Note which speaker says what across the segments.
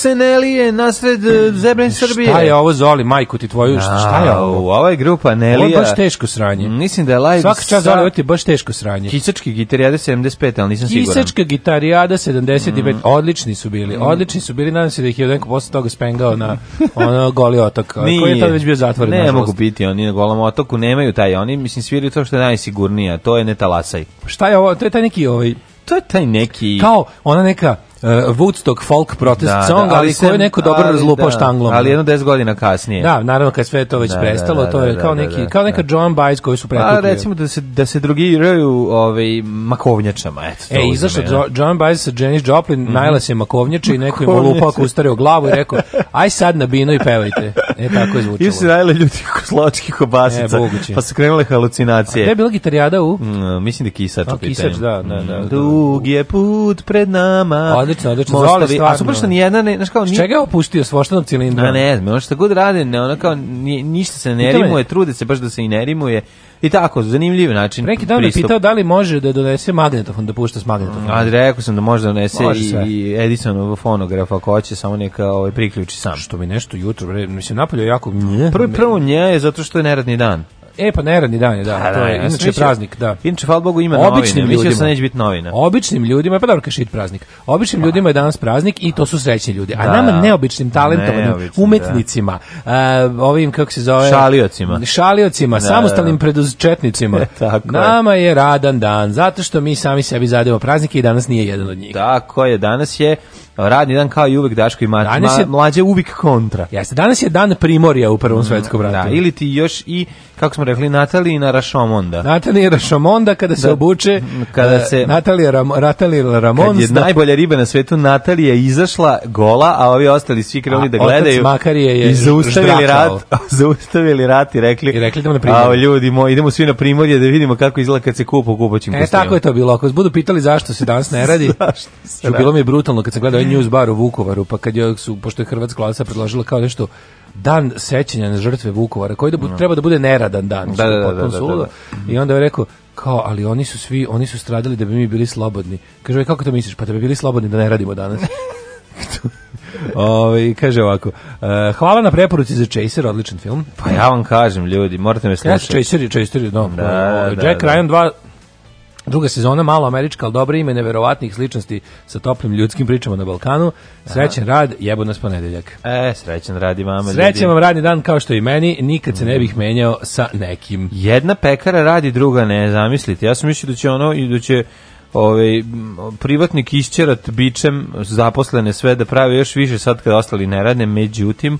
Speaker 1: Senelije nasred e, zebren Srbije.
Speaker 2: Šta je ovo Zoli, majku ti tvoju,
Speaker 1: A,
Speaker 2: šta
Speaker 1: je ovo? Ova je grupa Nelija.
Speaker 2: Ovo je baš teško sranje.
Speaker 1: Mislim da je
Speaker 2: live Svaka čast sa... Zoli, ovo ti je baš teško sranje.
Speaker 1: Kisački gitarijada 75, ali nisam siguran.
Speaker 2: Kisačka gitarijada 75, mm. odlični su bili, mm. odlični su bili, nadam se da ih je neko posle toga spengao na ono goli otok, Nije. koji je tad već bio zatvoren.
Speaker 1: Ne mogu biti, oni na golom otoku nemaju taj, oni mislim sviraju to što je najsigurnije, to je netalasaj.
Speaker 2: Šta je ovo, to je taj neki
Speaker 1: ovaj to je taj neki
Speaker 2: kao ona neka Uh, Woodstock folk protest da, song, da, ali, koji neko dobro razlupao
Speaker 1: da, štanglom. Ali jedno 10 godina kasnije.
Speaker 2: Da, naravno kad sve to već da, da prestalo, da, to je kao neki kao neka John Bice koji su pa, pretukli.
Speaker 1: A recimo da se da se drugi drugiraju ovaj makovnjačama, eto.
Speaker 2: E, izašao John Bice sa Janis Joplin, mm -hmm. najla se makovnjača i neko im lupao kustario glavu i rekao: "Aj sad na bino i pevajte." E tako je
Speaker 1: zvučalo. I se najla ljudi slovačkih kobasica. E, pa su krenule halucinacije. A gde
Speaker 2: je bila gitarijada u?
Speaker 1: Mm, mislim da kisač
Speaker 2: u pitanju. Kisač, da, da,
Speaker 1: da. Dugi je put pred nama
Speaker 2: odlično, odlično. Mostavi, a super što nijedna, ne, znaš kao... Ni... Čega je opustio s voštanom
Speaker 1: cilindrom?
Speaker 2: Ne,
Speaker 1: ne znam, ono šta god rade, ne, ono kao, ni, ništa se ne Pitao rimuje, trude se baš da se i ne rimuje. I tako, zanimljiv način Preki dan
Speaker 2: pitao da li može da donese magnetofon, da pušta s magnetofonom.
Speaker 1: A rekao sam da može da donese može i, i Edisonovo fonograf, ako hoće, samo neka ovaj, priključi sam.
Speaker 2: Što mi nešto jutro, mislim, mi se napolje jako...
Speaker 1: Prvo, prvo nje je zato što je neradni dan.
Speaker 2: E, pa neradni dan je, da. A,
Speaker 1: da,
Speaker 2: to je, da, inače praznik, da.
Speaker 1: Inče hvala Bogu, ima Običnim novine. Ljudima, sam da neće biti
Speaker 2: novina. Običnim ljudima, pa dobro, kašit praznik. Običnim a. Pa. ljudima je danas praznik i to su srećni ljudi. A da, nama neobičnim talentovanim neobičnim, umetnicima, da. uh, ovim, kako se zove...
Speaker 1: Šaliocima.
Speaker 2: Šaliocima, da, da samostalnim preduzetnicima. Nama je radan dan, zato što mi sami sebi zademo praznike i danas nije jedan od njih.
Speaker 1: Tako je, danas je radni dan kao i uvek Daško i Mlađe, danas mlađe uvek kontra.
Speaker 2: Jeste, danas je dan primorja u Prvom mm, svetskom ratu.
Speaker 1: Da, ili ti još i, kako smo rekli, Natalina Rašomonda.
Speaker 2: Natalina Rašomonda kada se da, obuče, kada e, se, Natalija Ram, Ratalija Ramon. Kad je
Speaker 1: najbolja riba na svetu, Natalija izašla gola, a ovi ostali svi krenuli da gledaju.
Speaker 2: Makarije je I
Speaker 1: zaustavili rat, zaustavili rat i rekli, I rekli da
Speaker 2: a, ljudi moji, idemo svi na primorje da vidimo kako izgleda kad se kupo u kupaćim E, kostima. tako je to bilo. Ako vas budu pitali zašto se danas ne radi, zašto se bilo mi je brutalno kad sam gledao je news bar u Vukovaru, pa kad je su pošto je hrvatska vlada predložila kao nešto dan sećanja na žrtve Vukovara, koji da bu, treba da bude neradan dan,
Speaker 1: da, da, da, da,
Speaker 2: I onda je rekao kao, ali oni su svi, oni su stradali da bi mi bili slobodni. Kaže, kako to misliš? Pa da bi bili slobodni da ne radimo danas. Ove, kaže ovako, uh, hvala na preporuci za Chaser, odličan film.
Speaker 1: Pa ja vam kažem, ljudi, morate me slušati. Ja,
Speaker 2: Chaser, Chaser, no, da, o, Jack Ryan 2 Druga sezona, malo američka, ali dobro ime neverovatnih sličnosti sa toplim ljudskim pričama na Balkanu. Srećen Aha. rad, jebo nas
Speaker 1: ponedeljak. E, srećen rad i vama.
Speaker 2: Srećen vam radni dan kao što i meni, nikad se ne bih menjao sa nekim.
Speaker 1: Jedna pekara radi, druga ne, zamislite. Ja sam mislio da će ono i da će ovaj privatnik isćerat bičem zaposlene sve da prave još više sad kad ostali ne rade, međutim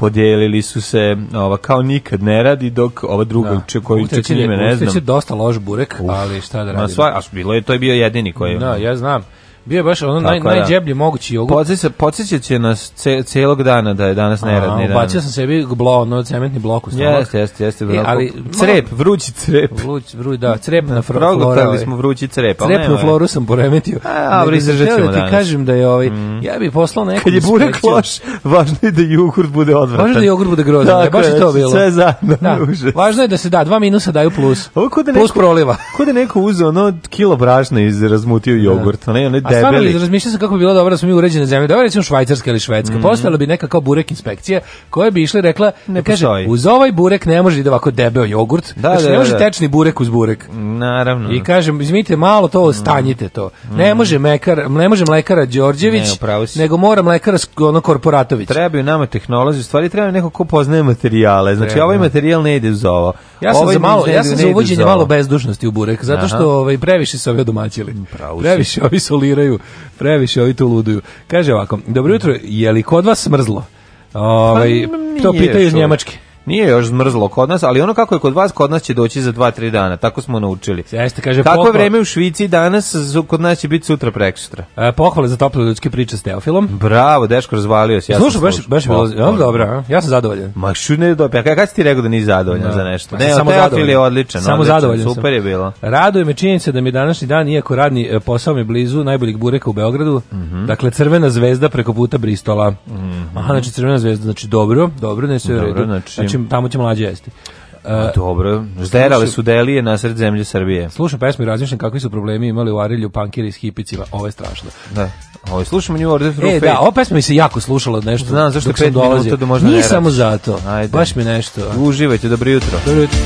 Speaker 1: podijelili su se, ova kao nikad ne radi, dok ova druga
Speaker 2: da. čije koju čekanje ne znam. Usteć je dosta loš burek, Uf, ali šta da
Speaker 1: radi. Na sva, a bilo
Speaker 2: je
Speaker 1: to je bio jedini koji.
Speaker 2: Da, ja znam. Bio baš ono naj, da. najđeblji mogući
Speaker 1: jogurt. Podsjeća, će nas celog dana da je danas neradni dan. Bacio
Speaker 2: sam sebi glo, ono cementni blok u stomak. Jeste,
Speaker 1: jeste, jeste. E, ali crep, vrući crep.
Speaker 2: Vruć, vruć, da, crep na
Speaker 1: floru. Progutali ovaj. smo vrući crep.
Speaker 2: Crep na floru sam poremetio.
Speaker 1: A, ali izdržat
Speaker 2: ćemo
Speaker 1: danas.
Speaker 2: Da ti kažem da je ovaj, mm. ja bih poslao neko... Kad je
Speaker 1: burek loš, važno je da jogurt bude odvratan.
Speaker 2: Važno je da jogurt bude grozan. Da, baš je to znači, bilo.
Speaker 1: Sve
Speaker 2: zajedno. Da. Važno je da se da, dva minusa daju plus. Da plus proliva.
Speaker 1: Kod da je neko uzeo ono kilo brašna i razmutio jogurt. Ne,
Speaker 2: ne, A stvarno razmišljao sam kako bi bilo dobro da smo mi uređene zemlje. Dobro recimo Švajcarska ili Švedska. Mm. Postala bi neka kao burek inspekcija koja bi išla i rekla ne da kaže postoji. uz ovaj burek ne može da ovako debeo jogurt. Da, znači, da, ne može da, da. tečni burek uz burek.
Speaker 1: Naravno.
Speaker 2: I kažem izmite malo to mm. stanjite to. Mm. Ne može mekar, ne može mlekara Đorđević, ne, nego mora mlekara ono
Speaker 1: Korporatović. Trebaju nama tehnolozi, u stvari treba neko ko poznaje materijale. Znači Treba. ovaj materijal ne ide uz ovo.
Speaker 2: Ja sam ovaj za malo, ja sam za uvođenje malo bezdušnosti u burek, zato što ovaj previše se ove domaćili. Previše ovi soliraju lamentiraju, previše ovi tu luduju. Kaže ovako, dobro jutro, je li kod vas smrzlo? Ovaj, pa, to pitaju iz Njemačke.
Speaker 1: Nije još zmrzlo kod nas, ali ono kako je kod vas, kod nas će doći za 2-3 dana, tako smo naučili.
Speaker 2: Jeste, kaže
Speaker 1: Kako je vreme u Švici danas, kod nas će biti sutra
Speaker 2: prekstra. E, pohvale za tople ljudske priče
Speaker 1: s
Speaker 2: Teofilom.
Speaker 1: Bravo, Deško,
Speaker 2: razvalio
Speaker 1: se.
Speaker 2: Ja Slušao, baš, baš bilo, ja, dobro,
Speaker 1: ja
Speaker 2: sam
Speaker 1: zadovoljan. Ma šu ne do, ja kad ti rekao da nisi zadovoljan no. Da. za nešto? Ne, samo Teofil je odličan, samo odličan, zadovoljan super
Speaker 2: sam.
Speaker 1: je bilo.
Speaker 2: Raduje me činjenica da mi današnji dan, iako radni e, posao mi blizu najboljih bureka u Beogradu, mm -hmm. dakle crvena zvezda preko puta Bristola. Mm -hmm. Aha, znači crvena zvezda, znači dobro, dobro, ne da sve dobro, znači, znači će, tamo će mlađe jesti.
Speaker 1: Uh, Dobro, zderale su delije na sred
Speaker 2: zemlje
Speaker 1: Srbije.
Speaker 2: Slušam pesmu i razmišljam kakvi su problemi imali u Arilju pankiri s hipicima.
Speaker 1: Ovo je
Speaker 2: strašno.
Speaker 1: Da. Ovo, slušamo New
Speaker 2: Order through e, da, ova pesma mi se jako slušala nešto.
Speaker 1: Znam, zašto je
Speaker 2: 5 minuta da
Speaker 1: možda Nije ne samo
Speaker 2: zato. Ajde. Baš mi nešto.
Speaker 1: Uživajte,
Speaker 2: dobro jutro. Dobro jutro.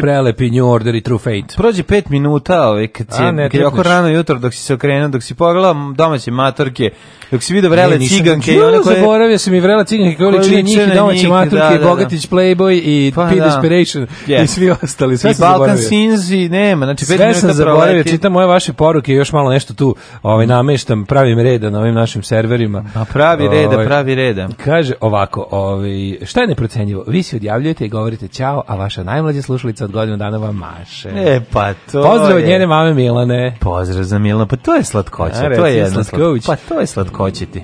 Speaker 2: prođe, prelepi New Order i
Speaker 1: True Fate. Prođe 5 minuta, ovaj, A, ne, kad je oko rano jutro, dok si se okrenuo, dok si pogledao domaće matorke, Dok si vidio vrele
Speaker 2: ne, ciganke i one koje... Zaboravio sam i vrele ciganke koje liče njih i domaće da, maturke, da, da. Bogatić, Playboy i pa, P. Desperation yes. i svi ostali. Sve I Balkan Sins
Speaker 1: i nema. Znači, sve sam zaboravio,
Speaker 2: čitam moje vaše poruke i još malo nešto tu ovaj, nameštam, pravim
Speaker 1: reda
Speaker 2: na ovim našim serverima.
Speaker 1: A pravi reda, ovaj, pravi
Speaker 2: reda. Kaže ovako, ovaj, šta je neprocenjivo? Vi se odjavljujete i govorite ćao, a vaša najmlađa slušalica od godinu dana vam maše.
Speaker 1: E, pa to
Speaker 2: Pozdrav
Speaker 1: od
Speaker 2: njene mame
Speaker 1: Milane. Pozdrav za Milana,
Speaker 2: pa to je
Speaker 1: slatkoća, to je jedna slatkoća. Pa to je slatkoća uskočiti.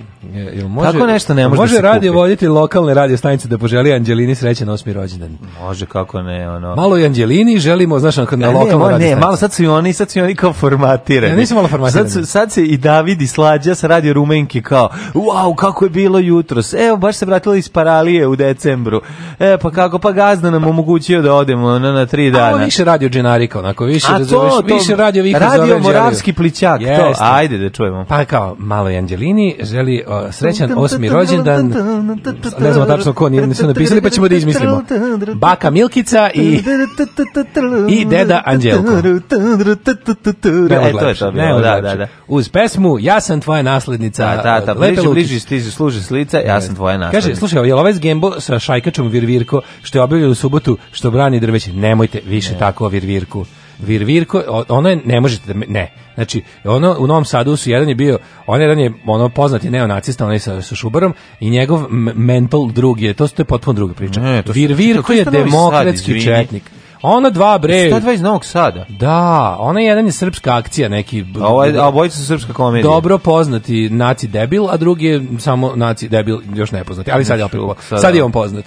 Speaker 1: Jel može, Tako nešto ne može,
Speaker 2: može da se radio kupi. voditi lokalne radio stanice da poželi Anđelini srećan osmi rođendan.
Speaker 1: Može kako ne, ono.
Speaker 2: Malo i Anđelini želimo, znaš, na e, ne,
Speaker 1: lokalno ne, radio. Ne, malo sad su i oni, sad su i oni kao formatirani. Ne, nisu malo formatirani.
Speaker 2: Sad,
Speaker 1: sad se i David i Slađa sa radio Rumenki kao, wow, kako je bilo jutros. Evo, baš se vratila iz Paralije u decembru. E, pa kako, pa gazda nam omogućio da odemo na, na tri dana.
Speaker 2: A više radio Dženarika, onako, više, A to, razoveš,
Speaker 1: to, više radio Vika Radio Moravski plićak, Jeste. to, ajde da čujemo.
Speaker 2: Pa kao, malo i Anđelini, Meni želi o, srećan osmi rođendan. Ne znamo tačno ko nije, nisu napisali, pa ćemo da izmislimo. Baka Milkica i, i deda Anđelko.
Speaker 1: E, to je to bilo, da, da, da.
Speaker 2: Uz pesmu Ja sam tvoja naslednica. Da, da, da, bliži,
Speaker 1: bliži, ti služi s ja sam tvoja naslednica. Kaže, slušaj,
Speaker 2: je ovaj Gembo sa Šajkačom Virvirko, što je objavljeno u subotu, što brani drveće? Nemojte više ne. tako o Virvirku. Virvirko, ono je, ne možete da, ne. Znači, ono, u Novom Sadu su jedan je bio, on jedan je ono, poznati neonacista, onaj sa, sa Šubarom, i njegov mental drugi je, to, to je potpuno druga priča. Ne, to Virvirko je demokratski sad, četnik. Ona dva
Speaker 1: bre.
Speaker 2: Šta
Speaker 1: dva iz Novog Sada.
Speaker 2: Da, ona je jedan je srpska akcija neki.
Speaker 1: A ovaj a obojica su srpska
Speaker 2: komedija. Dobro poznati naci debil, a drugi je samo naci debil još nepoznati. Ali sad je opet sad je da. on poznat.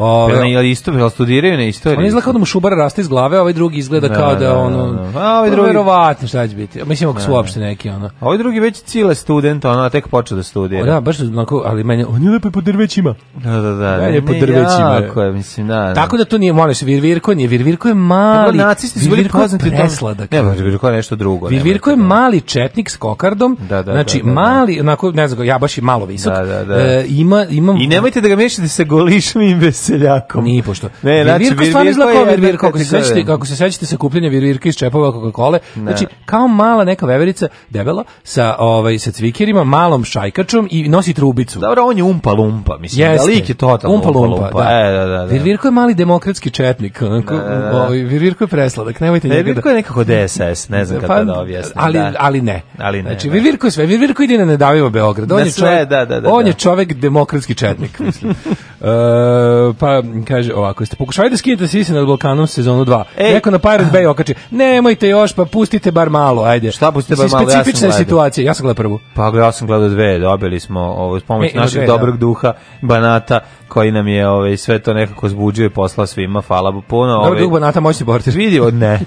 Speaker 1: Ove, ali isto, jel studiraju na istoriji? On
Speaker 2: izgleda kao da mu šubara raste iz glave, a ovaj drugi izgleda da, kao da, da, ono... Da, da. a ovaj pa drugi... Verovatno šta će biti. Mislim, ako su da, da. uopšte neki, ono... A
Speaker 1: ovaj drugi već cile student, ono, tek
Speaker 2: počeo
Speaker 1: da studira.
Speaker 2: O, da, baš onako, ali meni... On je lepo po drvećima.
Speaker 1: Da, da, da.
Speaker 2: On je po drvećima. Jako je, mislim, da, da. Tako da to nije, molim se, Virvirko nije, Virvirko je mali... Pa nacisti
Speaker 1: su bili poznati...
Speaker 2: Presladak. Ne, pa Virvirko
Speaker 1: je nešto drugo.
Speaker 2: Virvirko je mali četnik s kokardom, da, da, znači, mali, onako, ne znam, ja baš
Speaker 1: i
Speaker 2: malo visok. Da, da, da. E, ima, imam...
Speaker 1: I nemojte da ga mešate sa golišmi i bez
Speaker 2: seljakom. Ni pošto. Ne, znači Virko stvarno izgleda Virvirko, virvirko kako se sećate, kako se sećate sa kupljenja Virvirka iz čepova Coca-Cole. Znači kao mala neka veverica, debela sa ovaj sa cvikerima, malom šajkačom i nosi trubicu.
Speaker 1: Dobro, on je umpa lumpa, mislim. Da, Jeste. Da lik je totalno umpa lumpa. Da. E, da, da, da.
Speaker 2: Virvirko je mali demokratski četnik, onako.
Speaker 1: Da, da, da, da.
Speaker 2: Ovaj Virvirko je presladak,
Speaker 1: nemojte njega. Virvirko
Speaker 2: je
Speaker 1: nekako DSS, ne znam kako
Speaker 2: pa,
Speaker 1: da
Speaker 2: objasnim. Ali ali ne. Ali ne. Znači Virvirko sve, Virvirko ide na nedavivo Beograd. On je čovjek, da, da, da. On je čovjek demokratski četnik, mislim. E, pa kaže ovako, jeste pokušali da skinete sise nad Balkanom sezonu 2. Ej. Neko na Pirate Bay okači, nemojte još, pa pustite bar malo, ajde.
Speaker 1: Šta pustite bar malo,
Speaker 2: ja sam situacija, ja sam gledao
Speaker 1: prvu. Pa ja sam gledao dve, dobili smo ovo, s pomoć e, našeg dve, da. dobrog da. duha, Banata, koji nam je ovaj sve to nekako zbuđio i poslao svima hvala mu puno
Speaker 2: ovaj Dobar drug Banata moćni
Speaker 1: portir vidi od ne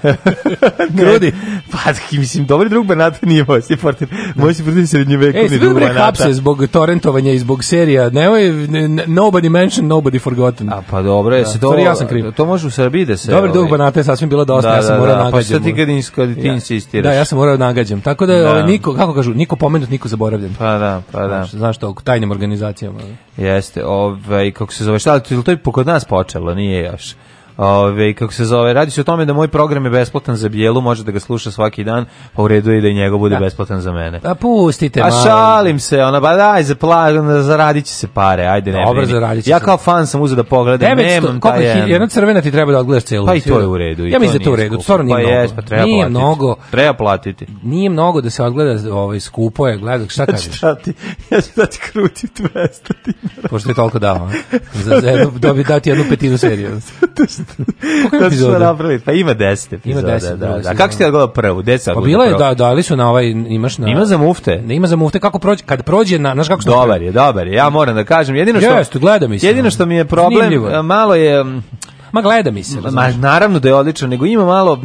Speaker 1: Grudi pa mislim dobar drug Banata nije moćni portir da. moćni portir srednji vekovni e, drug Banata Ej, hapse
Speaker 2: zbog torrentovanja i zbog serija ne, ovaj, nobody mentioned nobody forgot
Speaker 1: vratim. A pa dobro, je da, to. Ja sam kriv. To može u Srbiji
Speaker 2: da
Speaker 1: se.
Speaker 2: Dobar dug ovaj- banata je sasvim bilo dosta, da, ja sam da, morao
Speaker 1: da, nagađam. Pa šta ti kad kad ti ja. insistiraš. Da,
Speaker 2: ja sam morao da nagađam. Tako da, ovaj, da. niko, kako kažu, niko pomenut, niko
Speaker 1: zaboravljen. Pa da, pa da. Znaš,
Speaker 2: znaš to, tajnim organizacijama.
Speaker 1: Jeste, ovaj kako se zove, šta, to je kod nas počelo, nije još. Ove, kako se zove, radi se o tome da moj program je besplatan za Bijelu, može da ga sluša svaki dan, pa u redu je da i njega bude da. besplatan za mene.
Speaker 2: Pa a pustite
Speaker 1: malo. A šalim se, ona, ba daj, za pla, zaradit će se pare, ajde ne. Dobro, zaradit će Ja kao fan sam uzeo da pogledam,
Speaker 2: nemam taj jedan. Jedna crvena ti treba da odgledaš
Speaker 1: celu. Pa i to je u redu.
Speaker 2: Ja mislim da to u redu, stvarno nije, pa mnogo.
Speaker 1: Jes, pa treba nije platiti. mnogo. Treba platiti.
Speaker 2: Nije mnogo da se odgleda ovaj, skupo je, gledak, šta kažeš?
Speaker 1: Šta ti, ja ću da ti kruti 200
Speaker 2: dinara. Pošto je toliko dao, Za, za jednu, da bi dati jednu
Speaker 1: petinu seriju. da su napravili, pa ima 10 epizoda. Ima 10, da, da. da. Kako ste gledali prvu?
Speaker 2: Deca pa bila
Speaker 1: je, da,
Speaker 2: da, dali su na ovaj, imaš na... Ima
Speaker 1: za mufte. Ne, ima
Speaker 2: za mufte, kako prođe, kad prođe,
Speaker 1: na, znaš
Speaker 2: kako...
Speaker 1: se Dobar je, dobar je, ja moram da kažem, jedino što... Jeste, mi se. Jedino što mi je problem, Snimljivo. malo je...
Speaker 2: Ma gleda
Speaker 1: mi se. Ma, naravno da je odlično, nego ima malo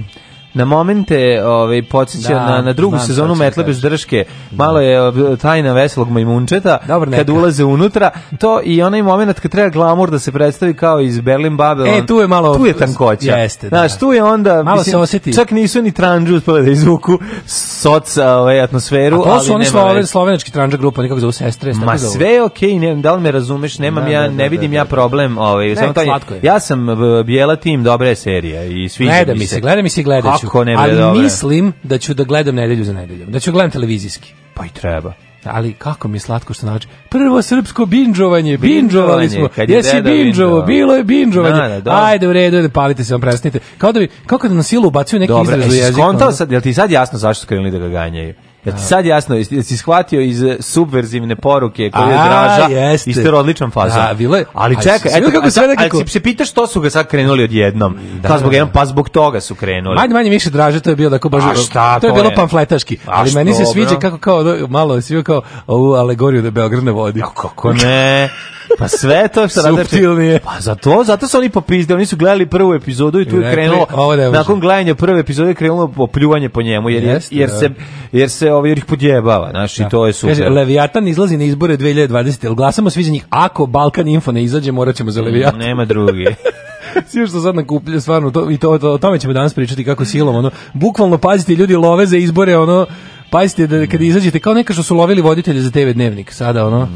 Speaker 1: na momente ovaj podsjeća da, na, na drugu sezonu Metla bez drške. Da. Malo je eh, tajna veselog
Speaker 2: majmunčeta
Speaker 1: Dobar, kad ulaze unutra. To i onaj momenat kad treba glamur da se predstavi kao iz Berlin
Speaker 2: Babylon. E, tu je malo
Speaker 1: tu je tankoća. Jeste, da. Znaš, tu je onda malo
Speaker 2: mislim, se osjeti.
Speaker 1: Čak nisu ni tranđu uspeli da izvuku soc ovaj atmosferu,
Speaker 2: A
Speaker 1: to su
Speaker 2: ali oni sloven, slovenački tranđa grupa, nikako zove sestre, Ma
Speaker 1: sve je okej, okay, ne, da li me razumeš, nemam da, ja da, da ne da, vidim ja problem, ovaj samo taj. Ja sam eh, bijela tim dobre serije i sviđa mi se. Gleda
Speaker 2: mi se, gleda mi se, gleda Kako ne ali dobre. mislim da ću da gledam nedelju za nedeljom. Da ću gledam televizijski.
Speaker 1: Pa i treba.
Speaker 2: Ali kako mi slatko što znači prvo srpsko binđovanje, binđovali smo. je Jesi deda binđovo, bilo je binđovanje. Da, da, Ajde u redu, ajde palite se, vam prestanite. Kao da bi kako da na silu ubacuju neki izraz u jesi jezik. skontao
Speaker 1: sad, jel ti sad jasno zašto su da ga ganjaju? Ja da. ti sad jasno, jesi si shvatio iz subverzivne poruke koje je draža
Speaker 2: jeste. isto je
Speaker 1: odličan
Speaker 2: faza. Da, a, bilo
Speaker 1: je, ali čekaj, eto, kako sve nekako... Ali se pitaš što su ga sad krenuli odjednom. Da, pa zbog, da, jednom, pa zbog toga su krenuli.
Speaker 2: Manje, manje više draže, to je bilo tako baš... A šta to je? bilo pamfletaški. ali meni se sviđa kako kao, malo, svi kao ovu alegoriju da Beograd ne vodi. kako
Speaker 1: ne... Pa
Speaker 2: sve to što rade... Subtilnije.
Speaker 1: Pa zato, zato su oni popizde, oni su gledali prvu epizodu i tu je krenulo, nakon gledanja prve epizode krenulo popljuvanje po njemu, jer, Jeste, jer, da. se, jer se ovaj, jer ih podjebava, znaš, da. to je super. Kaže,
Speaker 2: Leviatan izlazi na izbore 2020, jel glasamo svi za njih, ako Balkan Info ne izađe, moraćemo za
Speaker 1: Leviatan. Mm, nema drugi.
Speaker 2: Svi što sad nakuplja, stvarno, to, i to, to, o tome ćemo danas pričati kako silom, ono, bukvalno pazite, ljudi love za izbore, ono, Pazite da kada izađete kao neka što su lovili voditelje za TV dnevnik sada ono.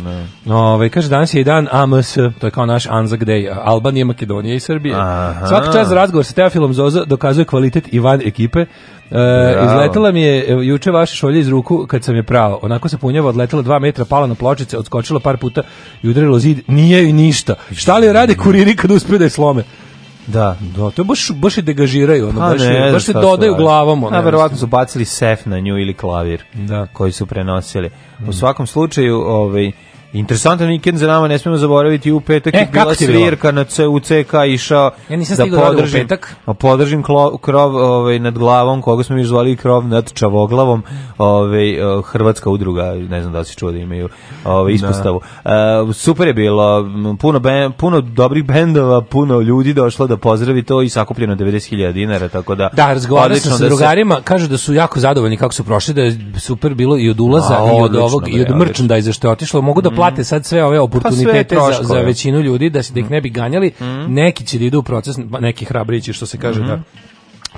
Speaker 1: No, Ovaj kaže danas je dan AMS, to je kao naš Anzac Day, Albanija, Makedonija i Srbija. Aha. Svaki čas za razgovor sa Teofilom Zoza dokazuje kvalitet i van ekipe. E, izletela mi je juče vaša šolja iz ruku kad sam je prao. Onako se punjava, odletela dva metra, pala na pločice, odskočila par puta i udarilo zid. Nije i ništa. Šta li rade kuriri kad uspeju
Speaker 2: da je
Speaker 1: slome?
Speaker 2: Da, da, to baš baš je degažiraju, ono, pa baš,
Speaker 1: ne,
Speaker 2: baš se
Speaker 1: dodaju glavama. A verovatno su bacili sef na nju ili klavir da. koji su prenosili. U mm. svakom slučaju, ovaj, Interesantan vikend za nama, ne smemo zaboraviti u petak e, je bila svirka na u CUCK
Speaker 2: išao ja
Speaker 1: nisam da, da podržim, da petak. podržim klov, krov ovaj, nad glavom, koga smo mi zvali krov nad čavoglavom, ovaj, eh, Hrvatska udruga, ne znam da li si čuo da imaju ovaj, da. ispostavu. Da. Uh, super je bilo, puno, ben, puno dobrih bendova, puno ljudi došlo da pozdravi to i sakupljeno 90.000 dinara, tako da...
Speaker 2: Da, razgovarali smo sa da drugarima, se... kažu da su jako zadovoljni kako su prošli, da je super bilo i od ulaza, A, i od odlično, ovog, i od merchandise što je otišlo, mogu da mhm plate sad sve ove oportunitete pa za, za većinu ljudi da se da ih ne bi ganjali, mhm. neki će da idu u proces, neki hrabrići što se kaže mhm. da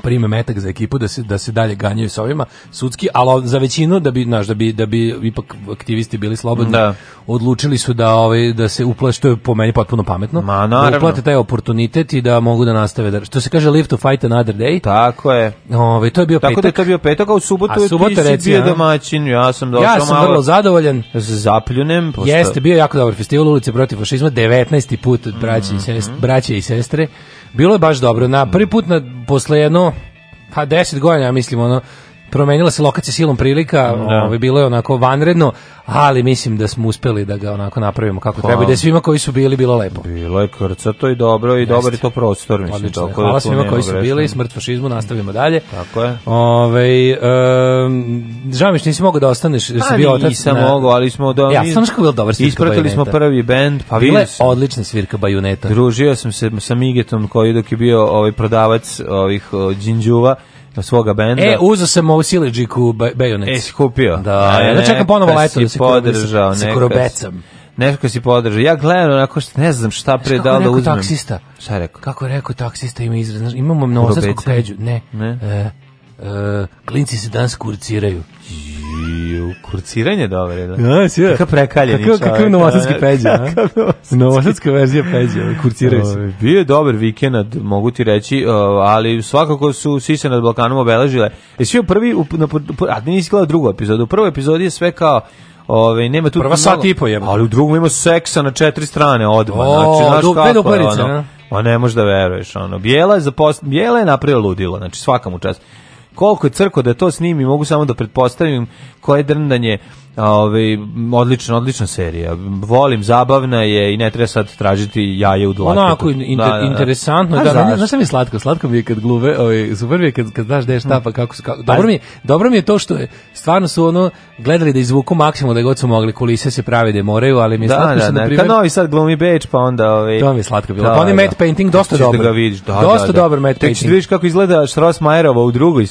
Speaker 2: prime metak za ekipu da se da se dalje ganjaju s ovima sudski, ali za većinu da bi naš da bi da bi ipak aktivisti bili slobodni. Da. Odlučili su da ovaj da se uplate je po meni potpuno pametno. Ma,
Speaker 1: da uplate
Speaker 2: taj oportunitet i da mogu da nastave da što se kaže lift to fight another day.
Speaker 1: Tako je.
Speaker 2: Ovaj to je bio petak.
Speaker 1: Tako da je to bio petak, a u subotu je subota reci bio domaćin, ja sam došao malo. Ja sam malo vrlo zadovoljan. Zapljunem.
Speaker 2: Posto... Jeste bio jako dobar festival ulice protiv fašizma 19. put braće mm -hmm. i mhm. sestre, braće i sestre. Bilo je baš dobro. Na prvi put na, posle jedno, pa 10 godina, mislim, ono, promenila se lokacija silom prilika, da. ovaj, bilo je onako vanredno, ali mislim da smo uspeli da ga onako napravimo kako hvala. treba i da svima koji su bili
Speaker 1: bilo
Speaker 2: lepo.
Speaker 1: Bilo je krcato i dobro i Jeste. dobar je to prostor. Mislim, Odlično, tako da hvala da svima
Speaker 2: koji su bili, smrt fašizmu, nastavimo dalje.
Speaker 1: Tako je.
Speaker 2: Ove, ovaj, um, žao mi što nisi mogao da ostaneš, jer si pa bio otac.
Speaker 1: Nisam na... mogao, ali smo... Do...
Speaker 2: Ja, sam što bilo bila dobra svirka Ispratili bajuneta.
Speaker 1: smo prvi bend, pa Bila je
Speaker 2: odlična svirka bajuneta.
Speaker 1: Družio sam se sa Migetom koji dok je bio ovaj prodavac ovih uh, džinđuva, svoga benda.
Speaker 2: E, uzeo sam ovu Sileđiku Bayonets.
Speaker 1: E, kupio.
Speaker 2: Da, ja, da čekam ponovo leto da se podržao. Se korobecam.
Speaker 1: Nešto si podržao. Ja gledam onako što ne znam šta pre da da uzmem.
Speaker 2: taksista? Šta rekao? Kako rekao taksista ima izraz. Znaš, imamo mnogo peđu. Ne.
Speaker 1: ne. E,
Speaker 2: e, klinci se danas kurciraju
Speaker 1: i kurciranje dobre.
Speaker 2: Da. Ja, sve. Da.
Speaker 1: Kako prekaljeni
Speaker 2: kakav, kako da, da. Kakav novosadski peđa. Novosadska verzija peđa, ovaj, kurciraju se. Ovaj,
Speaker 1: bio je dobar vikend, mogu ti reći, ali svakako su svi Sise nad Balkanom obeležile. I svi prvi, u, na, a nisi gledao drugu epizodu. U prvoj epizodi je sve kao Ove, ovaj, nema tu Prva
Speaker 2: sat i po jeba.
Speaker 1: Ali u drugom ima seksa na četiri strane odmah. O, znači, znaš do, kako do, je, ono, ne? Ma ne možeš da veruješ, ono. Bijela je, zapos... Bijela je napravila ludilo, znači svaka mu čast. Koliko je crko da to snimi, mogu samo da pretpostavim koje drndanje Ove, odlična, odlična serija. Volim, zabavna je i ne treba sad tražiti jaje u dlaketu.
Speaker 2: Onako, da, inter, da, da, interesantno. Da, znaš, znaš šta mi je slatko? Slatko mi je kad gluve, ovaj, super mi je kad, kad znaš da je šta, pa kako su... Kako, pa- dobro, mi je, dobro mi je to što je, stvarno su ono, gledali da izvuku maksimum da god su mogli, kulise se prave da moraju, ali mi je da, slatko da, što, na
Speaker 1: primjer...
Speaker 2: Da,
Speaker 1: novi sad glumi beč, pa onda... Ovaj,
Speaker 2: to mi je slatko bilo. Da, pa on je da, matte da. painting dosta dobro. Da ga
Speaker 1: vidiš,
Speaker 2: da, dosta da, da. dobar matte painting.
Speaker 1: Tek vidiš kako izgleda Štrosmajerova u drugoj,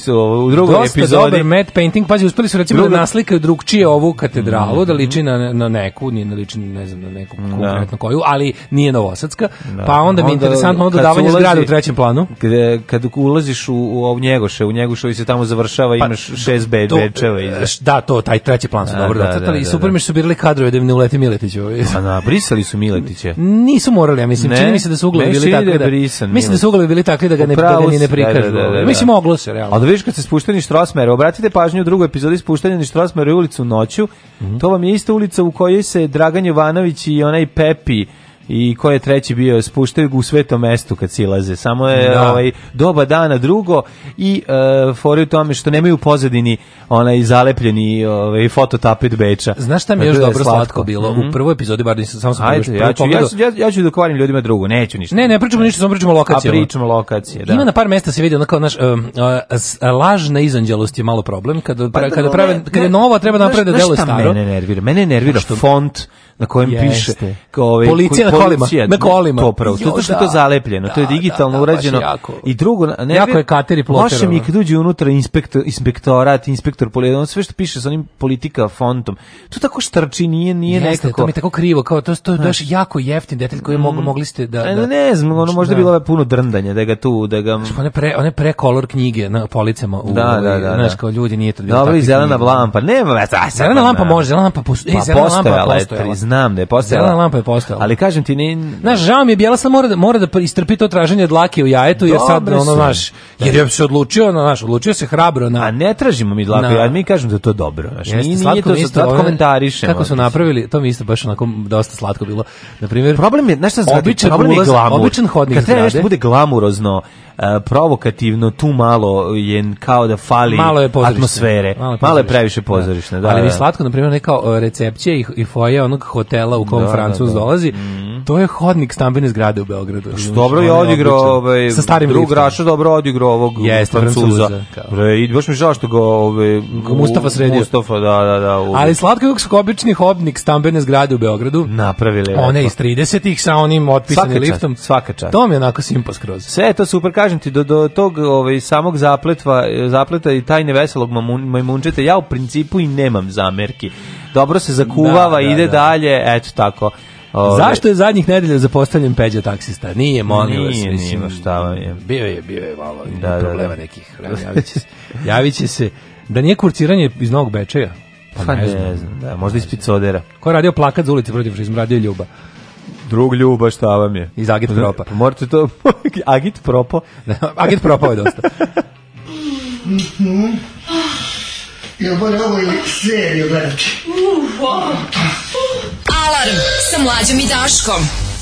Speaker 1: u drugoj dosta epizodi. Dosta dobar
Speaker 2: matte painting, pazi, uspeli su recimo Druga... da naslikaju drugčije ovu neku katedralu, mm -hmm. da mhm. liči na, na neku, nije na da liči, ne znam, na neku da. konkretno koju, ali nije novosadska, da. pa onda mi je interesantno onda davanje zgrade u trećem planu.
Speaker 1: Kada, kad ulaziš u, u Njegoše, u Njegoševi se tamo završava, pa, imaš šest bed, to, bedčeva.
Speaker 2: Da, to, taj treći plan su A, da, dobro da, docrtali da, da, i super mi su birali kadrove da im ne uleti Miletić.
Speaker 1: Pa na, brisali su Miletiće.
Speaker 2: Nisu morali, ja mislim, ne, čini mi se da su uglavi bili tako da, brisan, mislim da su uglavi bili
Speaker 1: tako
Speaker 2: da ga ne,
Speaker 1: da ni ne prikažu. Da, da,
Speaker 2: da, da. Mislim,
Speaker 1: moglo se, realno. A da vidiš kad se spušteni Štrosmer, obratite pažnju u drugoj epizodi spušteni Štrosmer u ulicu noću, Vučiću. Mm -hmm. To vam je ista ulica u kojoj se Dragan Jovanović i onaj Pepi i ko je treći bio spuštaju ga u svetom mestu kad silaze samo je da. ovaj doba dana drugo i e, fore u tome što nemaju pozadini onaj zalepljeni ovaj fototapet beča
Speaker 2: znaš šta mi je još da dobro slatko, slatko bilo mm -hmm. u mhm. prvoj epizodi bar nisam samo sam Ajde, ja ću
Speaker 1: ja, ću, ja, ja ću da kvarim ljudima drugu neću ništa
Speaker 2: ne ne pričamo ništa samo pričamo lokacije a
Speaker 1: pričamo lokacije da
Speaker 2: ima na par mesta se vidi onako naš um, uh, lažna izanđelost je malo problem kada pa, da, kada prave kada ne, nova treba da naprave da deluje
Speaker 1: staro mene nervira mene nervira što font na kojem Jeste. piše
Speaker 2: kao ovaj, policija koji, na kolima,
Speaker 1: policija, na kolima. To pravo, zato što je to da, zalepljeno, da, to je da, digitalno da, da, urađeno.
Speaker 2: Jako,
Speaker 1: I drugo,
Speaker 2: ne jako je kateri ploter.
Speaker 1: Može mi kad uđe unutra inspektor, inspektorat, inspektor policije, on sve što piše sa onim politika fontom. To tako štrči, nije nije Jeste, nekako.
Speaker 2: to mi je tako krivo, kao to to je baš jako jeftin detalj koji mm, mogli ste da,
Speaker 1: e, da ne znam, ono znači, možda da. bilo je puno drndanja da ga tu da ga
Speaker 2: pa
Speaker 1: one pre
Speaker 2: one pre kolor knjige na policama u da, da, da, znaš da. kao ljudi nije
Speaker 1: to bilo Dobro, zelena lampa, nema, zelena lampa može, zelena lampa postoji, pa e, zelena lampa postoji znam da
Speaker 2: je
Speaker 1: postojala. Zelena
Speaker 2: lampa je postojala.
Speaker 1: Ali kažem ti, ni...
Speaker 2: Znaš, žao mi je, Bjelasa mora da, mora da istrpi to traženje dlake u jajetu, jer sad, Dobre ono, znaš, jer je se odlučio, na naš, odlučio se hrabro na...
Speaker 1: A ne tražimo mi dlake, ja mi kažem da je to dobro. Znaš, Jeste, nije, to, isto, sad da komentarišemo.
Speaker 2: Kako su napravili, to mi isto baš onako dosta slatko bilo. Na primjer,
Speaker 1: problem je, znaš šta zgrade, običan problem ulaz, je glamur. Običan hodnik Kad treba da bude glamurozno, uh, provokativno, tu malo je kao da fali malo je atmosfere. Malo je, malo je previše pozorišne. Da, da, Ali da, mi
Speaker 2: slatko, na primjer, neka e, recepcija i, i foje onog hotela u kom da, da Francuz da, da. dolazi. Mm. To je hodnik stambene zgrade u Beogradu.
Speaker 1: Što dobro je odigrao ovaj sa starim drug Raša dobro odigrao ovog Jeste, Francuza. Bre, i baš mi žao što ga ovaj
Speaker 2: Mustafa sredio.
Speaker 1: Mustafa, da, da, da.
Speaker 2: Ovaj. Ali slatko kako su obični hodnik stambene zgrade u Beogradu napravili. One iz 30-ih sa onim otpisanim liftom. Čast, svaka čast. To mi je onako simpa skroz.
Speaker 1: Sve to super, kažem ti, do, do tog ovaj, samog zapletva, eh, zapleta i tajne veselog majmunčeta, ja u principu i nemam zamerki dobro se zakuvava, da, da, ide da. dalje, eto tako.
Speaker 2: Ove. Zašto je zadnjih nedelja zapostavljen Peđa taksista?
Speaker 1: Nije,
Speaker 2: molim vas,
Speaker 1: mislim, nije, šta je.
Speaker 2: Bio je, bio je malo da, da problema da. nekih. Javit će se. Javit će se. Da nije kurciranje iz Novog Bečeja?
Speaker 1: Pa, pa ne, znam. ne znam, da, možda iz Picodera.
Speaker 2: Ko je radio plakat za ulici protiv što radio Ljuba?
Speaker 1: Drug Ljuba, šta vam je?
Speaker 2: Iz Agit pa Propa. Pa morate to,
Speaker 1: Agit Propo.
Speaker 2: Agit Propo je dosta. jer bolje ovo i seriju gledati. Alarm sa mlađom i Daškom.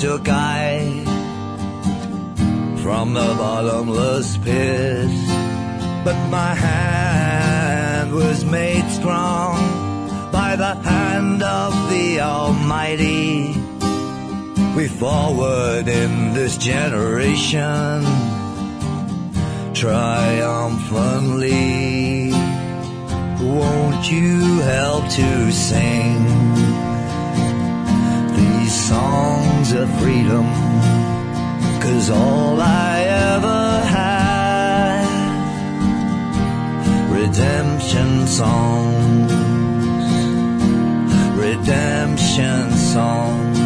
Speaker 1: took I from the bottomless pit. But my hand was made strong by the hand of the Almighty. We forward in this generation. Try all I ever had. Redemption songs, redemption songs.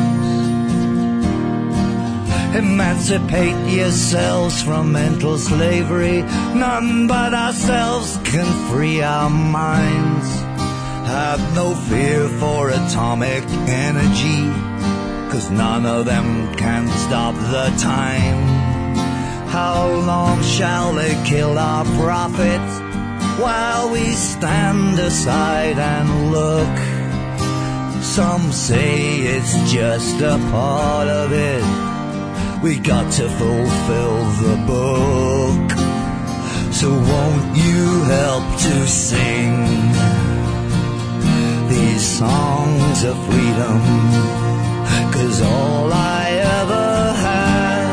Speaker 1: Emancipate yourselves from mental slavery. None but ourselves can free our minds. Have no fear for atomic energy. Cause none of them can stop the time. How long shall they kill our prophets while we stand aside and look? Some say it's just a part of it. We got to fulfill the book. So won't you help to sing these songs of freedom? all I ever had.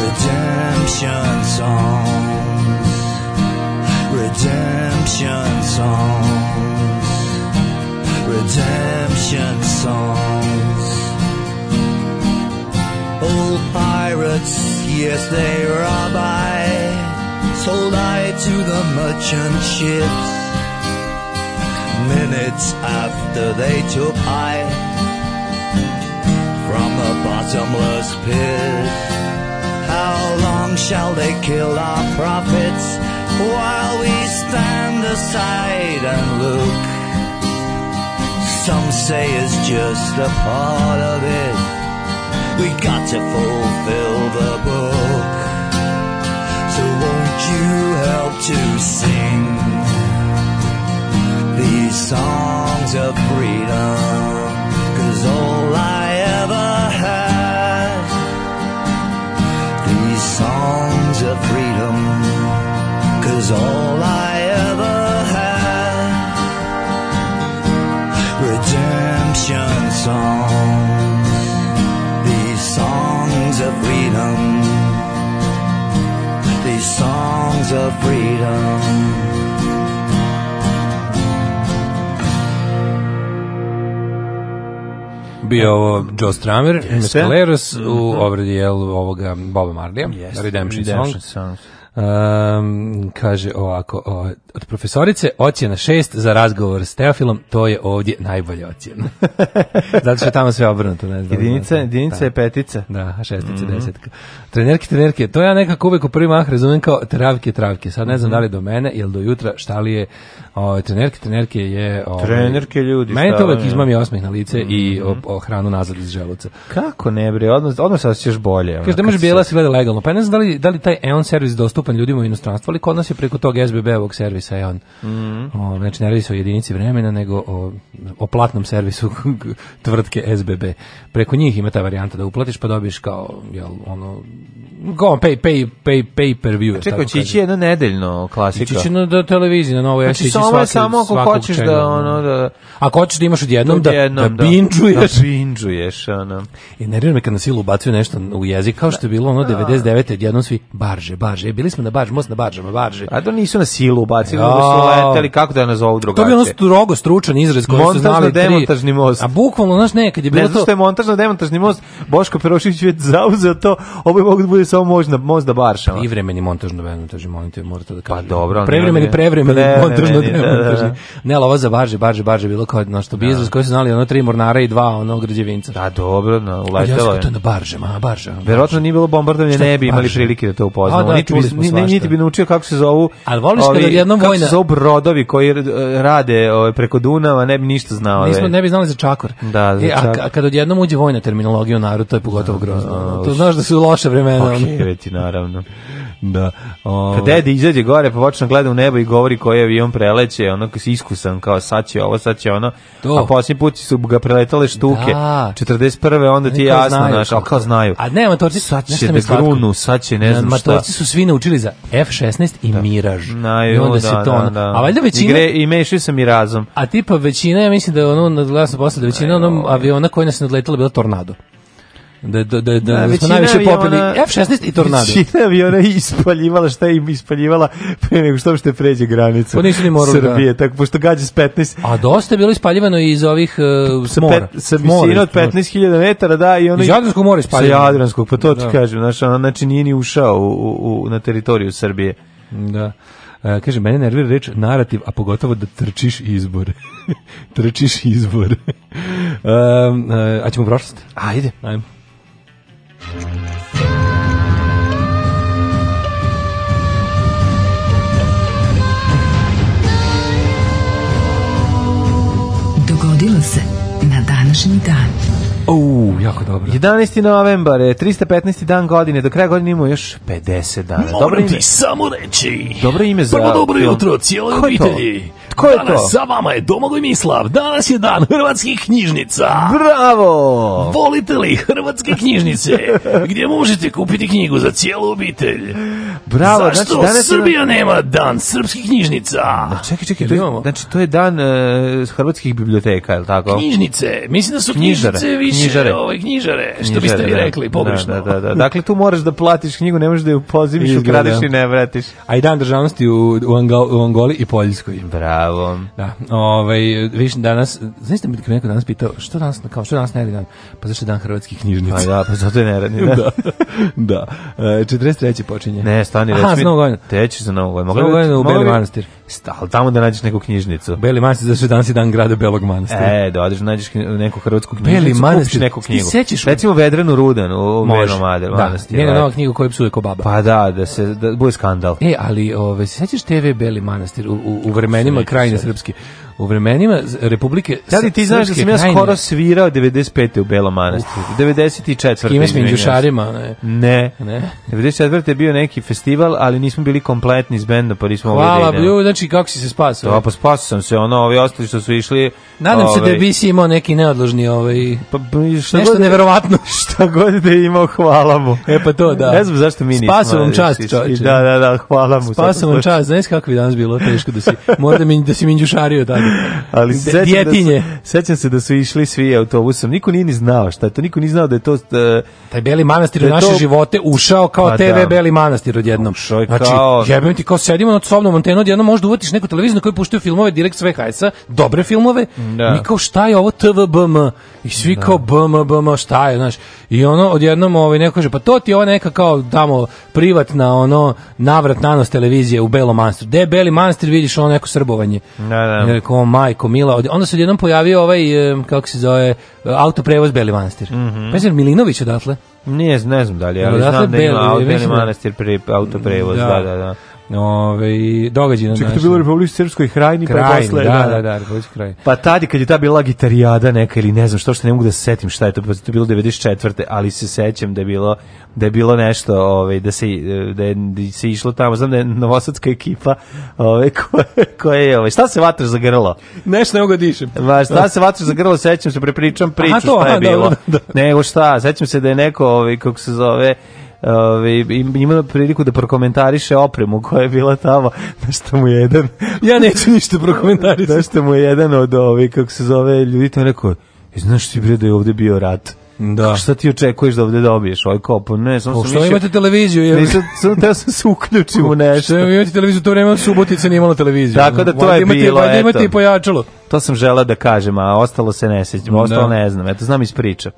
Speaker 1: Redemption songs, redemption songs, redemption songs. Old pirates, yes, they rob I. Sold I to the merchant ships minutes after they took I a bottomless pit. How long shall they kill our prophets while we stand aside and look? Some say it's just a part of it. We got to fulfill the book. So won't you help to sing these songs of freedom? Cause all I was all I ever had. Redemption songs, these songs of freedom, these songs of freedom. bio ovo Joe Stramer, Mescaleros u mhm. obradi ovoga Boba Marlija, Redemption, Redemption Song. Songs. Um, kaže ovako, o, od profesorice ocjena 6 za razgovor s Teofilom, to je ovdje najbolja ocjena. Zato što je tamo sve obrnuto. Ne znam, jedinica,
Speaker 2: da, da. jedinica
Speaker 1: je da.
Speaker 2: petica.
Speaker 1: Da, šestica, mm -hmm. desetka. Trenerke, trenerke, to ja nekako uvek u prvi mah razumijem kao travke, travke. Sad ne znam mm -hmm. da li do mene ili do jutra, šta li je o, trenerke, trenerke je... O,
Speaker 2: trenerke ljudi.
Speaker 1: Mene to uvek izmami osmeh na lice mm -hmm. i mhm. o, o, hranu nazad iz želuca.
Speaker 2: Kako ne bre, odnos, odnos ćeš bolje.
Speaker 1: Kaže da možeš bijela se gleda legalno, pa ne znam da li, da li taj EON servis dostup dostupan ljudima u inostranstvu, ali kod nas je preko tog SBB-ovog servisa je on. Mm o, znači, ne radi se o jedinici vremena, nego o, o platnom servisu tvrtke SBB. Preko njih ima ta varijanta da uplatiš, pa dobiješ kao, jel, ono, Go on, pay, pay, pay, pay per view.
Speaker 2: Čekaj, Čići jedno nedeljno klasika.
Speaker 1: Čići na da televiziji, na novo, ja znači,
Speaker 2: samo svaki, samo ako hoćeš da, čega. da, ono,
Speaker 1: da...
Speaker 2: Ako
Speaker 1: hoćeš da imaš odjednom, da- odjednom da, da, binđuješ.
Speaker 2: Da binđuješ, ono.
Speaker 1: I nervira me kad na silu ubacuju nešto u jezik, kao što je bilo ono 99. Da. odjednom svi barže, barže. Bili smo na barž, most na baržama, barže.
Speaker 2: A to nisu na silu ubacili, nego su leteli, kako da nas ovu drugačije. To je ono
Speaker 1: strogo, stručan izraz koji su znali.
Speaker 2: Montažno-demontažni most.
Speaker 1: A bukvalno, znaš, ne, kad je bilo to... Ne, znaš što je
Speaker 2: montažno-demontažni most, Boško Perošić je
Speaker 1: zauzeo to,
Speaker 2: ovo ovaj je mogu da bude samo možda, možda baršama.
Speaker 1: Privremeni montažno demontažni, molite, morate da
Speaker 2: kažete. Pa dobro.
Speaker 1: Prevremeni, prevremeni, montažno demontažni. Ne, ali ovo za barže, barže, barže, bilo kao na što bi izraz da. koji su znali, ono tri mornara i dva ono građevinca.
Speaker 2: Da, dobro, no, uletelo je.
Speaker 1: Ja to na baržama, a barža.
Speaker 2: Verovatno nije bilo bombardovanje, ne bi imali prilike da to upoznamo. Da, niti bi niti bi naučio kako se zovu. Al voliš kada jednom vojna. su brodovi koji rade ove, preko Dunava, ne bi ništa
Speaker 1: znao. Nismo ne bi znali za čakor. Da, za čakor. E, a, a kad odjednom uđe vojna terminologija
Speaker 2: u narod, to je pogotovo da, grozno. To znaš da su loše vremena, pa, Čeveti, naravno. da. O... Kad ovaj- dede izađe gore, pa počne da gleda u nebo i govori koji avion preleće, ono se iskusan, kao sad će ovo, sad će ono. To. A posljednji put su ga preletale štuke. Da. 41. onda ti je jasno, znaju, naš,
Speaker 1: ali
Speaker 2: kao
Speaker 1: znaju.
Speaker 2: A
Speaker 1: ne, matorci su, sad će da grunu,
Speaker 2: sad će ne znam šta.
Speaker 1: Matorci su svi naučili za F-16 i da. Miraž. Na, I onda da, se to da, ono. Da, da. A valjda većina...
Speaker 2: Igre, I mešaju sa Mirazom.
Speaker 1: A tipa većina, ja mislim da je ono, glasno posle, da većina ono aviona koji nas je nadletala bila tornado da, da, da, da, da smo najviše popili F-16 i Tornado.
Speaker 2: Većina aviona je ispaljivala šta je im ispaljivala pre nego što uopšte pređe granicu
Speaker 1: pa nisu ni morali, Srbije,
Speaker 2: da. tako pošto gađa s 15.
Speaker 1: A dosta je bilo ispaljivano iz ovih uh, sa mora.
Speaker 2: Pet, sa visine od 15.000 metara, da. I
Speaker 1: ono, iz Jadranskog
Speaker 2: mora ispaljivano. Sa Jadranskog, pa to da. ti kažem. Znači, znači nije ni ušao u, u, u, na teritoriju Srbije.
Speaker 1: Da. Uh, kaže, mene nervira reč narativ, a pogotovo da trčiš izbor. trčiš izbor. um, uh, a ćemo prošlost? Ajde. Ajmo. Dogodilo se na današnji dan. O, jako dobro.
Speaker 2: 11. novembar je 315. dan godine, do kraja godine imamo još 50 dana. Moram dobro ime. samo
Speaker 1: reći. Dobro ime za...
Speaker 2: Prvo
Speaker 1: dobro
Speaker 2: jutro, cijeloj obitelji. To? Tko je Danas
Speaker 1: to?
Speaker 2: sa vama je Domagoj Mislav. Danas je dan hrvatskih knjižnica.
Speaker 1: Bravo!
Speaker 2: Volite li hrvatske knjižnice? Gdje možete kupiti knjigu za cijelu obitelj? Bravo, Zašto znači danas Srbija ima- nema dan srpskih knjižnica?
Speaker 1: Čekaj, čekaj, Jel to je, imamo? znači to je dan e, hrvatskih biblioteka, je li tako?
Speaker 2: Knjižnice, mislim da su Knjižare, knjižnice više knjižare. ovaj, knjižare, što biste vi Knjižare, da. rekli, pogrešno.
Speaker 1: Da, da, da, da. Dakle, tu moraš da platiš knjigu, ne možeš da ju pozimiš, Izgleda. i ne vratiš.
Speaker 2: A i dan državnosti u, u, Ango-
Speaker 1: u Angoli i Poljskoj. Bravo.
Speaker 2: Da, ovaj, više danas, znaš da mi neko danas pitao, što danas, kao što danas ne dan? Pa zašto je dan hrvatskih knjižnica? Pa
Speaker 1: da, pa
Speaker 2: zato
Speaker 1: je neradni da. da.
Speaker 2: da. E, 43. počinje.
Speaker 1: Ne, stani,
Speaker 2: reći mi,
Speaker 1: teći za novu
Speaker 2: godinu. Mogla bi,
Speaker 1: ali tamo da nađeš neku knjižnicu.
Speaker 2: Beli Manastir, zašto danas je dan grada Belog Manastira.
Speaker 1: E, da odeš da nađeš neku hrvatsku knjižnicu, Beli Manastir, neku knjigu. Ti
Speaker 2: sećaš?
Speaker 1: Recimo Vedrenu Rudan u Venom Mader da, Manastir.
Speaker 2: Da, njena nova knjiga koju psuje ko baba.
Speaker 1: Pa da, da se da bude skandal.
Speaker 2: E, ali ove, sećaš TV Beli Manastir u, u, u vremenima krajine srpske? u vremenima Republike
Speaker 1: Da li ti znaš da sam ja skoro svirao 95. u Belom manastiru? 94. S
Speaker 2: kime s Minđušarima?
Speaker 1: Ne. ne. ne. 94. je bio neki festival, ali nismo bili kompletni s bendom, pa nismo da
Speaker 2: Hvala, ovdje Hvala, blju, znači kako si se spasao?
Speaker 1: Da, pa spasao sam se, ono, ovi ostali što su išli...
Speaker 2: Nadam ove, se da ovaj- bi si imao neki neodložni, ovaj, pa, pa nešto god, da- neverovatno.
Speaker 1: Šta god da je imao, hvala mu. E
Speaker 2: pa to, da.
Speaker 1: Ne znam zašto mi nismo.
Speaker 2: Spasao vam čast,
Speaker 1: čovječe. Da, da, da, hvala mu.
Speaker 2: Spasao vam čast, znaš kako bi danas bilo teško da si, možda da mi, si minđušario
Speaker 1: tada. Ali se sećam da se da su išli svi autobusom. Niko nije ni znao šta je to, niko nije znao da je to da,
Speaker 2: taj Beli manastir da u naše to... živote ušao kao pa, TV da. Beli manastir odjednom. Ušao je znači, jebem ti
Speaker 1: kao
Speaker 2: sedimo na sobnom antenu, odjednom možda uvatiš neku televiziju na kojoj puštaju filmove direkt sve vhs dobre filmove. Da. kao šta je ovo TVBM i svi da. kao BM BM šta je, znaš. I ono odjednom ovaj neko kaže pa to ti ova neka kao tamo privatna ono navrat nanos televizije u Belom manastiru. De Beli manastir vidiš ono neko srbovanje. Da, da. Neko, ko majko Mila, onda se odjednom pojavio ovaj, kako se zove, autoprevoz Beli Manastir. Mm -hmm. Pa je Milinović odatle?
Speaker 1: Nije, ne znam dalje, li, ali znam da ima Beli da- Manastir pri autoprevoz, da, da, da. da.
Speaker 2: Ove, događaj na
Speaker 1: Čekaj, to bilo Republike Srpskoj Hrajni, krajini, pa posle, da,
Speaker 2: da, da, da. da Krajini.
Speaker 1: Pa tad kad je ta bila gitarijada neka ili ne znam što što ne mogu da se setim šta je to, pa to je bilo 94. ali se sećam da je bilo da je bilo nešto, ovaj da se da je da se išlo tamo, znam da je novosadska ekipa, ovaj koja ko je, ovaj šta se vatra za grlo?
Speaker 2: Nešto ne
Speaker 1: mogu da
Speaker 2: dišem.
Speaker 1: Ma šta se vatra za grlo, sećam se prepričam priču aha, to, šta je aha, bilo. Da, da, da. Nego šta, sećam se da je neko, ovaj kako se zove, ovaj imao priliku da prokomentariše opremu koja je bila tamo, da što mu je jedan.
Speaker 2: ja neću ništa prokomentarisati.
Speaker 1: Da što mu je jedan od ovih kako se zove ljudi tamo rekao, e, znaš ti bre da je ovde bio rat. Da. Šta ti očekuješ da ovde dobiješ? Oj kopo, pa ne, samo pa sam.
Speaker 2: Što mišljel... imate televiziju?
Speaker 1: Je... Nisam, sam da sam se uključim u pa nešto. Što
Speaker 2: imate televiziju, to vreme Subotica nije imala televiziju.
Speaker 1: Tako da to Vada je imate, bilo, eto. Imate
Speaker 2: i pojačalo.
Speaker 1: To sam žela da kažem, a ostalo se ne sećam, da. ostalo ne znam. Eto, znam iz priče.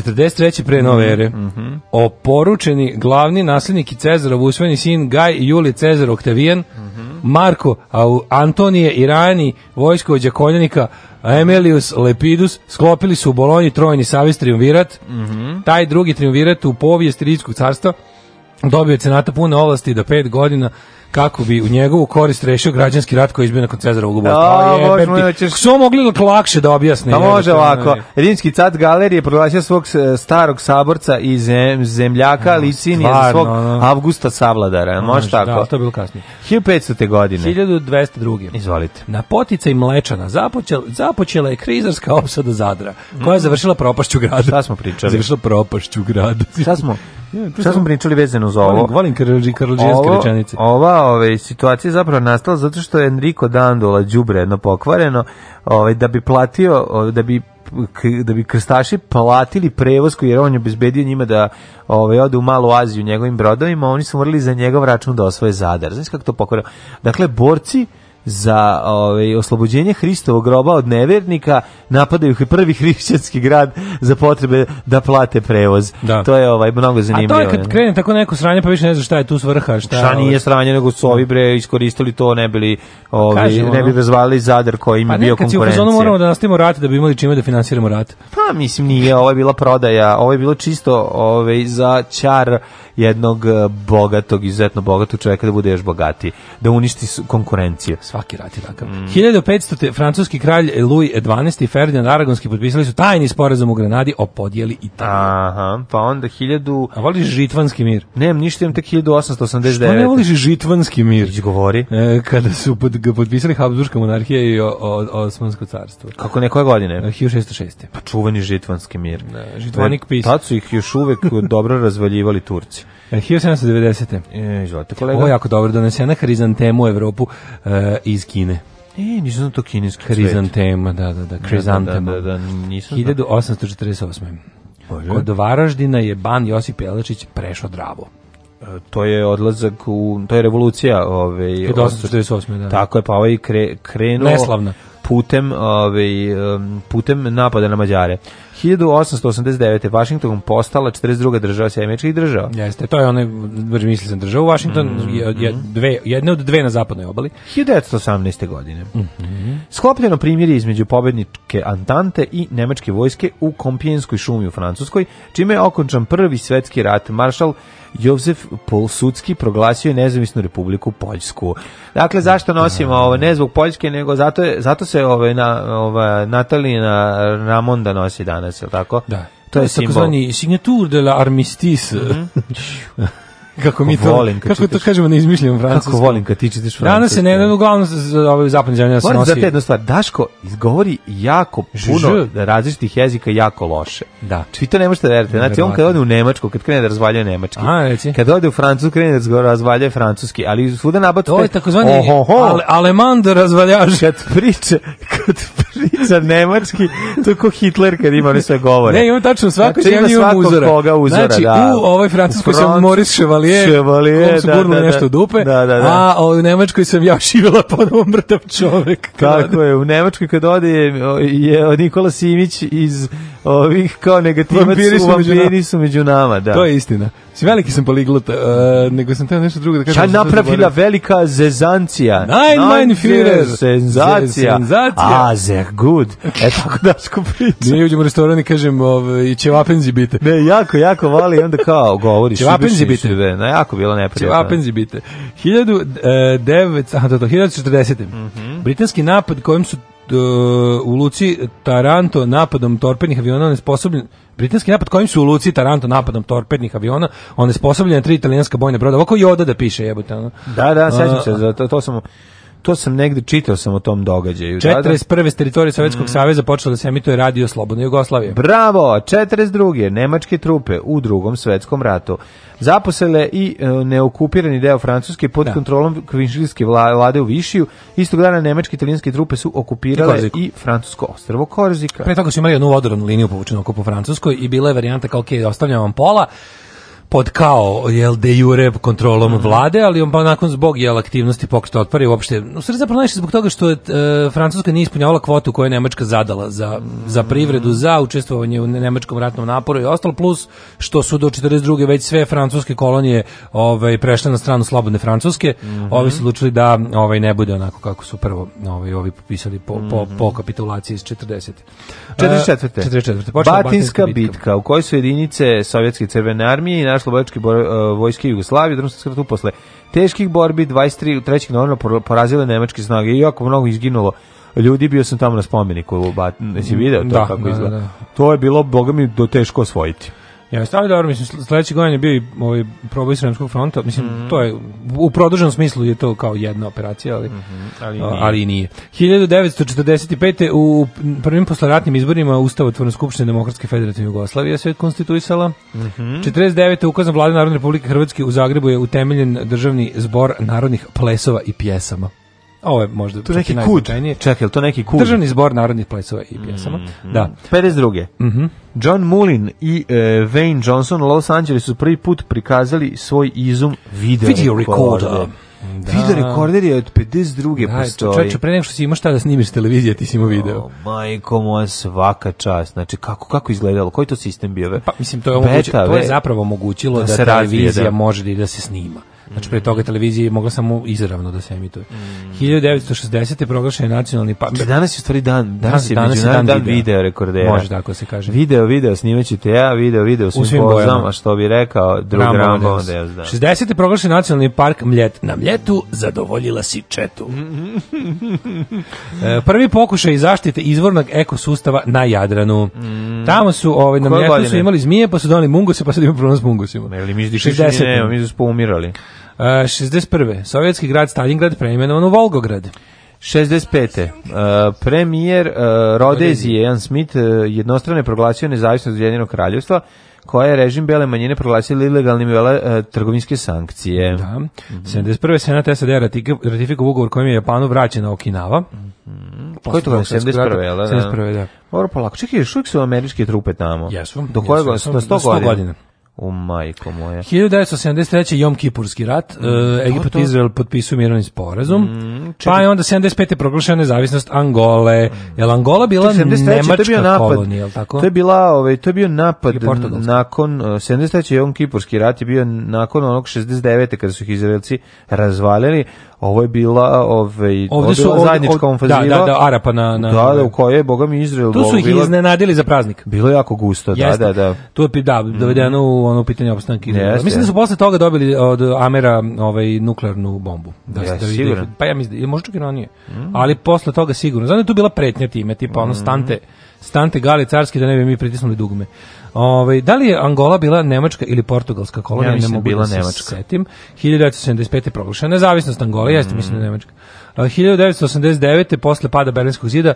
Speaker 2: 43. pre nove ere. Mm -hmm. Oporučeni glavni naslednik i Cezarov usvojeni sin Gaj Juli Cezar Oktavijan, mm -hmm. Marko Antonije Irani, vojskovođa konjanika Emilius Lepidus sklopili su u Bolonji trojni savez triumvirat. Mm -hmm. Taj drugi triumvirat u povijest Rijskog carstva dobio je cenata pune ovlasti da pet godina kako bi u njegovu korist rešio građanski rat koji je izbio nakon Cezarovog
Speaker 1: ubojistva. Da, pa ćeš... Što mogli lakše da objasne? Da
Speaker 2: može ovako. Rimski cat galerije proglasio svog e, starog saborca i zem, zemljaka no, Licinije za svog no, no. Avgusta Savladara. Može da, tako? Da,
Speaker 1: to je bilo kasnije.
Speaker 2: 1500. godine. 1202.
Speaker 1: Izvolite.
Speaker 2: Na potica i Mlečana započela, započela je krizarska opsada Zadra, koja je mm. završila propašću grada.
Speaker 1: Šta smo pričali?
Speaker 2: Završila propašću grada.
Speaker 1: Šta smo? Ja, šta smo pričali vezano za ovo?
Speaker 2: Volim, volim karolđijanske rečenice.
Speaker 1: Ova ove situacija je zapravo nastala zato što je Enrico Dandola đubre jedno pokvareno, ovaj da bi platio, ove, da bi da bi krstaši platili prevoz koji je on obezbedio njima da ovaj ode u Malu Aziju njegovim brodovima, oni su morali za njegov račun da osvoje Zadar. Znaš kako to pokvareno? Dakle borci za ovaj, oslobođenje Hristovog groba od nevernika napadaju prvi hrišćanski grad za potrebe da plate prevoz. Da. To je ovaj mnogo zanimljivo.
Speaker 2: A to je kad krene tako neko sranje pa više ne zna šta je tu svrha, šta.
Speaker 1: Šta nije ovaj- sranje nego su ovi bre iskoristili to ne bili pa ovaj ne bi razvalili Zadar koji im je pa bio konkurencija. Pa nekad
Speaker 2: moramo da nastavimo rat da bi imali čime da finansiramo rat.
Speaker 1: Pa mislim nije, ovo je bila prodaja, ovo je bilo čisto ovaj za čar jednog eh, bogatog, izuzetno bogatog čovjeka da bude još bogatiji, da uništi konkurenciju.
Speaker 2: Svaki rat je takav. Mm. 1500. francuski kralj Louis XII i Ferdinand Aragonski potpisali su tajni sporazum u Granadi o podjeli
Speaker 1: Italije. Aha, pa onda 1000...
Speaker 2: A voliš žitvanski mir?
Speaker 1: Nemam ništa, imam tek 1889.
Speaker 2: Što ne voliš žitvanski mir?
Speaker 1: Ići govori. E,
Speaker 2: kada su pod, ga potpisali Habsburgska monarhija i o, o, Osmansko carstvo.
Speaker 1: Kako ne, koje godine?
Speaker 2: 1606.
Speaker 1: E, pa čuveni žitvanski mir. Ne,
Speaker 2: da, žitvanik
Speaker 1: e, pis. Tad su ih još uvek dobro razvaljivali
Speaker 2: Turci. Đorđević. 1790.
Speaker 1: E, izvolite, kolega. Ovo je
Speaker 2: jako dobro donesena hrizantemu u Evropu uh, iz Kine.
Speaker 1: E, nisam to kineski cvet. Hrizantema,
Speaker 2: da, da, da, hrizantema. Da, da, da, da, nisam 1848. Bože. Kod Varaždina je ban Josip Jelačić prešao Dravu
Speaker 1: to je odlazak u to je revolucija ovaj
Speaker 2: 1848 da
Speaker 1: tako je pa ovaj kre, krenuo Neslavna putem ovaj putem napada na Mađare 1889. Washington postala 42. država Sjemečkih država.
Speaker 2: Jeste, to je onaj, brž znači, mislio sam država. Washington mm -hmm. je, dve, jedna od dve na zapadnoj obali.
Speaker 1: 1918. godine. Mm -hmm. Sklopljeno primjeri između pobedničke Antante i nemačke vojske u Kompijenskoj šumi u Francuskoj, čime je okončan prvi svetski rat. Maršal Jozef Polsudski proglasio je nezavisnu republiku Poljsku. Dakle, zašto da. nosimo ovo? Ne zbog Poljske, nego zato, je, zato se ove, na, ova, Natalina Ramonda nosi danas
Speaker 2: danas,
Speaker 1: je
Speaker 2: tako? Da. To je takozvani signature de la armistice. Mm -hmm. kako mi to volim, kako čitaš, to kažemo ne izmišljam francuski
Speaker 1: kako volim kad ti čitaš francuski
Speaker 2: danas se ne da za ovaj zapadni zemlje se nosi za jednu
Speaker 1: stvar Daško izgovori jako puno da različitih jezika jako loše da vi to ne možete da veriti znači on kad ode u nemačku kad krene da razvaljuje nemački A, reci. kad ode u francusku krene da razvaljuje francuski ali svuda nabaci to
Speaker 2: je takozvani ale, aleman da razvaljaš kad priče
Speaker 1: kad sličan nemački, to ko Hitler kad ima one sve govore.
Speaker 2: Ne,
Speaker 1: ima
Speaker 2: tačno, svako
Speaker 1: znači,
Speaker 2: ima svakog
Speaker 1: uzora. koga uzora, znači, da. Znači, u ovoj francuskoj sam Moris Chevalier, Chevalier da, da, da, nešto dupe, da, da, da. a u nemačkoj sam ja šivila ponovo mrtav čovek. Tako ode. je, u nemačkoj kad ode je, je Nikola Simić iz ovih kao negativac vampiri su, vampiri su među nama, da.
Speaker 2: To je istina. Si veliki sam poliglot, uh, nego sam teo nešto drugo da
Speaker 1: kažem. Ja napravila velika zezancija.
Speaker 2: Nein, mein Führer.
Speaker 1: Senzacija. Senzacija. Azer good. E tako Daško priča.
Speaker 2: Mi uđemo u restoran i kažem, ovaj, ćevapenzi bite.
Speaker 1: Ne, jako, jako vali onda kao govoriš. Ćevapenzi
Speaker 2: bite.
Speaker 1: ve, da, na jako bilo neprijatno. Ćevapenzi bite. 1900,
Speaker 2: eh, aha, to, to, 1940. Mm Britanski napad kojim su u Luci Taranto napadom torpednih aviona nesposobljen Britanski napad kojim su u Luci Taranto napadom torpednih aviona, on je sposobljen tri italijanska bojna broda. Ovako Joda da piše, jebote. Ono.
Speaker 1: Da, da, sećam se, za to, to sam To sam negde čitao sam o tom događaju.
Speaker 2: 41. Da, da. s teritorije Sovjetskog mm. saveza počelo da se emituje radio Slobodna Jugoslavije.
Speaker 1: Bravo! 42. nemačke trupe u drugom svetskom ratu zaposele i e, neokupirani deo Francuske pod da. kontrolom kvinšilske vlade u Višiju. Istog dana nemačke i italijanske trupe su okupirale Korziku. i francusko
Speaker 2: ostrvo Korzika. Pre toga su imali jednu odoranu liniju povučenu oko po Francuskoj i bila je varijanta kao, ok, ostavljam vam pola, pod kao jel de jure kontrolom mm. vlade, ali on pa nakon zbog jel aktivnosti pokreta da otpora i uopšte no stvari zapravo najviše zbog toga što je e, Francuska nije ispunjavala kvotu koju je Nemačka zadala za, za mhm. privredu, za učestvovanje u nemačkom ratnom naporu i ostalo plus što su do 42. već sve francuske kolonije ovaj prešle na stranu slobodne Francuske. Mm -hmm. Ovi su odlučili da ovaj ne bude onako kako su prvo ovaj ovi popisali po, po, mhm. po kapitulaciji iz 40.
Speaker 1: 44. E, 44. Batinska bitka. bitka u kojoj su jedinice sovjetske crvene armije i naš slobodačke e, vojske Jugoslavije, drugoslavske ratu posle teških borbi 23. u 3. novembra porazile nemačke snage i jako mnogo izginulo ljudi, bio sam tamo na spomeniku, jesi video to da, kako da, izgleda? Da, da. To je bilo, boga mi, do teško osvojiti.
Speaker 2: Ja, stavio dobro, mislim, sledeći godin je bio i ovaj, proboj Sremskog fronta, mislim, mm -hmm. to je, u produženom smislu je to kao jedna operacija, ali, mm -hmm, ali, nije. ali nije. 1945. u prvim posleratnim izborima Ustavotvorna skupštine Demokratske federativne Jugoslavije se konstituisala. Mm -hmm. 49. ukazan vlade Narodne republike Hrvatske u Zagrebu je utemeljen državni zbor narodnih plesova i pjesama. Ovo je možda to neki kud.
Speaker 1: Čekaj, to neki kud.
Speaker 2: Državni zbor narodnih plesova i pjesama. Mm -hmm. Da.
Speaker 1: 52. Mm John Mullin i e, Wayne Johnson u Los Angelesu prvi put prikazali svoj izum video, video recorder. Da. da. Video recorder je od 52. Da, postoji. Čovječe,
Speaker 2: pre nego što si imao šta da snimiš televizija, ti si imao video.
Speaker 1: Oh, majko moja, svaka čast. Znači, kako, kako izgledalo? Koji to sistem bio?
Speaker 2: Pa, mislim, to je, omogući, to je zapravo omogućilo da, da se televizija razvije, da. može da, da se snima. Znači pre toga televizija mogla samo izravno da se emituje. Mm. 1960. proglašen je nacionalni pa
Speaker 1: danas je stvari dan, danas, je međunarodni dan, dan video. video rekordera. Može tako da se kaže. Video, video, snimaću te ja, video, video svim, u svim pozama, a što bi rekao drug Rambo, Rambo da.
Speaker 2: 60. proglašen nacionalni park Mljet. Na Mljetu zadovoljila si četu. E, prvi pokušaj zaštite izvornog ekosustava na Jadranu. Mm. Tamo su ovaj na Mljetu su imali zmije, pa su doneli mungose, pa sad ima problem s mungusima. Da
Speaker 1: ne, mi mi smo umirali.
Speaker 2: Uh, e, 61. Sovjetski grad Stalingrad preimenovan u Volgograd.
Speaker 1: 65. Uh, e, premijer uh, e, Rodezije, Jan Smith, uh, jednostrano je proglasio nezavisnost Ujedinjenog kraljevstva, koja je režim Bele manjine proglasila ilegalnim vele e, trgovinske sankcije. Da. Mm
Speaker 2: -hmm. 71. senat SAD ratifikuje ugovor kojim je Japanu vraćena Okinawa. Mm -hmm. Koji
Speaker 1: je to godine? 71. Jel, da?
Speaker 2: 71. da.
Speaker 1: Dobro, polako. Čekaj, još uvijek su američke trupe tamo.
Speaker 2: Jesu.
Speaker 1: Do koje Jesu, na 100, 100 godina. godina. U majko moja.
Speaker 2: 1973. Jom Kipurski rat, mm, e, da, Egipat i Izrael potpisuju mirovni sporazum, mm, pa je onda 75. proglašena nezavisnost Angole. Mm. Jel Angola bila čekaj, 73. nemačka bio napad, kolonija, jel tako?
Speaker 1: To je, bila, ovaj, to je bio napad nakon, 73. E, Jom Kipurski rat je bio nakon onog 69. kada su ih Izraelci razvalili, Ovo je bila ovaj ovde su ovde, zajednička
Speaker 2: Da, da, da, Arapa na na
Speaker 1: Da, da, u kojoj je Boga mi Izrael
Speaker 2: Tu su ih iznenadili za praznik.
Speaker 1: Bilo je jako gusto, da, Jeste. da, da.
Speaker 2: to je da, mhm. dovedeno mm. u ono pitanje opstanka Izraela. Mislim da su posle toga dobili od Amera ovaj nuklearnu bombu. Da, se
Speaker 1: da, vidi
Speaker 2: Pa ja mislim, da- možda čak i ranije. Mm. Ali posle toga sigurno. Znam da tu bila pretnja time, tipa mm. ono mhm. stante Stante Gale carski da ne bi mi pritisnuli dugme. Ovaj da li je Angola bila nemačka ili portugalska kolonija?
Speaker 1: Ja ne da
Speaker 2: mogu
Speaker 1: bila da se nemačka. setim.
Speaker 2: 1975. proglašena nezavisnost Angola, mm. jeste mislim da je nemačka. 1989. posle pada Berlinskog zida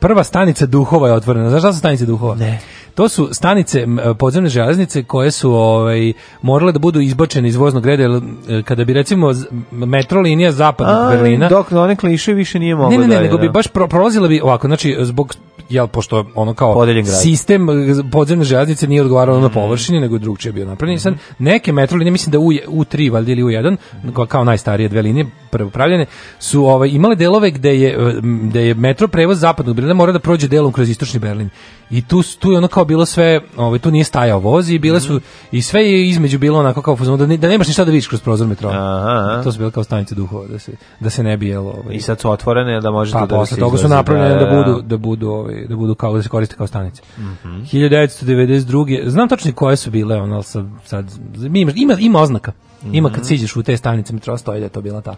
Speaker 2: prva stanica duhova je otvorena. Znaš šta su stanice duhova? Ne. To su stanice podzemne železnice koje su ovaj, morale da budu izbačene iz voznog reda, e, kada bi recimo metro linija zapadnog Berlina...
Speaker 1: Dok one kliše više nije mogla da Ne,
Speaker 2: ne, ne, da nego bi da. baš pro, prolazila bi ovako, znači zbog
Speaker 1: jel,
Speaker 2: pošto ono kao sistem e, podzemne željeznice nije odgovaralo mm -hmm. na površini, nego drugčije bio napravljen. Mm -hmm. Sad, neke metro linije, mislim da U, U3 valjda ili U1, mm. kao najstarije dve linije prepravljene, su ovaj, imale delove gde je, gde je metro prevoz zapadnog Berlina mora da prođe delom kroz istočni Berlin i tu, tu je ono kao bilo sve, ovaj, tu nije stajao voz i bile su, i sve je između bilo onako kao fuzon, da, da nemaš ništa da vidiš kroz prozor metroa. Aha, To su bilo kao stanice duhova, da se, da se ne bijelo, Ovaj.
Speaker 1: I sad su otvorene, da može pa, da
Speaker 2: posle toga
Speaker 1: su
Speaker 2: napravljene da, da, da, da, budu, da, budu, ovaj, da budu kao, da se koriste kao stanice. Mm 1992. Znam tačno koje su bile, on al sad, sad ima, ima, ima oznaka. Ima mhm. kad siđeš u te stanice metroa, stoji da je to bila ta.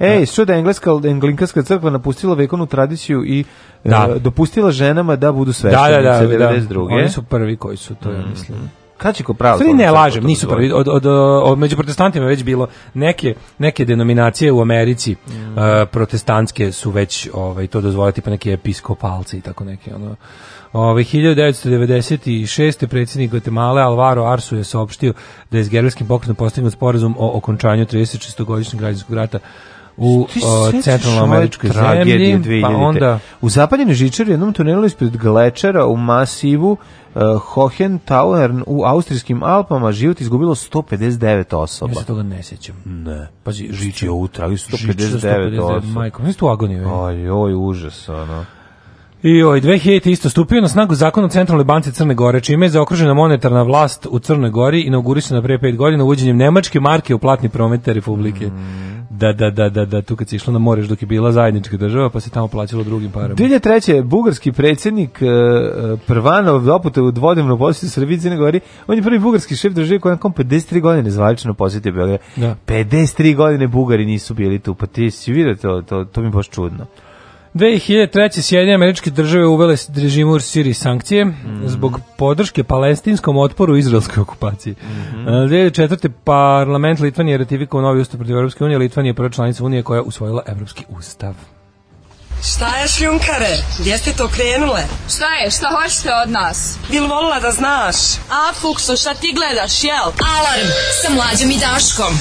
Speaker 1: Ej, da. što da engleska anglikanska crkva napustila vekovnu tradiciju i da. E, dopustila ženama da budu da, da, sveštenice da, da, da, 92. Da.
Speaker 2: Oni su prvi koji su to, ja mm. mislim.
Speaker 1: Kad će ko pravo? Sve
Speaker 2: ne lažem, nisu prvi. Od, od, od, među protestantima je već bilo neke, neke denominacije u Americi mm. uh, protestantske su već ovaj, to dozvolili, tipa neke episkopalci i tako neke. Ono. Ove, ovaj, 1996. predsjednik Guatemala Alvaro Arsu je saopštio da je s gerilskim pokretom postignut sporazum o okončanju 36. godišnjeg građanskog rata u e, centralnoameričkoj zemlji, pa onda...
Speaker 1: U zapaljenoj žičari, jednom tunelu ispred Glečera u masivu uh, e, Hohentauen u austrijskim Alpama život izgubilo 159 osoba. Ja se
Speaker 2: toga ne sećam Ne. Pazi, žič je
Speaker 1: utrag, 159, 159 osoba. Majko, nisi tu agoniju. Oj, oj, užas, ono.
Speaker 2: I ovaj 2000 isto stupio na snagu zakon o Centralnoj banci Crne Gore, čime je zaokružena monetarna vlast u Crnoj Gori inaugurisana pre 5 godina uvođenjem nemačke marke u platni promet republike. Mm. Da, da, da, da, da, tu kad si išla na moreš dok je bila zajednička država, pa se tamo plaćalo drugim parama.
Speaker 1: 2003. bugarski predsednik uh, e, Prvanov opute u dvodnevnu posjetu Srbiji Crne Gori, on je prvi bugarski šef države da koji je nakon 53 godine zvalično posjetio Beograd. Da. 53 godine Bugari nisu bili tu, pa ti si vidio to, to, to mi je baš čudno.
Speaker 2: 2003. Sjedinje američke države uvele režimu Siriji sankcije mm -hmm. zbog podrške palestinskom otporu izraelskoj okupaciji. Mm -hmm. 2004. parlament Litvanije je novi ustav protiv Europske unije. Litvanija je prva članica Unije koja je usvojila Evropski ustav.
Speaker 3: Šta je šljunkare? Gdje ste to krenule?
Speaker 4: Šta je? Šta hoćete od nas?
Speaker 3: Bil volila da znaš?
Speaker 4: A, Fuksu, šta ti gledaš, jel?
Speaker 5: Alarm sa mlađom i Daškom.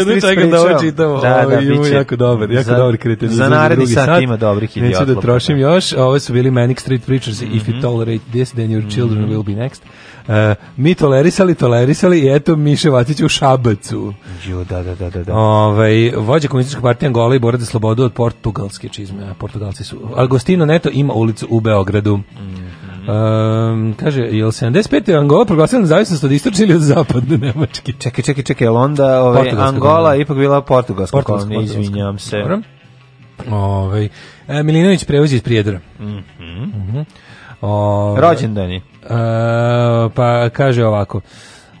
Speaker 1: jedno čekam da ovo
Speaker 2: čitamo.
Speaker 1: Da, da, ovo, biće. Jako dobar, jako za, dobar kreteni. Za, za naredni sat, sat ima dobrih idiotlopa. Neću
Speaker 2: da trošim da. još. Ovo su bili Manic Street Preachers. Mm -hmm. If you tolerate this, then your children mm -hmm. will be next. Uh, mi tolerisali, tolerisali i eto Miše Vatić u Šabacu. Jo,
Speaker 1: da, da, da, da.
Speaker 2: Ovaj vođa komunističke partije Angola i Borade slobodu od portugalske čizme. Portugalci su. Agostino Neto ima ulicu u Beogradu. Mm -hmm. Um, kaže, je li 75. Angola proglasila nezavisnost od istočne ili od zapadne Nemačke?
Speaker 1: Čekaj, čekaj, čekaj, je onda ove, ovaj, Angola kolonija. ipak bila portugalska, portugalska kolonija, izvinjam se. Dobro.
Speaker 2: Ove, ovaj, e, Milinović prevozi iz Prijedora.
Speaker 1: Mm -hmm. mm -hmm. Rođendani. E,
Speaker 2: pa kaže ovako.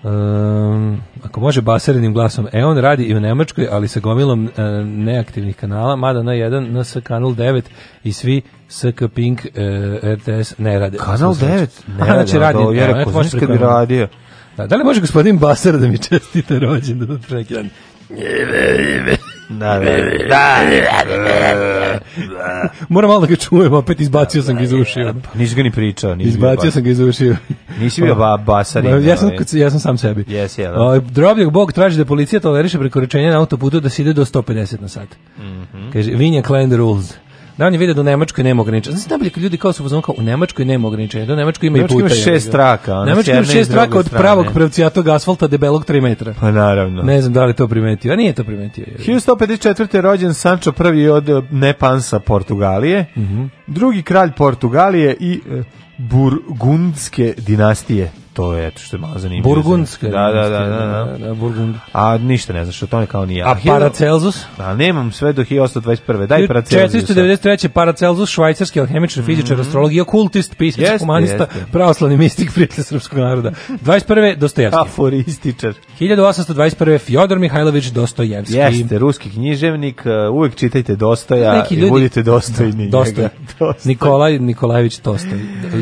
Speaker 2: Um, ako može baserenim glasom, e on radi i u Nemačkoj, ali sa gomilom uh, neaktivnih kanala, mada na 1, na S kanal 9 i svi SK Pink uh, e, RTS ne rade.
Speaker 1: Kanal 9? Znači,
Speaker 2: znači, ne rade, znači radi,
Speaker 1: ja da, rekao, pa znači, znaš kad bi radio.
Speaker 2: Da, da li može gospodin Baser da mi čestite rođendan od prekidan? Njeve, njeve. Da, da. Moram malo da ga čujem, opet izbacio sam ga iz ušiju.
Speaker 1: Pa nisi ga ni pričao.
Speaker 2: Nisi izbacio sam ga iz ušiju.
Speaker 1: Nisi bio ba, basar. Ja
Speaker 2: sam, ja sam sam sebi. Yes, ja, da. Drobljak Bog traži da policija toleriše prekoračenje na autoputu da se ide do 150 na sat. Mm -hmm. Kaže, Vinja Klein rules da oni vide da u Nemačkoj nema ograničenja. Znači da ljudi kao su pozvali kao u Nemačkoj nema ograničenja, da u Nemačkoj ima Nemačkoj i puta.
Speaker 1: Nemačkoj ima šest traka.
Speaker 2: Nemačkoj ima šest traka od strane. pravog pravcijatog asfalta debelog 3 metra.
Speaker 1: Pa naravno.
Speaker 2: Ne znam da li to primetio, a nije to primetio.
Speaker 1: 1154. rođen Sancho prvi od eh, Nepansa Portugalije, mm -hmm. drugi kralj Portugalije i eh, Burgundske dinastije to je eto što je malo zanimljivo.
Speaker 2: Burgundske.
Speaker 1: Da, da da, da, da,
Speaker 2: da, da. Burgund.
Speaker 1: A ništa ne znaš, o tome kao nije.
Speaker 2: A Paracelsus? A
Speaker 1: nemam sve do 1821. Daj Paracelsus.
Speaker 2: 493. Paracelsus, švajcarski alhemičar, fizičar, mhm. astrolog, i okultist, pisac, humanista, pravoslavni mistik, prijatelj srpskog naroda. 21. Dostojevski.
Speaker 1: Aforističar.
Speaker 2: 1821. Fjodor Mihajlović Dostojevski.
Speaker 1: Jeste, ruski književnik, e, uvek čitajte Dostoja i budite dostojni.
Speaker 2: Dostoj. Nikolaj Nikolajević Dostoj.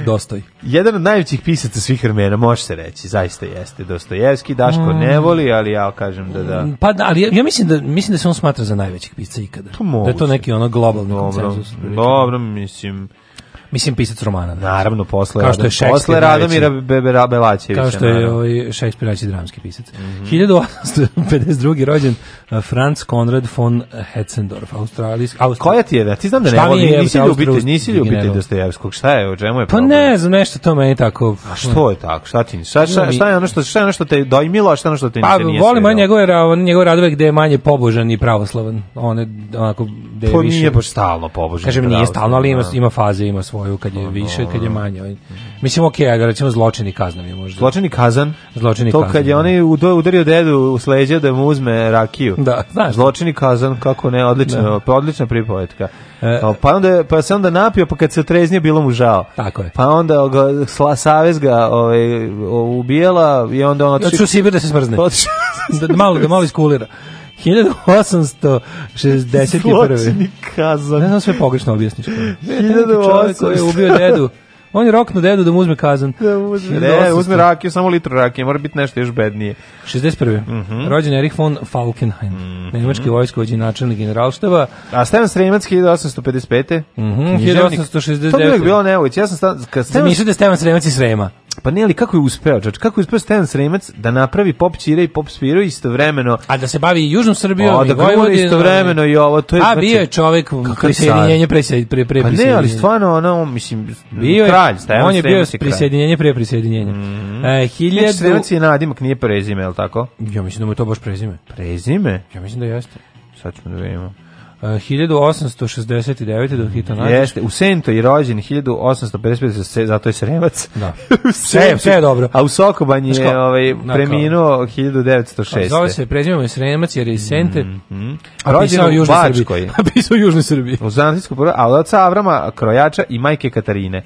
Speaker 2: Dostoj.
Speaker 1: Jedan od najvećih pisaca svih vremena, može se reći, zaista jeste Dostojevski, Daško mm. ne voli, ali ja kažem da da. Mm,
Speaker 2: pa
Speaker 1: da,
Speaker 2: ali ja, ja mislim da mislim da se on smatra za najvećeg pisca ikada. To da je to neki ono globalni konsenzus.
Speaker 1: Dobro, mislim
Speaker 2: Mislim pisac romana.
Speaker 1: Da. Naravno posle kao što je posle Radomira Bebera Belačevića.
Speaker 2: Kao što je ovaj Šekspir najveći dramski pisac. Mm -hmm. 1852. rođen Franz Konrad von Hetzendorf, australijski.
Speaker 1: Austral... Koja ti je da? Ti znam da ne volim, nisi ljubitelj, nisi ljubitelj Dostojevskog. Šta je, o čemu je pa
Speaker 2: problem? Pa ne znam, nešto to meni tako.
Speaker 1: A što je tako? Šta ti? Šta, šta, šta je ono što šta je ono što te dojmilo, a šta je ono što te pa, nije.
Speaker 2: Pa volim manje njegove njegov radove gde je manje pobožan i pravoslavan. On je onako
Speaker 1: gde je pa više. Pa nije baš stalno pobožan.
Speaker 2: Kažem nije stalno, ali ima ima da. faze, ima svoje svoju kad je pa, više, kad je manje. Mislim, ok, ajde, recimo zločini kaznam je
Speaker 1: možda. Zločini kazan? Zločini to kazan. To kad je da. onaj udario dedu u sleđe da mu uzme rakiju.
Speaker 2: Da, znaš.
Speaker 1: Zločini kazan, kako ne, odlična, da. Pa, odlična pripovetka. E, pa, pa onda pa se onda napio, pa kad se treznio bilo mu žao.
Speaker 2: Tako je.
Speaker 1: Pa onda ga, sla, savez ga ovaj, ubijala i onda on otišao.
Speaker 2: Ja ću Sibir da se smrzne. Da, da, malo, da malo iskulira. 1861. Zločini kazan. Ne znam sve pogrešno objasniš. 1800. Pa. Koji je ubio dedu. On je roknu dedu da mu uzme kazan.
Speaker 1: Da uzme, ne, uzme rakiju, samo litru rakije, mora biti nešto još bednije.
Speaker 2: 61. Mm -hmm. Rođen Erich von Falkenhayn, mm -hmm. nemački vojskovođi načelnik generalštava.
Speaker 1: A Stefan Sremac 1855.
Speaker 2: Mm -hmm,
Speaker 1: 1869. To bi bilo nevojć. Ja sam
Speaker 2: stan... Stevan... Mislite Stefan Sremac i Srema.
Speaker 1: Pa ne, ali kako je uspeo, čač? Kako je uspeo Stevan Sremac da napravi pop čire i pop spiro istovremeno?
Speaker 2: A da se bavi i Južnom Srbijom o,
Speaker 1: i da Vojvodinom. istovremeno i ovo. To je,
Speaker 2: a
Speaker 1: znači
Speaker 2: bio
Speaker 1: je
Speaker 2: čovek prisjedinjenje pre, pre, pre Pa
Speaker 1: ne, ali stvarno, ono, mislim, bio je, kralj, Stevan On je bio
Speaker 2: prisjedinjenje pre prisjedinjenja.
Speaker 1: Mm e, hiljadu... Sremac je nadimak, nije prezime, je li tako?
Speaker 2: Ja mislim da mu je to baš prezime.
Speaker 1: Prezime?
Speaker 2: Ja mislim da jeste.
Speaker 1: Sad ćemo da vidimo.
Speaker 2: 1869.
Speaker 1: do Hita Jeste, u Sento je rođen 1855, zato je Sremac.
Speaker 2: Da. Sve, sve je dobro.
Speaker 1: A u Sokobanji je ovaj, preminuo
Speaker 2: 1906.
Speaker 1: Zove se,
Speaker 2: prezimamo je Sremac jer je iz Sente,
Speaker 1: mm -hmm. a rođen u Južnoj Srbiji. A pisao u Južnoj Srbiji. U Zanatijsku prvo, a od oca Avrama Krojača i majke Katarine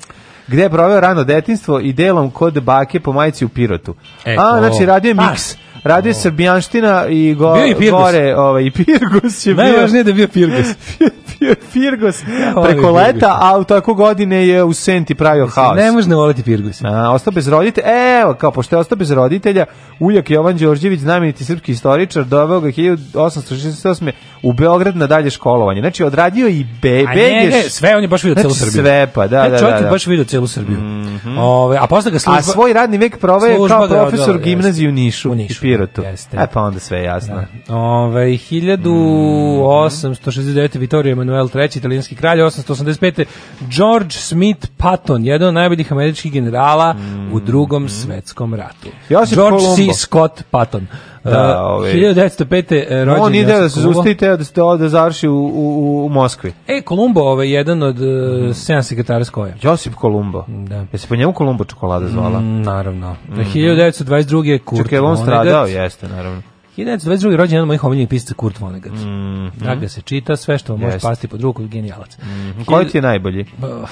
Speaker 1: gde je proveo rano detinstvo i delom kod bake po majici u Pirotu. Eko. A, znači, radio je miks. Pas Radio je Srbijanština i go, gore, ovaj, i Pirgus
Speaker 2: je Najvažnije bio. da je bio Pirgus.
Speaker 1: Ovaj Pirgus preko leta, a u tako godine je u Senti pravio haos.
Speaker 2: Ne može ne voliti
Speaker 1: Pirgus. A, ostao bez roditelja, evo, kao pošto je ostao bez roditelja, uljak Jovan Đorđević, znameniti srpski istoričar, doveo ga 1868. u Beograd na dalje školovanje. Znači, odradio i be, a ne, ne,
Speaker 2: sve, on je baš vidio znači, celu Srbiju. Sve,
Speaker 1: pa, da, ne, da, da, da. je
Speaker 2: da. baš vidio celu Srbiju. Mm -hmm.
Speaker 1: Ove, a posle ga služba... A svoj radni vek prove kao profesor gimnazije u Nišu. U Nišu Pirotu. Jeste. E pa onda sve je jasno. Da.
Speaker 2: Ove, ovaj, 1869. Vittorio Emanuel III, italijanski kralj, 1885. George Smith Patton, jedan od najboljih američkih generala mm. u drugom svetskom ratu. Josip George Columbo. C. Scott Patton. Da,
Speaker 1: 1905. E, ovaj- e, rođen. On ide da se zusti da, da, ovde završi u, u, u Moskvi.
Speaker 2: E, Kolumbo ovaj, jedan od e, mm. sedam sekretara Skoja.
Speaker 1: Josip Kolumbo. Da. Je po njemu Kolumbo čokolada zvala? Mm,
Speaker 2: naravno. Mm. 1922.
Speaker 1: je
Speaker 2: Kurt
Speaker 1: Čekaj, on stradao, jeste, naravno.
Speaker 2: 1922. rođen jedan od mojih omiljenih pisaca Kurt Vonnegut. Mm -hmm. Da se čita, sve što yes. može pasti pod rukom, genijalac. Mm -hmm.
Speaker 1: Koji ti je najbolji?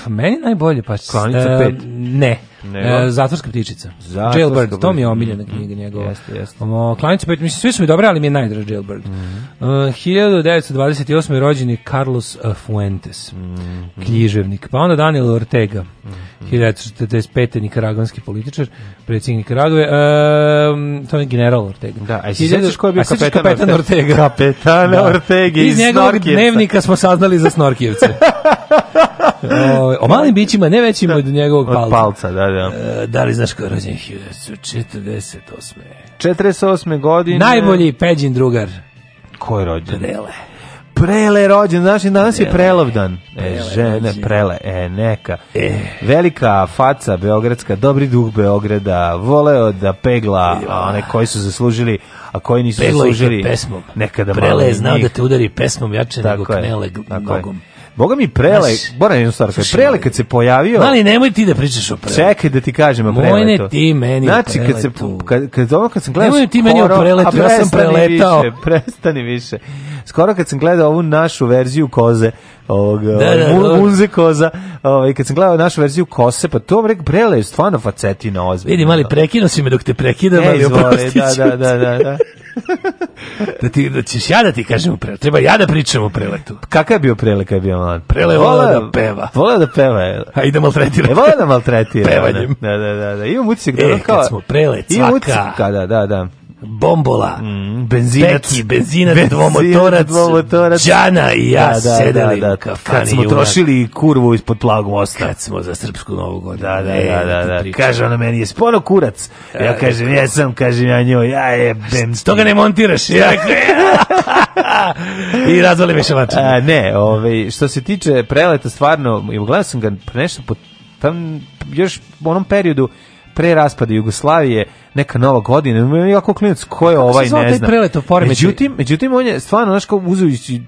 Speaker 2: Meni najbolji, pa...
Speaker 1: Klanica 5? E,
Speaker 2: ne. Nego? E, Zatvorska ptičica. Zatvorska Jailbird, to mi je omiljena knjiga mm-hmm. njegova. Jeste, jeste. Klanicu pet, mislim, svi su mi dobre, ali mi je najdraž Jailbird. Mm -hmm. uh, 1928. rođeni Carlos e, Fuentes, mm -hmm. književnik. Pa onda Daniel Ortega, mm -hmm. 1945. nikaragonski političar, predsjednik Nikaragove. Uh, e, to je general Ortega.
Speaker 1: Da, a si sjećaš ko je bio kapetan, kapetan
Speaker 2: Ortega? Kapetan da. Ortega iz, iz njegovog dnevnika smo saznali za Snorkijevce. o, o malim bićima, ne većim da, od njegovog palca. Od
Speaker 1: palca, da, da.
Speaker 2: E, da li znaš ko je rođen 48. 48.
Speaker 1: godine.
Speaker 2: Najbolji peđin drugar.
Speaker 1: Ko je rođen? Prele. Prele rođen, znaš, danas e, prele. je prelovdan. Prele, e, žene, prele, e, neka. E. Velika faca beogradska, dobri duh Beograda, voleo da pegla a one koji su zaslužili, a koji nisu pegla zaslužili.
Speaker 2: pesmom.
Speaker 1: Nekada
Speaker 2: prele
Speaker 1: je
Speaker 2: znao njih. da te udari pesmom jače tako nego knele nogom. Je.
Speaker 1: Boga mi prele, moram jednu stvar, prele kad se pojavio...
Speaker 2: Ali nemoj ti da pričaš o prele.
Speaker 1: Čekaj da ti kažem o preletu.
Speaker 2: Mojne ti meni znači, kad
Speaker 1: se, kad, kad, ono kad sam
Speaker 2: gledao... Nemoj ti meni o preletu, ja sam preletao.
Speaker 1: Prestani više, prestani više. Skoro kad sam gledao ovu našu verziju koze, ovog, da, da, mun, munze koza, ovaj, kad sam gledao našu verziju kose, pa to rekao, brele je stvarno facetina ozbiljno.
Speaker 2: Vidim, ali prekino si me dok te prekidam, ali oprostiću.
Speaker 1: Da, da, da, da, da.
Speaker 2: da ti da ćeš ja da ti kažem pre treba ja da pričam o preletu
Speaker 1: kakav je bio prele kad je bio mlad
Speaker 2: prele voleo da peva
Speaker 1: voleo da peva je. a ide
Speaker 2: maltretira e,
Speaker 1: voleo da
Speaker 2: maltretira
Speaker 1: pevanjem da da da da ima utisak da
Speaker 2: e, kao kad smo prele cvaka ima utisak da
Speaker 1: da da
Speaker 2: bombola, mm, benzinac, peki,
Speaker 1: benzinac, benzinac dvomotorac,
Speaker 2: dvomotorac,
Speaker 1: Đana i ja da, da, da, sedeli da, da, da. u kafani. Kad smo junak. trošili kurvu ispod plavog mosta. Kad smo za srpsku novu godinu. Da, da, e, da, da, da. da kaže ona meni, je sporo kurac. Ja, e, ja kažem, ja sam, kažem ja njoj, ja jebem. S toga
Speaker 2: ne montiraš. Ja, I razvali me šavača.
Speaker 1: Ne, ovaj, što se tiče preleta, stvarno, i ugledao sam ga nešto po tam još u onom periodu pre raspada Jugoslavije, neka nova godina, jako klinac
Speaker 2: ko je ovaj, ne znam. Preleto,
Speaker 1: međutim, međutim, on je stvarno, znaš, kao uzujući,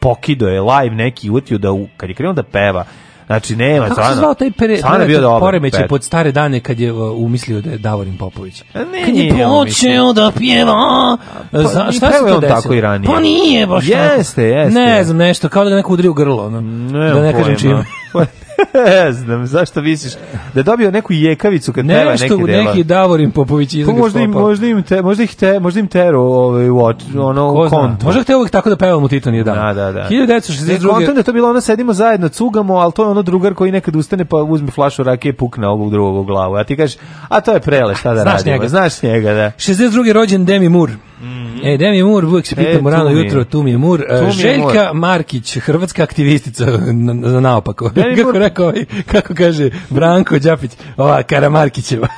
Speaker 1: pokido je live neki utio da, kad je krenuo da peva, Znači nema
Speaker 2: Kako
Speaker 1: stvarno. Kako se zvao taj
Speaker 2: pere, stvarno bio dobar. Poremeće pod stare dane kad je uh, umislio da je Davorin Popović. A
Speaker 1: ne,
Speaker 2: kad je počeo da pjeva. Pa, Za, šta se to desilo? Tako i ranije. Pa nije baš. Jeste, jeste. Ne znam nešto, kao da ga neko udrio grlo. Ono, ne, da ne pojma. kažem čime.
Speaker 1: Znam, zašto misliš? Da je dobio neku jekavicu kad peva neke dela. Nešto
Speaker 2: neki Davorin Popović pa iz možda
Speaker 1: im, možda im, te, možda ih te, možda im tero ovaj, watch, ono, Ko konto. Možda
Speaker 2: hteo ih tako da pevam u Titan jedan.
Speaker 1: Da, da, da.
Speaker 2: 1962. Konto
Speaker 1: da to bilo ono, sedimo zajedno, cugamo, al to je ono drugar koji nekad ustane pa uzme flašu rakije pukne ovog drugog glavu. A ti kažeš, a to je prele, šta da Znaš
Speaker 2: radimo. Znaš njega, da. 62. rođen Demi Moore. Mm -hmm. E, Demi Mur, uvijek se pitamo e, rano jutro, tu mi je Mur. Uh, e, Željka mur. Markić, hrvatska aktivistica, na, na naopako. kako, rekao, ovaj, kako kaže Branko Đapić, ova Karamarkićeva.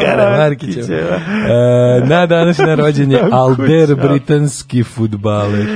Speaker 1: Kara Markićeva.
Speaker 2: Uh, na današnje rođenje Alder, britanski futbaler.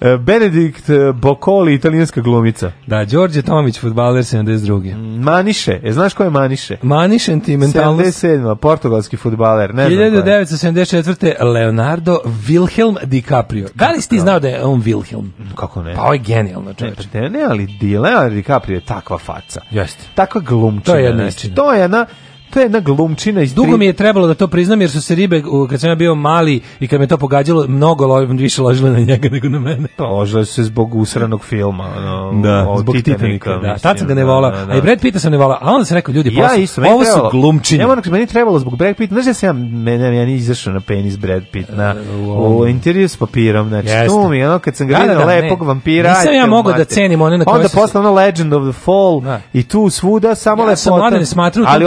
Speaker 1: E, Benedikt e, Bokoli, italijanska glumica.
Speaker 2: Da, Đorđe Tomić, futbaler 72.
Speaker 1: Mm, Maniše, e, znaš ko je Maniše? Maniše
Speaker 2: sentimentalnost.
Speaker 1: 77. portugalski futbaler. Ne
Speaker 2: 1974. Leonardo Wilhelm DiCaprio. Da li si ti znao da je on Wilhelm?
Speaker 1: Mm, kako ne?
Speaker 2: Pa ovo je genijalno
Speaker 1: čovječ. Pa ne, ne, ali Leonardo DiCaprio je takva faca. Jeste. Takva glumčina. To je jedna. To je jedna To je jedna glumčina iz... Dugo
Speaker 2: tri... mi je trebalo da to priznam, jer su se ribe, kad sam ja bio mali i kad me to pogađalo, mnogo lo, više ložile na njega nego na mene.
Speaker 1: Pa, ložile se zbog usranog filma. No,
Speaker 2: da, o, zbog
Speaker 1: Titanika. Titanika
Speaker 2: da. Tad sam ga ne da, vola. da, da. a i Brad Pitta sam ne vola. a onda se rekao, ljudi, ja posle, isto, ovo su glumčine. Ja
Speaker 1: onak, da meni trebalo zbog Brad Pitta, znaš da se ja, mene, ja nije izašao na penis Brad Pitt, na uh, e, wow. u intervju s papirom, znači, tu mi, ono, kad sam ga da, vidio lepog ne. vampira, nisam ja mogao da cenim one na koje Onda posle ono Legend of the Fall i tu svuda samo lepota. Ja sam mladen
Speaker 2: smatrao ali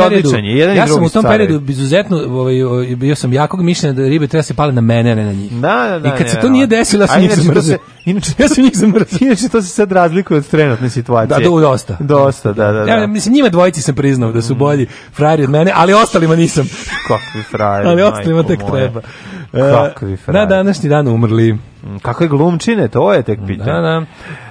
Speaker 2: jedan ja sam u tom starovi. periodu izuzetno ovaj, ovaj, bio sam jakog mišljenja da ribe treba da se pale na mene, a ne na njih.
Speaker 1: Da, da, da,
Speaker 2: I
Speaker 1: kad
Speaker 2: se to nije desilo, ja sam njih se
Speaker 1: Inače, ja sam
Speaker 2: njih zamrzio.
Speaker 1: Inače, to se sad razlikuje od trenutne situacije. Da, do,
Speaker 2: dosta.
Speaker 1: Dosta, da, da. da.
Speaker 2: Ja, mislim, njima dvojici sam priznao da su mm. bolji frajeri od mene, ali ostalima nisam.
Speaker 1: Kakvi frajeri,
Speaker 2: Ali ostalima tek moja. treba.
Speaker 1: Kakvi e, frajeri. Na
Speaker 2: današnji dan umrli. Mm,
Speaker 1: Kako je glumčine, to je tek da, pitanje. Da,
Speaker 2: da.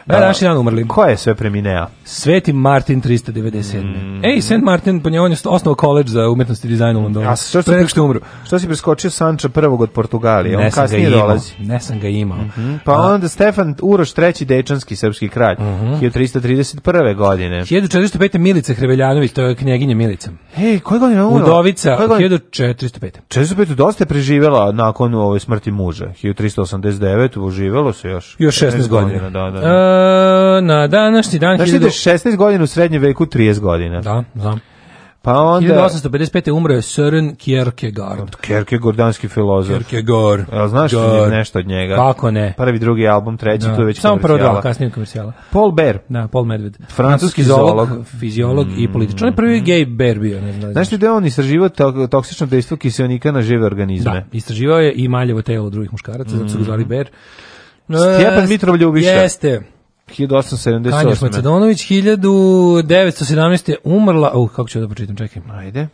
Speaker 2: Da, da, naši dan umrli. Ko
Speaker 1: je sve premineo?
Speaker 2: Sveti Martin 397. Mm. Ej, St. Martin, po njemu je osnovao koleđ za umetnost i dizajn u Londonu.
Speaker 1: A što, pre nego što umru. Što si preskočio Sanča prvog od Portugalije? Ne On kasnije dolazi.
Speaker 2: Ne sam ga imao. Mm -hmm.
Speaker 1: Pa onda ste Stefan Uroš III. Dečanski srpski kralj, uh -huh. 1331. godine.
Speaker 2: 1405. Milica Hrebeljanović, to je knjeginja Milica.
Speaker 1: Ej, koje godine je umrla?
Speaker 2: Udovica, 1405.
Speaker 1: 405. dosta je preživjela nakon ove smrti muža. 1389. uživelo se još.
Speaker 2: Još 16, godina. godina.
Speaker 1: Da,
Speaker 2: da, da. E, na današnji dan...
Speaker 1: 16 da godina u srednjem veku 30 godina.
Speaker 2: Da, znam. Pa onda 1855 umro je Søren Kierkegaard.
Speaker 1: Kierkegaard danski filozof.
Speaker 2: Kierkegaard. Jel
Speaker 1: znaš Gord. nešto od njega?
Speaker 2: Kako ne? Prvi,
Speaker 1: drugi album, treći, da. tu je već Samo prvo dva,
Speaker 2: kasnije komercijala.
Speaker 1: Paul Bear.
Speaker 2: Da, Paul Medved.
Speaker 1: Francuski zoolog,
Speaker 2: fiziolog mm. i političar. On je prvi mm. gay bear bio. Ne
Speaker 1: znam. Znaš li
Speaker 2: da
Speaker 1: on istraživao toksično dejstvo kiselnika na žive organizme? Da,
Speaker 2: istraživao je i maljevo telo drugih muškaraca, mm. zato su ga zvali mhm. Bear.
Speaker 1: Stjepan e, Mitrov Ljubiša. Jeste. 1878. Kanja
Speaker 2: Macedonović, 1917. umrla, uh, kako ću da počitam, čekaj.
Speaker 1: Ajde.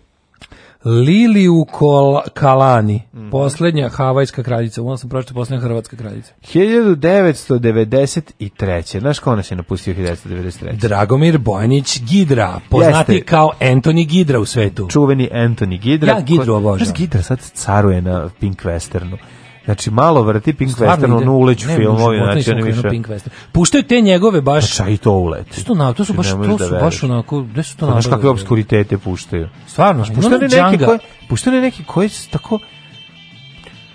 Speaker 2: Liliu Kol Kalani, mm. poslednja havajska kraljica, ono sam pročito poslednja hrvatska kraljica.
Speaker 1: 1993. Znaš ko se je napustio 1993?
Speaker 2: Dragomir Bojanić Gidra, poznati Jeste. kao Anthony Gidra u svetu.
Speaker 1: Čuveni Anthony Gidra.
Speaker 2: Ja Gidru obožavam.
Speaker 1: Gidra sad caruje na Pink Westernu. Znači malo vrti
Speaker 2: Pink
Speaker 1: Western, ono uleću filmovi, znači ne više. Pink
Speaker 2: Puštaju te njegove baš. Pa
Speaker 1: i
Speaker 2: to
Speaker 1: uleti.
Speaker 2: Što na, to su znači, baš to su baš onako, gde su to na. Pa
Speaker 1: znaš kakve obskuritete puštaju.
Speaker 2: Stvarno, znači,
Speaker 1: puštaju
Speaker 2: neki
Speaker 1: koji puštaju neki koji tako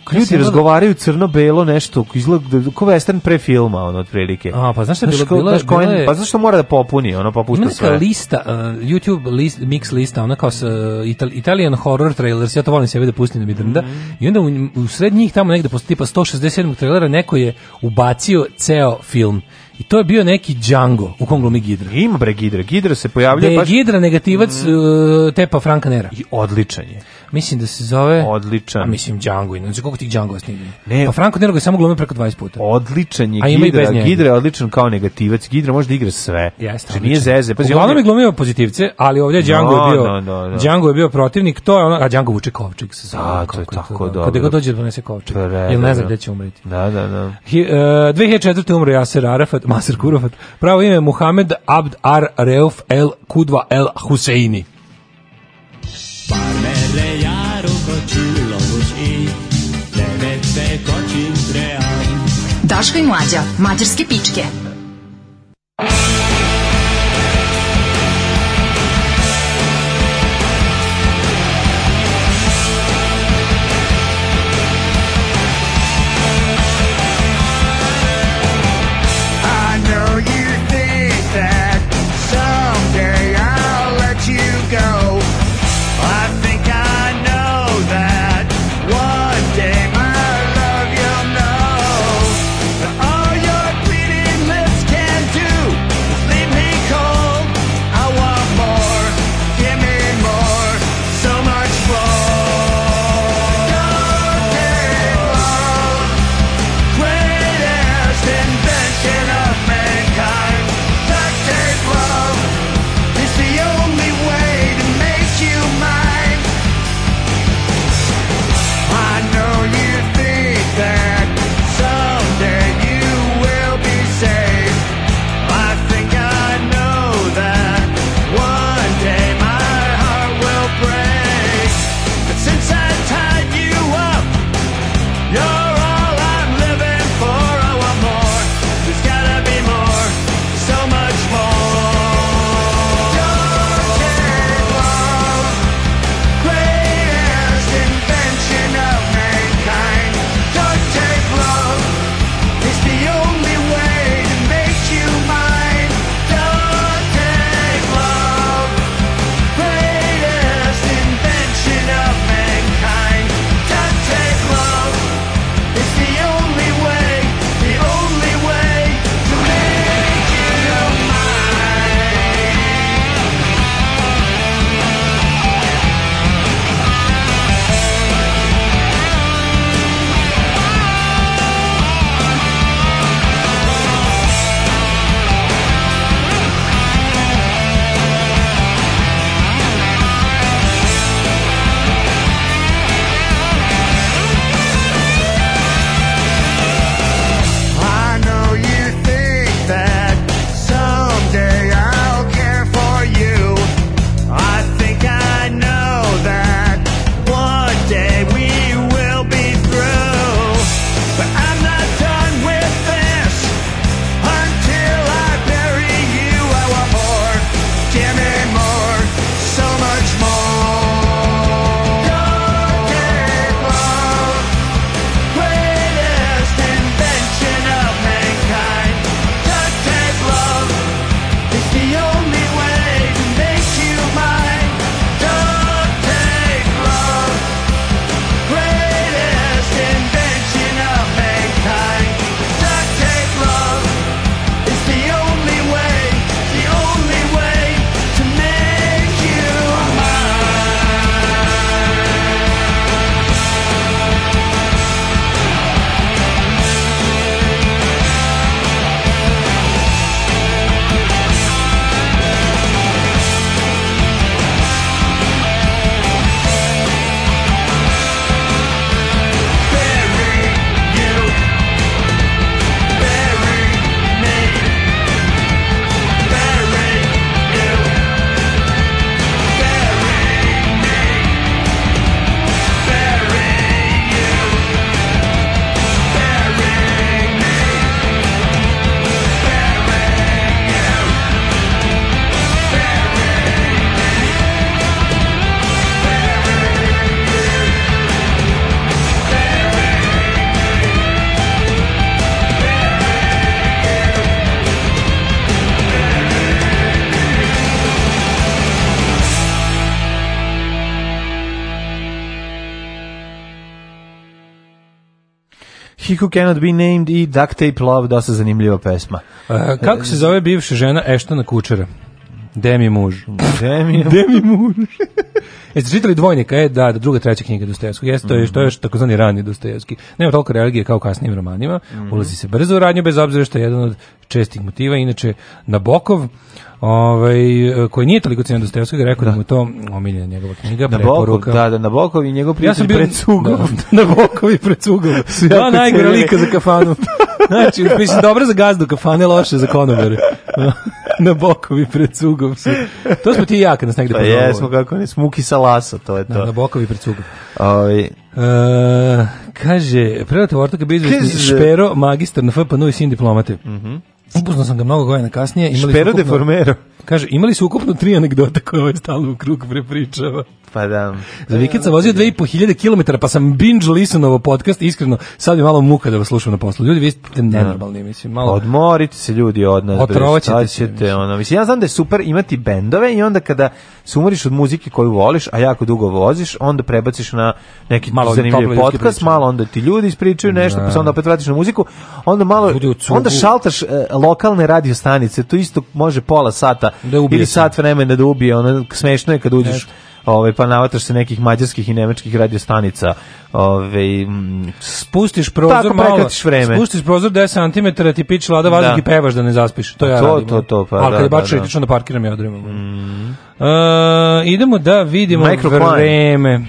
Speaker 1: Kad ljudi razgovaraju crno-belo nešto, izgleda da- da- kao western pre filma, ono,
Speaker 2: otprilike. A, pa znaš šta je bilo? Ko, bilo, je, bilo
Speaker 1: je, pa znaš što mora da popuni, ono, popušta
Speaker 2: sve. Ima neka lista, uh, YouTube list, mix lista, ona kao s, uh, Ital Italian horror trailers, ja to volim sebe da pustim da mi drnda, mm -hmm. i onda u, u sred njih tamo negde, posle tipa 167 trailera, neko je ubacio ceo film. I to je bio neki Django u kom Gidra.
Speaker 1: Ima bre Gidra. Gidra se pojavljuje
Speaker 2: baš... Da je Gidra negativac mm. uh, Tepa Franka Nera.
Speaker 1: I odličan je.
Speaker 2: Mislim da se zove... Odličan. A mislim Django. i Znači, koliko tih Django snimljeno? Pa Franko Nero je samo glumio preko 20 puta.
Speaker 1: Odličan je Gidra. I Gidra je odličan kao negativac. Gidra može da igra sve. Jeste. Znači, nije zeze.
Speaker 2: Pazi, Uglavnom je glumio pozitivce, ali ovdje Django no, je da, bio... No, no, no. Django je bio protivnik, to je ono... A Django vuče kovčeg
Speaker 1: se zove. A, da, to je tako je to, da. dobro.
Speaker 2: Kada ga dođe da donese kovčeg.
Speaker 1: Jer ne zna gde će umreti. Da, da, da.
Speaker 2: He, uh, 2004. umro Jaser Arafat, Maser Kurafat Pravo ime je Muhammed Abd Ar Reuf El Kudva El Huseini. Pár merre járok a csillagos ég, de nektek a i mlađa, mađarske pičke.
Speaker 1: He Who Cannot Be Named i Duct Tape Love, dosta zanimljiva pesma.
Speaker 2: E, kako se zove bivša žena Eštona Kučera? Demi muž.
Speaker 1: Demi, Demi
Speaker 2: muž. Jeste čitali dvojnika, e, da, da, druga, treća knjiga Dostojevskog, jeste, to je, što je još mhm. takozvani rani Dostojevski. Nema toliko religije kao u kasnim romanima, mhm. ulazi se brzo u radnju, bez obzira što je jedan od čestih motiva, inače Nabokov, ovaj, koji nije toliko cijen Dostojevskog, rekao da. da mu to omiljena njegova knjiga, na preporuka. Bokov,
Speaker 1: da, da, na Bokov i njegov prijatelj ja pred Cugom.
Speaker 2: Da, na Bokov i pred Cugom. Dva najgore lika za kafanu. Znači, mislim, dobro za gazdu kafane, loše za konobere. na bokovi pred cugom su. To smo ti i ja kad nas negde
Speaker 1: pa pozovu. Jesmo kako ne, smuki sa lasa, to je da, to. Na, na
Speaker 2: bokovi pred cugom.
Speaker 1: Ovi.
Speaker 2: Ovaj, e, kaže, prelata vortak bi izvesti špero, magister na FPNU i sin diplomate. Mhm. Mm upoznao sam ga mnogo godina kasnije. Imali Špero de Formero. Kaže, imali su ukupno tri anegdote koje ovaj stalno u krug prepričava.
Speaker 1: Pa da.
Speaker 2: Za vikend sam vozio 2500 km, pa sam binge listenovao podcast, iskreno, sad je malo muka da vas slušam na poslu. Ljudi, vi ste da.
Speaker 1: nenormalni, mislim, malo... Odmorite se ljudi od nas, bre, ćete, ono. Mislim, ja znam da je super imati bendove i onda kada se umoriš od muzike koju voliš, a jako dugo voziš, onda prebaciš na neki malo zanimljiv podcast, malo onda ti ljudi ispričaju da. nešto, pa se onda opet vratiš na muziku, onda malo, onda šaltaš e, lokalne radio stanice, to isto može pola sata da ili sat vremena da ubije, ono smešno je kad uđeš Ove ovaj, pa navataš se nekih mađarskih i nemačkih radiostanica. Ove ovaj,
Speaker 2: spustiš prozor
Speaker 1: tako malo.
Speaker 2: vreme. Spustiš prozor 10 cm, ti piči lada vazduh da. i pevaš da ne zaspiš. To ja to, radim. To,
Speaker 1: to, pa, Ali
Speaker 2: kad da, baš da, da. da parkiram ja odremam. Mm. Uh, idemo da vidimo Microplane. vreme.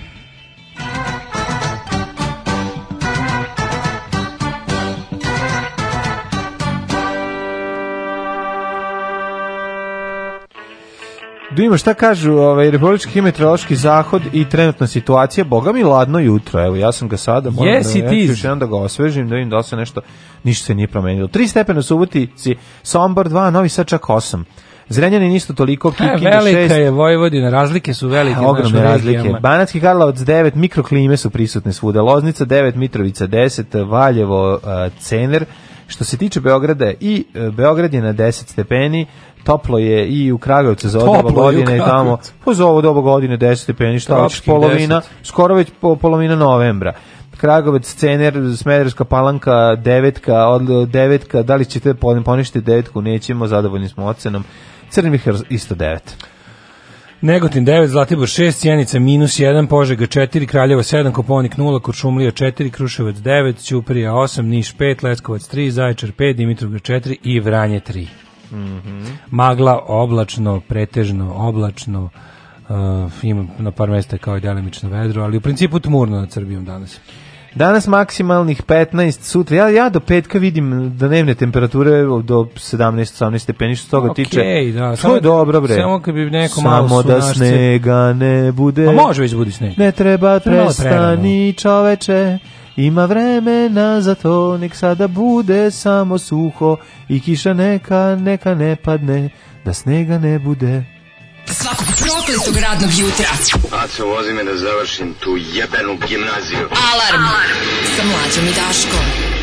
Speaker 1: Da ima šta kažu ovaj, Republički meteorološki zahod i trenutna situacija. bogami ladno jutro. Evo, ja sam ga sada. Moram yes, da, it is. da ga osvežim, da vidim da se nešto, ništa se nije promenilo. Tri stepena Subotici, Sombor 2, Novi Sad čak 8. Zrenjanin isto toliko, e, Kikinda
Speaker 2: 6. Velika je Vojvodina,
Speaker 1: razlike su velike. ogromne razlike. Regijama. Banatski Karlovac 9, mikroklime su prisutne svuda. Loznica 9, Mitrovica 10, Valjevo, uh, Cener. Što se tiče Beograda i e, Beograd je na 10 stepeni, toplo je i u Kragujevcu za ovo doba godine i tamo. Pa za ovo doba godine 10 stepeni, šta hoćeš, polovina, 10. skoro već po, polovina novembra. Kragovec, Cener, Smederska palanka, devetka, od devetka, da li ćete da poništiti devetku, nećemo, zadovoljni smo ocenom. Crni Mihar isto devet.
Speaker 2: Negotin 9, Zlatibor 6, Sjenica minus 1, Požega 4, Kraljevo 7, Koponik 0, Kuršumlija 4, Kruševac 9, Ćuprija 8, Niš 5, Leskovac 3, Zaječar 5, Dimitrovga 4 i Vranje 3.
Speaker 1: Mm Magla, oblačno, pretežno, oblačno, Uh, ima na par mesta kao i delimično vedro, ali u principu tmurno nad Srbijom danas.
Speaker 2: Danas maksimalnih 15, sutra ja ja do petka vidim da dnevne temperature do 17 18 stepeni što toga okay, tiče.
Speaker 1: da, samo je
Speaker 2: dobro bre.
Speaker 1: Samo kad bi neko samo malo
Speaker 2: Samo da snega ne bude.
Speaker 1: A pa može već da bude
Speaker 2: sneg. Ne treba prestani čoveče. Ima vremena za to, nek sada bude samo suho i kiša neka, neka ne padne, da snega ne bude. Svakog prokletog radnog jutra. Aco, vozi me da završim tu jebenu gimnaziju. Alarm, Alarm. sa mlađom i Daškom.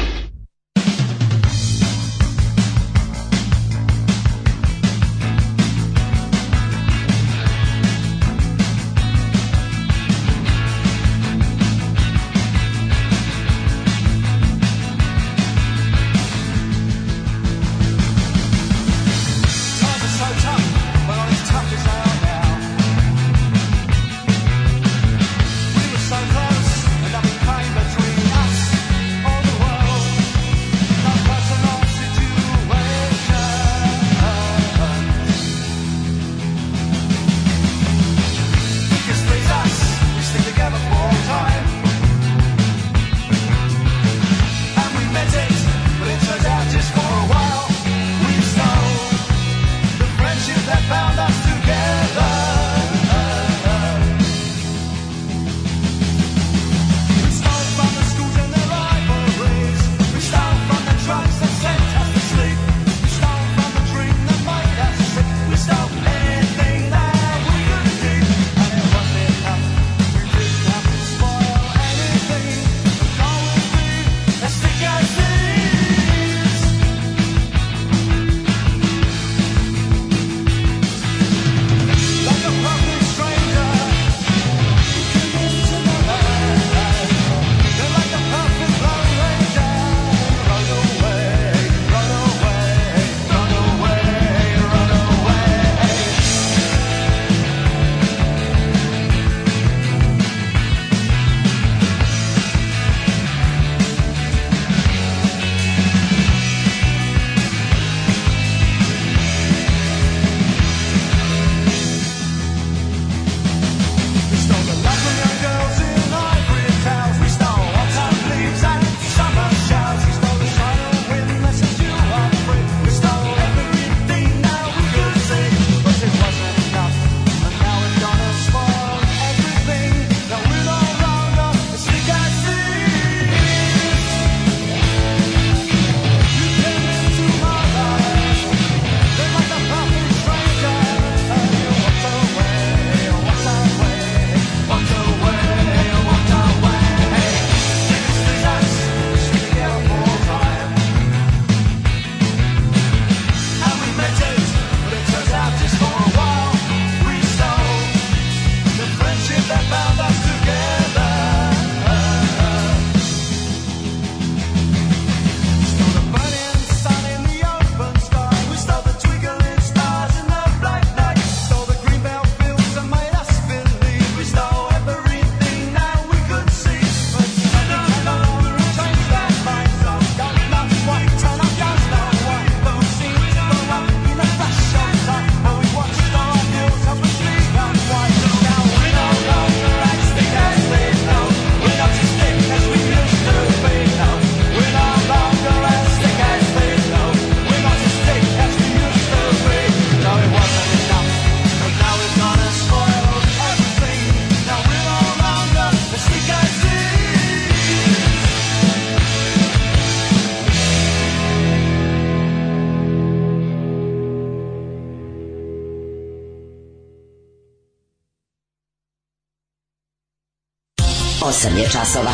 Speaker 6: 8 je časova.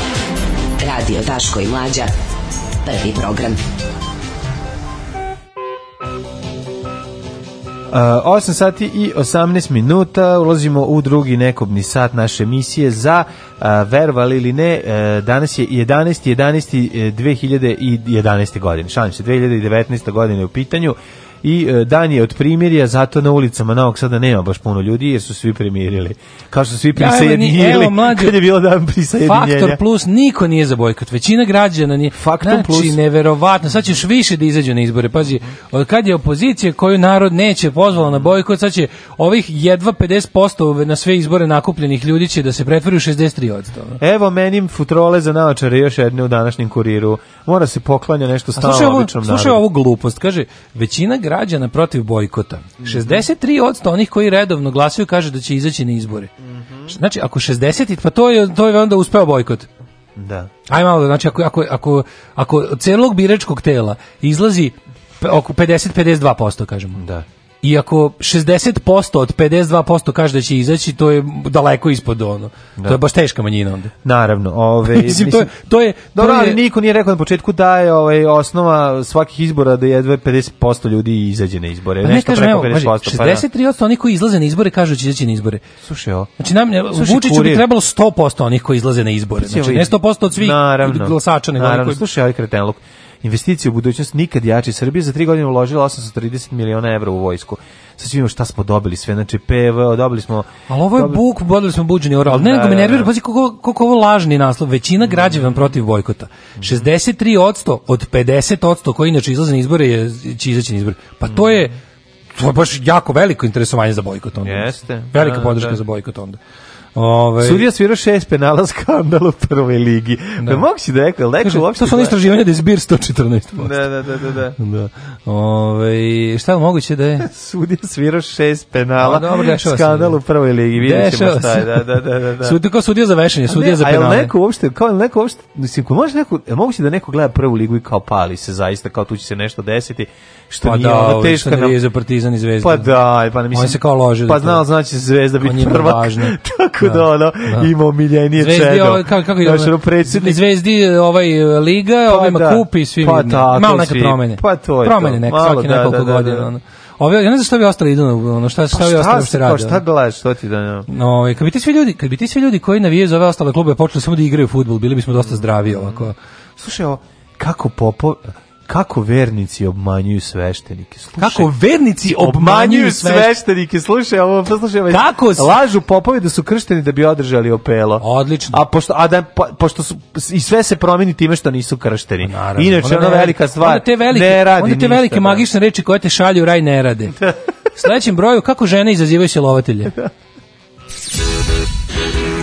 Speaker 6: Radio Daško i Mlađa. Prvi program. 8 uh, sati i 18 minuta ulazimo u drugi nekobni sat naše emisije za uh, verovali ili ne uh, danas je 11. 11. 2011. godine šalim se 2019. godine u pitanju i e, dan je od primirja, zato na ulicama Novog Sada nema baš puno ljudi jer su svi primirili. Kao što su svi prisajedinjeli
Speaker 7: ja, evo, kad je bilo dan prisajedinjenja. Faktor plus niko nije za bojkot, većina građana nije. Faktor znači, plus. neverovatno, sad ćeš više da izađu na izbore. Pazi, od kad je opozicija koju narod neće pozvala na bojkot, sad će ovih jedva 50% na sve izbore nakupljenih ljudi će da se pretvori u 63%.
Speaker 6: Evo meni futrole za naočare još jedne u današnjem kuriru. Mora se poklanja nešto stalno običnom narodu.
Speaker 7: Slušaj ovu glupost, kaže, većina građana protiv bojkota. 63% onih koji redovno glasaju kaže da će izaći na izbore. Mm Znači, ako 60, pa to je, to je onda uspeo bojkot.
Speaker 6: Da.
Speaker 7: Aj malo, znači, ako, ako, ako, ako celog biračkog tela izlazi oko 50-52%, kažemo.
Speaker 6: Da
Speaker 7: Iako 60% od 52% kaže da će izaći, to je daleko ispod ono. Da. To je baš teška manjina onda.
Speaker 6: Naravno,
Speaker 7: ovaj mislim, mislim, to je to je
Speaker 6: dobro, ali niko nije rekao na početku da je ovaj osnova svakih izbora da jedva 50% ljudi izađe
Speaker 7: na
Speaker 6: izbore.
Speaker 7: Pa ne, Nešto preko
Speaker 6: 50%. Evo, 63%
Speaker 7: pa, da. onih koji izlaze na izbore kažu da će izaći na izbore.
Speaker 6: Slušaj, o.
Speaker 7: Znači nam Slušaj, Vučiću bi trebalo 100% onih koji izlaze na izbore. Pa, znači ne 100% od svih glasača,
Speaker 6: nego
Speaker 7: naravno, koji...
Speaker 6: Slušaj, ovaj kretenluk investicije u budućnost nikad jači. Srbija za tri godine uložila 830 miliona evra u vojsku. Sa svima šta smo dobili sve, znači PVO, dobili smo...
Speaker 7: Ali ovo je dobili... buk, dobili smo buđeni oral. Da, ne, nego me da, da. nervira, pazi koliko, koliko ovo lažni naslov. Većina građana protiv bojkota. 63% od 50% koji inače izlaze na izbore je, će izaći na izbore. Pa to je to je baš jako veliko interesovanje za bojkot onda. Jeste. Velika da, podrška da. za bojkot onda.
Speaker 6: Ovaj Sudija svira šest penala skandal u prvoj ligi. Da. Mogući da rekao, Leko uopšte. To
Speaker 7: su oni istraživanja da je zbir 114%. Da,
Speaker 6: da, da,
Speaker 7: da,
Speaker 6: da. da. Ovaj
Speaker 7: šta je moguće da je
Speaker 6: Sudija svira šest penala A, dobro, skandal u da. prvoj ligi. Videćemo
Speaker 7: šta je.
Speaker 6: Da, da, da, da. da.
Speaker 7: Sudija kao sudija za vešanje, sudija za penale. A
Speaker 6: je neko uopšte, kao neko uopšte, mislim, ko može neko, moguće da neko gleda prvu ligu i kao pali se zaista kao tu će se nešto desiti što pa nije da, ono
Speaker 7: teško nam... je za Partizan i Zvezdu. Pa,
Speaker 6: pa, pa
Speaker 7: da, pa ne mislim. On se kao loži. Pa
Speaker 6: znao znači Zvezda biti prva. Tako tako da, da ono da. imao
Speaker 7: miljenije čedo. Zvezdi, ovaj, kako, kako je ono, predsjednik... Zvezdi ovaj, Liga, pa, ovima da, kupi, svi pa, tako, malo neke promene. Pa to je promene to. Neke, malo, svaki da, da, nekoliko da, da, godina. Da, da. Ono. Ove, ja ne znam što bi ostali idu, ono, šta,
Speaker 6: šta, pa šta bi ostali uopšte radi. Šta gledaš, što ti da ne?
Speaker 7: No, ovaj, kad bi ti svi ljudi, kad bi ti svi ljudi koji navijaju za ove ostale klube počeli samo da igraju fudbal, bili bismo dosta zdravi ovako.
Speaker 6: Slušaj, ovo, kako Popo, kako vernici obmanjuju sveštenike.
Speaker 7: Slušaj, kako vernici znači, obmanjuju sveštenike.
Speaker 6: Slušaj, ovo slušaj,
Speaker 7: ovaj kako
Speaker 6: si? lažu popovi da su kršteni da bi održali opelo.
Speaker 7: Odlično.
Speaker 6: A pošto a da po, pošto su i sve se promeni time što nisu kršteni. Pa naravno. Inače ona, ona velika stvar. Onda te velike, ne radi onda te
Speaker 7: ništa, velike
Speaker 6: da.
Speaker 7: magične reči koje te šalju raj ne rade. Sledećem broju kako žene izazivaju silovatelje.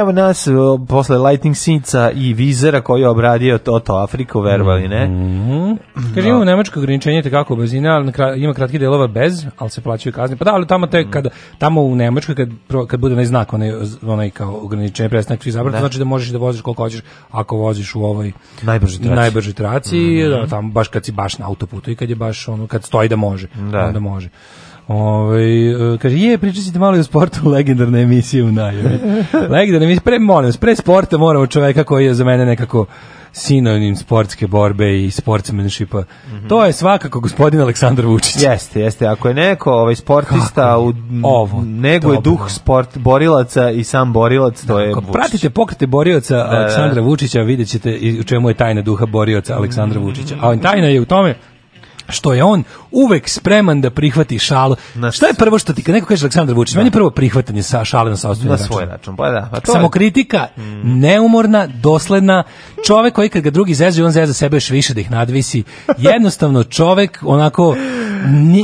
Speaker 6: Evo nas posle Lightning Sinca i Vizera koji je obradio Toto Afriku, verovali ne?
Speaker 7: Mm -hmm. Kaže, imamo nemačko ograničenje tekako brzina, ali ima kratki delova bez, ali se plaćaju kazne. Pa da, ali tamo, te, mhm. kad, tamo u Nemačkoj kad, kad bude onaj znak, onaj, onaj kao ograničenje prestanak svi zabrati, da. znači da možeš da voziš koliko hoćeš ako voziš u ovoj
Speaker 6: najbrži traci.
Speaker 7: Najbrži traci mm -hmm. da, tamo baš kad si baš na autoputu i kad je baš ono, kad stoji da može, da. onda da može. Ove, ovaj, kaže, je, pričat malo o sportu legendarne emisije u najavi. legendarne emisije, pre, molim vas, pre sporta moramo čoveka koji je za mene nekako sinonim sportske borbe i sportsmanshipa. Mm -hmm. To je svakako gospodin Aleksandar Vučić.
Speaker 6: Jeste, jeste. Ako je neko ovaj sportista Kako? u ovo nego je duh sport borilaca i sam borilac, to da, je
Speaker 7: Vučić. Pratite pokrete borilaca da, da, da, Aleksandra Vučića, videćete i u čemu je tajna duha borioca Aleksandra mm. Vučića. A tajna je u tome što je on uvek spreman da prihvati šalu. Na šta je prvo što ti kad neko kaže Aleksandar Vučić, meni prvo prihvatanje sa šale na Na svoj račun,
Speaker 6: pa da. Pa
Speaker 7: kritika, Samokritika, mm. neumorna, dosledna, čovek koji kad ga drugi zezaju, on zeza sebe još više da ih nadvisi. Jednostavno čovek onako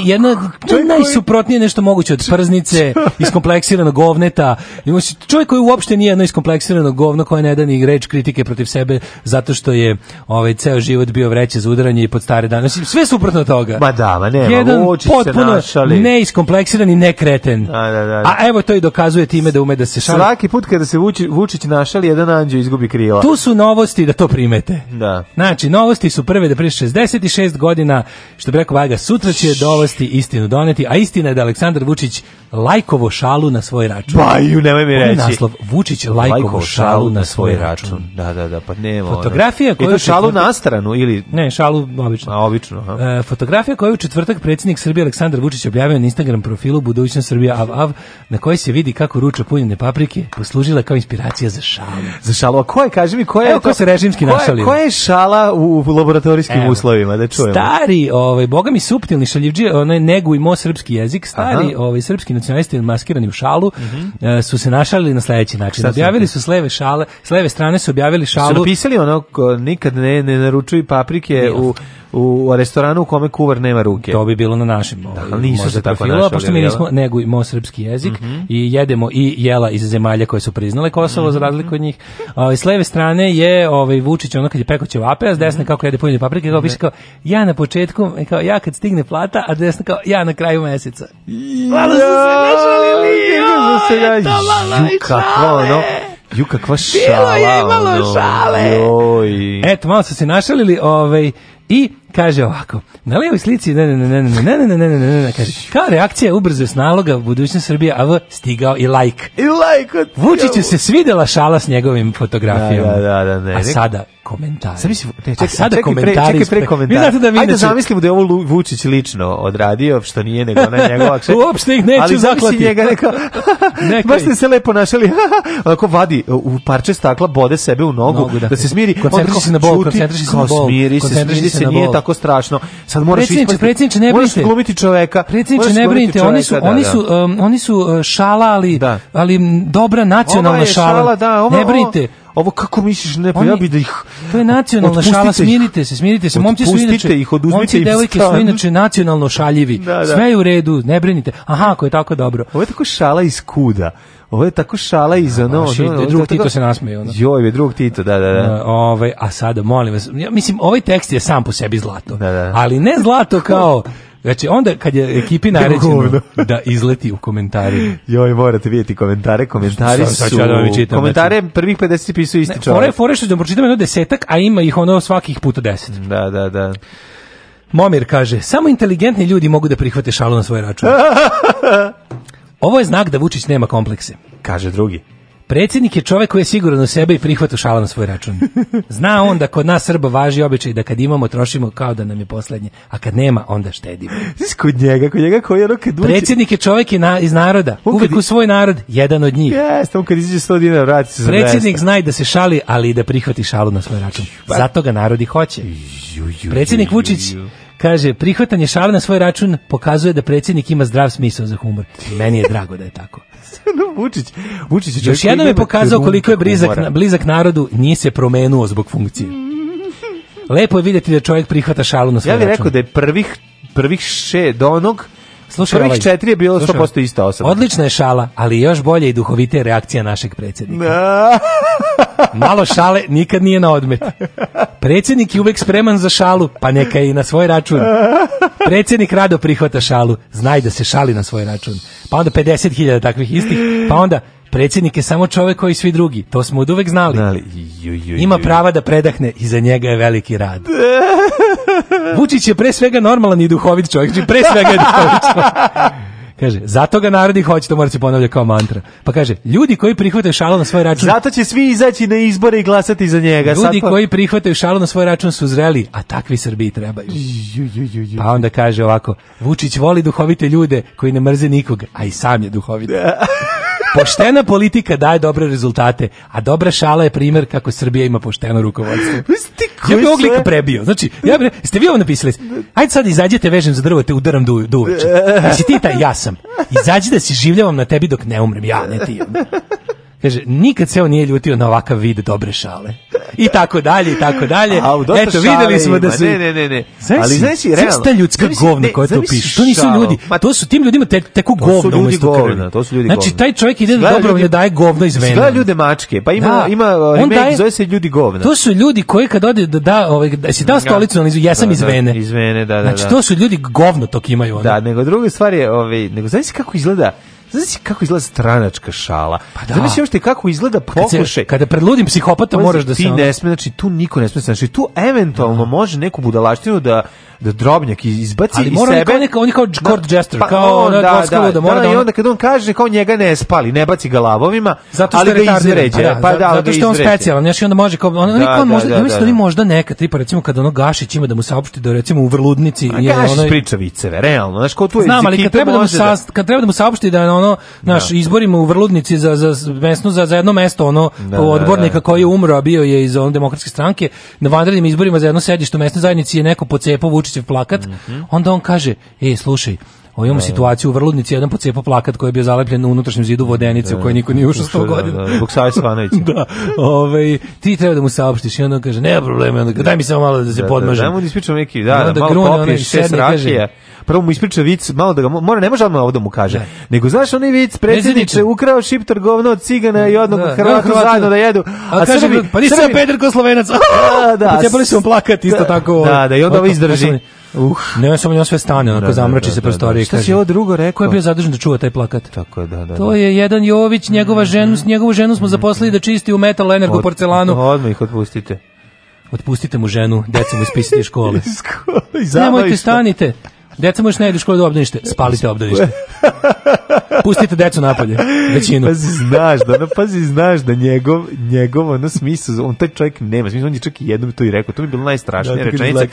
Speaker 7: jedna to je najsuprotnije nešto moguće od prznice, iskompleksiranog govneta. Imaš čovjek koji uopšte nije jedno iskompleksirano govno koje ne da ni reč kritike protiv sebe zato što je ovaj ceo život bio vreća za udaranje i pod stare dane. sve suprotno toga.
Speaker 6: Ma da, ma nema, jedan potpuno
Speaker 7: neiskompleksiran i nekreten.
Speaker 6: A, da, da, da, da.
Speaker 7: A evo to i dokazuje time da ume da se
Speaker 6: šali. Svaki put kada se Vuči, Vučić našali, jedan anđeo izgubi krila.
Speaker 7: Tu su novosti da to primete.
Speaker 6: Da.
Speaker 7: Znači, novosti su prve da prije 66 godina, što bi rekao Vaga, sutra će dovesti istinu doneti, a istina je da Aleksandar Vučić lajkovo šalu na svoj račun.
Speaker 6: Pa, ju nemoj mi reći. naslov
Speaker 7: Vučić lajkovo, šalu na svoj račun.
Speaker 6: Da, da, da, pa nema.
Speaker 7: Fotografija koju je
Speaker 6: šalu četvrtak... na stranu ili
Speaker 7: Ne, šalu obično.
Speaker 6: A obično, aha.
Speaker 7: E, fotografija koju u četvrtak predsjednik Srbije Aleksandar Vučić objavio na Instagram profilu Budućnost Srbija av av na kojoj se vidi kako ruča punjene paprike poslužila kao inspiracija za šalu.
Speaker 6: Za šalu, a ko kaži mi, ko je to?
Speaker 7: ko se režimski našalio?
Speaker 6: Koja je šala u laboratorijskim
Speaker 7: Evo.
Speaker 6: uslovima, da
Speaker 7: čujemo. Stari, ovaj, boga mi suptilni šaljivđije, onaj negu i mo srpski jezik, stari Aha. ovaj, srpski nacionalisti maskirani u šalu, uh mhm. eh, -huh. su se našalili na sledeći način. objavili su sleve šale, s leve strane su objavili šalu. Su
Speaker 6: napisali ono, nikad ne, ne naručuju paprike Nijel. u u restoranu u kome kuvar nema ruke.
Speaker 7: To bi bilo na našem. Da, ovaj, ali nisu se tako profilu, našali, Pošto mi nismo negujemo srpski jezik mm -hmm. i jedemo i jela iz zemalja koje su priznale Kosovo, mm -hmm. za mhm. razliku od njih. O, ovaj, s leve strane je ovaj, Vučić ono kad je peko ćevape, a s desne mm -hmm. kako jede pojedine paprike, kao piše kao ja na početku, kao ja kad stigne plata, a desna kao ja na kraju meseca. Hvala se našalili! se
Speaker 6: Ju kakva
Speaker 7: šala. Bilo je imalo šale. Joj. Eto, malo su se našalili, ovaj I kaže ovako, na levoj slici, ne, ne, ne, ne, ne, ne, ne, ne, ne, ne, kaže, kao reakcija ubrzo s naloga budućnost Srbije, a v stigao i Like.
Speaker 6: I like od...
Speaker 7: Vučiću se svidela šala s njegovim fotografijom.
Speaker 6: Da, da, da, da, ne.
Speaker 7: A sada, komentari. Sam
Speaker 6: mislim, ne, čekaj, sada čekaj, komentari. Pre, čekaj, pre komentari.
Speaker 7: da
Speaker 6: mi Ajde zamislimo da je ovo Vučić lično odradio, što nije nego na njegova kšer.
Speaker 7: Uopšte ih neću
Speaker 6: zaklati. Ali njega neko, baš ste se lepo našali. Ako vadi e, u parče stakla, bode sebe u nogu, nogu da, da se smiri.
Speaker 7: Koncentriši se na bol,
Speaker 6: koncentriši se na bol. Smiri se, smiri se, nije tako strašno. Sad moraš
Speaker 7: ispati. Predsjedniče, ne brinite.
Speaker 6: Moraš glumiti čoveka.
Speaker 7: Predsjedniče, ne brinite. Oni su, da. oni su, oni e, su šala, ali, da. ali dobra nacionalna šala. da. Ne brinite.
Speaker 6: Ovo kako misliš, ne, pa ja bih da ih
Speaker 7: To je nacionalna šala, smirite se, smirite se. Momci su inače, ih, oduzmite i devojke su inače nacionalno šaljivi. Da, da. Sve je u redu, ne brinite. Aha, ako je tako dobro.
Speaker 6: Ovo je tako šala iz kuda. Ovo je tako šala iz ono,
Speaker 7: Oši, da ono, drug Tito da- se nasmeje ono.
Speaker 6: Joj, je drug Tito, da, da, da, da.
Speaker 7: ovaj, a sada molim vas, ja mislim ovaj tekst je sam po sebi zlato. Da, da. Ali ne zlato kao Znači, onda kad je ekipi naređeno da izleti u komentari.
Speaker 6: Joj, morate vidjeti komentare, komentari su... Sad da
Speaker 7: čitam, komentare znači. prvih 50 pisu isti čovjek. Fore, fore što da pročitam jedno desetak, a ima ih ono svakih puta deset.
Speaker 6: Da, da, da.
Speaker 7: Momir kaže, samo inteligentni ljudi mogu da prihvate šalu na svoj račun. Ovo je znak da Vučić nema komplekse.
Speaker 6: Kaže drugi.
Speaker 7: Predsjednik je čovek koji je siguran u sebe i prihvata šala na svoj račun. Zna on da kod nas Srba važi običaj da kad imamo trošimo kao da nam je poslednje, a kad nema onda štedimo.
Speaker 6: Znaš kod njega, kod njega koji je ono kad
Speaker 7: uči... Predsjednik je čovjek iz naroda, uvijek u svoj narod, jedan od njih.
Speaker 6: Jeste, on kad izađe 100 dinara vrati se za
Speaker 7: Predsjednik zna i da se šali, ali i da prihvati šalu na svoj račun. Pa- Zato ga narod i hoće. Predsjednik Vučić Kaže, prihvatanje šale na svoj račun pokazuje da predsjednik ima zdrav smisao za humor. Meni je drago da je tako.
Speaker 6: Vučić, Vučić
Speaker 7: Još jednom je pokazao koliko je blizak, blizak narodu, nije se promenuo zbog funkcije. Lepo je vidjeti da čovjek prihvata šalu na svoj račun.
Speaker 6: Ja
Speaker 7: bih
Speaker 6: rekao da je prvih, prvih še do onog Slušaj, Prvih ovaj, četiri je bilo 100% ista osoba.
Speaker 7: Odlična je šala, ali još bolje i duhovite reakcija našeg predsjednika. Da. Malo šale nikad nije na odmet. Predsednik je uvek spreman za šalu, pa neka i na svoj račun. Predsednik rado prihvata šalu, znaj da se šali na svoj račun. Pa onda 50.000 takvih istih, pa onda predsednik je samo čovjek koji svi drugi. To smo od uvek znali. znali. Ju, ju, ju. Ima prava da predahne i za njega je veliki rad. Vučić je pre svega normalan i duhovit čovjek. Pre svega je duhovit čovjek. Kaže, zato ga narodi hoće, to mora se ponavlja kao mantra. Pa kaže, ljudi koji prihvataju šalu na svoj račun...
Speaker 6: Zato će svi izaći na izbore i glasati za njega.
Speaker 7: Ljudi pa... koji prihvataju šalu na svoj račun su zreli, a takvi Srbiji trebaju. Pa onda kaže ovako, Vučić voli duhovite ljude koji ne mrze nikoga, a i sam je duhovit. Poštena politika daje dobre rezultate, a dobra šala je primer kako Srbija ima pošteno rukovodstvo. ja bih ovog prebio. Znači, ja bi, ste vi ovo napisali? Ajde sad izađete, vežem za drvo, te udaram du, do uveče. Jesi ti taj? Ja sam. Izađi da si življavam na tebi dok ne umrem. Ja, ne ti. Kaže, nikad se on nije ljutio na ovakav vid dobre šale. I tako dalje, i tako dalje. A, u Eto, videli smo da su...
Speaker 6: Ne, ne, ne, ne.
Speaker 7: Znači, ali znači, realno... Znači ta ljudska znači, govna koja znači, to piše. To nisu ljudi. Ma, to su tim ljudima te, teko govna. To su
Speaker 6: ljudi znači, govna, to su ljudi
Speaker 7: govna. Znači, taj čovjek ide do dobro, ne daje govno iz vena.
Speaker 6: Gleda ljude mačke, pa ima, da, ima remake, daje, zove se ljudi govna.
Speaker 7: To su ljudi koji kad ode da da, ovaj, da
Speaker 6: si dao da.
Speaker 7: stolicu, ali jesam da, iz da, vene. Iz vene,
Speaker 6: da, da. Znači, to su ljudi govno to imaju. Da, nego druga stvar je, ovaj, nego znači kako izgleda Znači kako izgleda stranačka šala. Pa da. Znaš još kako izgleda pa pokušaj.
Speaker 7: Kada, kada predludim psihopata možeš da se... Ti
Speaker 6: ne sme, znači tu niko ne sme, znači tu eventualno da. može neku budalaštinu da da drobnjak izbaci ali
Speaker 7: iz sebe.
Speaker 6: Ali
Speaker 7: on je kao court jester, pa, kao on, da, da, da, da, mora da,
Speaker 6: da, i onda kad on kaže kao njega ne spali, ne baci ga lavovima,
Speaker 7: zato što ali ga
Speaker 6: izređe. pa
Speaker 7: da, pa da zato što on specijalan, znači onda može kao on, on, da, on možda, da, da, mislim da, da. možda neka tipa recimo kad ono Gašić ima da mu saopšti da recimo u Vrludnici A, je
Speaker 6: Gašić ono priča viceve, realno, znači kao
Speaker 7: tu je Znam, ali kad treba da mu da- sa, kad treba da mu saopšti da ono naš da. izborima u Vrludnici za za mesno za za jedno mesto ono odbornika koji je umro, bio je iz on demokratske stranke, na vanrednim izborima za jedno sedište mesne zajednice je neko po cepu Vučićev plakat, mm -hmm. onda on kaže, e, slušaj, Ovo imamo da, da. situaciju u Vrludnici, jedan pocepo plakat koji je bio zalepljen na unutrašnjem zidu vodenice u da, kojoj niko nije ušao 100 godina. Da,
Speaker 6: zbog Save Svanovića.
Speaker 7: da, ovaj, ti treba da mu saopštiš i onda kaže, nema problema, onda kaže, daj mi samo malo da se podmažem. Da,
Speaker 6: da, da
Speaker 7: mu
Speaker 6: ispričam neki, da, da, da malo popiješ šest rakija. Prvo mu ispriča vic, malo da ga, mora, ne može odmah ovdje mu kaže. Da. Nego, znaš, onaj vic, predsjedniče, ukrao šiptar govno od cigana i odnog da, Hrvata zajedno da jedu.
Speaker 7: A, a kaže pa nisi Srbi... Peder ko slovenac. da, da. Pocepali su plakati isto tako. Ovaj.
Speaker 6: Da, da, i onda ovo izdrži.
Speaker 7: Uh. Ne, on samo njom sve stane, onako da, da, zamrači da, se da, prostorije. Da, Šta
Speaker 6: si ovo drugo rekao? Ko
Speaker 7: je bio zadužen da čuva taj plakat?
Speaker 6: Tako
Speaker 7: je,
Speaker 6: da, da.
Speaker 7: To da. je jedan Jović, njegova ženu, mhm. njegovu ženu smo zaposlili da čisti u metal energo, Od, porcelanu.
Speaker 6: Odmah ih otpustite.
Speaker 7: Otpustite mu ženu, decu mu ispisite iz škole. Nemojte, stanite. Deca mu još ne idu školu do da obdanište. Spalite obdanište. Pustite decu napolje. Većinu.
Speaker 6: Pazi, znaš da, no, pazi, znaš da njegov, njegov, ono smisla, on taj čovjek nema smisla, on je čak i jednom to i rekao, to mi je bilo najstrašnija da, rečenica.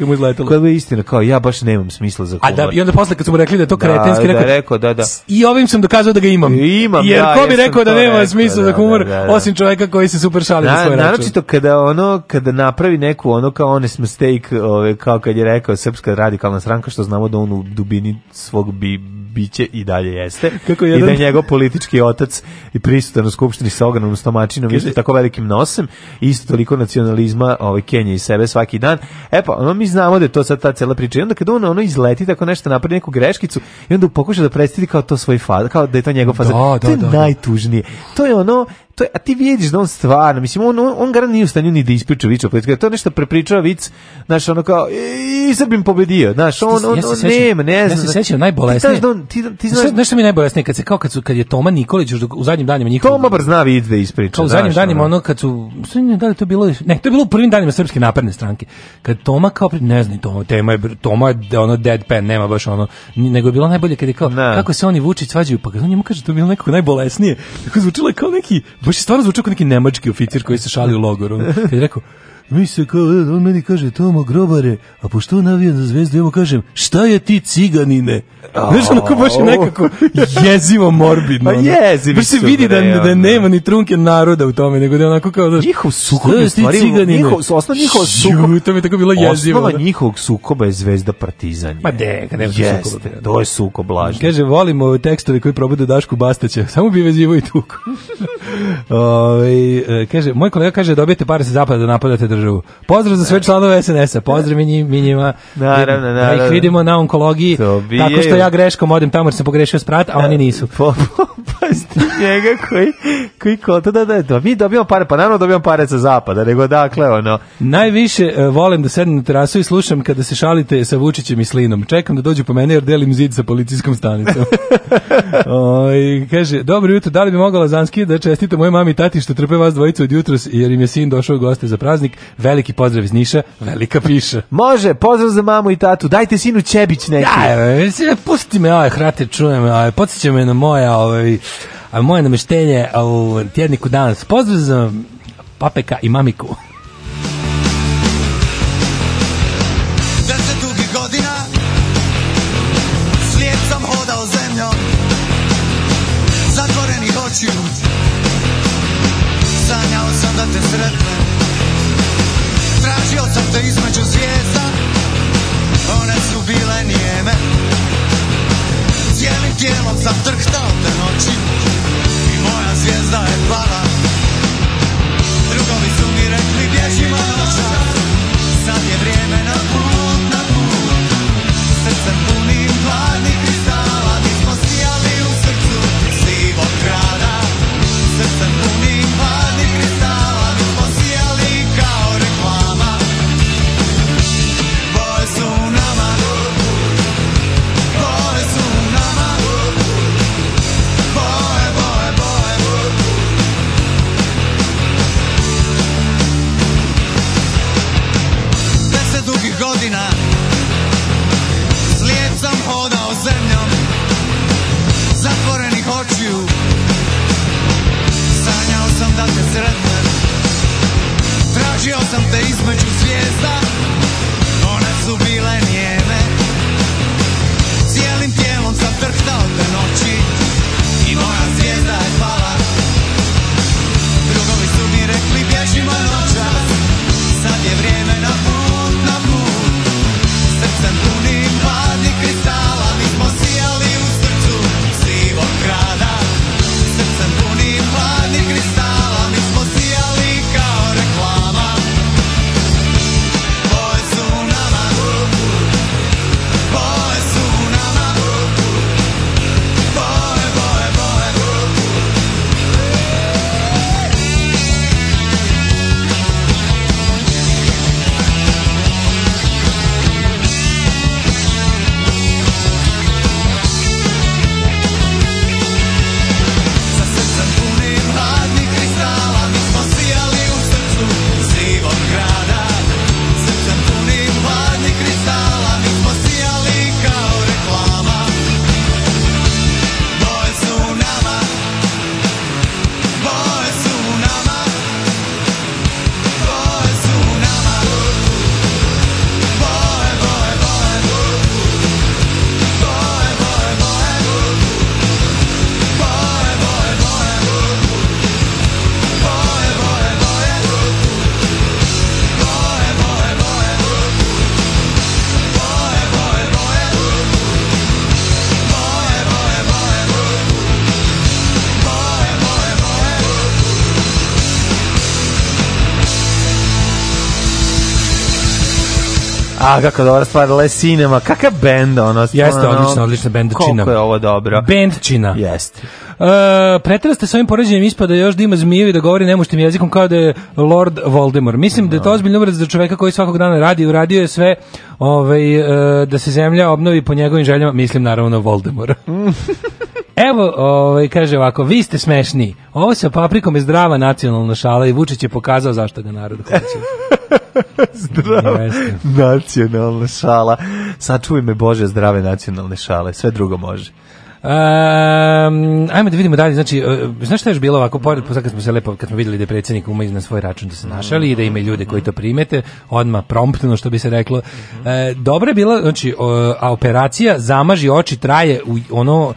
Speaker 6: Koja je istina, kao ja baš nemam smisla za
Speaker 7: humor.
Speaker 6: A da,
Speaker 7: i onda posle kad su mu rekli da je to da, kretenski,
Speaker 6: da rekao, da, rekao, da, da.
Speaker 7: I ovim sam dokazao da ga imam. I
Speaker 6: imam,
Speaker 7: Jer ko bi rekao da nema smisla za humor, osim čovjeka koji se super šali na, na svoj račun.
Speaker 6: Naročito kada ono, kada napravi neku ono kao honest mistake, ove, kao kad je rekao Srpska radikalna stranka, što znamo da on on u dubini svog bi, biće i dalje jeste. Kako jedan... I da je njegov politički otac i prisutan u skupštini sa ogromnom stomačinom, i tako velikim nosem, isto toliko nacionalizma ovaj, Kenje i sebe svaki dan. E pa, ono, mi znamo da je to sad ta cela priča. I onda kada on ono izleti tako nešto napravi neku greškicu i onda pokuša da predstavi kao to svoj faz, kao da je to njegov faz. Da,
Speaker 7: da,
Speaker 6: to je
Speaker 7: da,
Speaker 6: da. najtužnije. To je ono, to je, a ti vidiš da on stvarno, mislim, on, on, on garant nije u stanju ni da ispriča vič o politike, to je nešto prepričava vic, znaš, ono kao, i, i Srbim pobedio, znaš, on, on, ja
Speaker 7: on,
Speaker 6: nema, ne
Speaker 7: znam. Ja se sećam najbolesnije. Ti, da on, ti, ti
Speaker 6: znaš,
Speaker 7: znaš što mi je najbolesnije, kad se kao, kad, su, kad je Toma Nikolić još u zadnjim danima njihova.
Speaker 6: Toma bar zna vic da ispriča. Kao
Speaker 7: u zadnjim znaš, danima, ono, kad su, ne, da li to bilo, ne, to je bilo u prvim danima Srpske napredne stranke, kad Toma kao, ne znam, Toma, tema je, Toma je ono deadpan, nema baš ono, nego je bilo najbolje kad je kao, ne. Da. kako se oni Vučić svađaju, pa on njemu kaže, da to je bilo nekako najbolesnije, tako zvučilo je kao neki baš je stvarno zvučao kao neki nemački oficir koji se šali u logoru. Kad je rekao, Mi se kao, e, on meni kaže, Tomo Grobare, a pošto navijam za zvezdu, ja mu kažem, šta je ti ciganine? Znaš, ono ko baš je nekako jezivo morbidno. Pa
Speaker 6: jezivi Baš
Speaker 7: se vidi da, da nema ni trunke naroda u tome, nego da je onako kao, znaš,
Speaker 6: da- njihov sukob je stvari, njihov,
Speaker 7: osnov njihov sukob,
Speaker 6: to mi tako bilo jezivo. Osnova njihovog sukoba je zvezda partizanje. Ma
Speaker 7: de, kad nema
Speaker 6: sukoba. To je sukob lažni.
Speaker 7: Kaže, volimo ove tekstove koji probude Dašku Bastaća, samo bi vezivo i tuku. Ovaj, e, kaže, moj kolega kaže, dobijete pare sa zapada da napadate državu. Pozdrav za sve članove SNS-a, pozdrav mi njima, mi njima. Naravno, naravno. Da ih vidimo na onkologiji, tako što ja greškom odem tamo jer sam pogrešio sprat, a oni nisu. Po,
Speaker 6: pa, pa, pa, pa njega koji, koji konta da, da, da, da, mi dobijamo pare, pa naravno dobijamo pare sa zapada, nego dakle, ono.
Speaker 7: Najviše e, volim da sedem na terasu i slušam kada se šalite sa Vučićem i Slinom. Čekam da dođu po mene jer delim zid sa policijskom stanicom. o, i kaže, dobro jutro, da li bi mogla Lazanski da čestita moje mami i tati što trpe vas dvojicu od jutros jer im je sin došao goste za praznik. Veliki pozdrav iz Niša, velika piša.
Speaker 6: Može, pozdrav za mamu i tatu. Dajte sinu Čebić neki. Da,
Speaker 7: pusti me, aj, hrate, čujem, aj, podsjeća me na moja, ovaj, a moje nameštenje u ovaj, tjedniku danas. Pozdrav za papeka i mamiku.
Speaker 6: A, kakva dobra stvar, Le Cinema, kakav bend, ono.
Speaker 7: Jeste,
Speaker 6: ono,
Speaker 7: odlična, odlična bendačina.
Speaker 6: Koliko je ovo dobro.
Speaker 7: Bendčina.
Speaker 6: Jeste. Uh, e,
Speaker 7: pretjela ste s ovim poređenjem ispada da još da ima zmijevi da govori nemuštim jezikom kao da je Lord Voldemort. Mislim no. da je to da. ozbiljno uraz za čoveka koji svakog dana radi. Uradio je sve ovaj, uh, da se zemlja obnovi po njegovim željama. Mislim naravno Voldemort. Evo, ovaj, kaže ovako, vi ste smešni. Ovo sa paprikom je zdrava nacionalna šala i Vučić je pokazao zašto ga narod hoće.
Speaker 6: Zdrava Jeste. nacionalna šala. Sačuvaj me Bože zdrave nacionalne šale, sve drugo može.
Speaker 7: Um, ajmo da vidimo dalje, znači, e, znaš šta je još bilo ovako, pored, sad kad smo se lepo, kad smo vidjeli da je predsjednik ume na svoj račun da se našali i da ima ljude koji to primete, odma promptno, što bi se reklo. Uh, mhm. e, dobro je bila, znači, a operacija zamaži oči traje u ono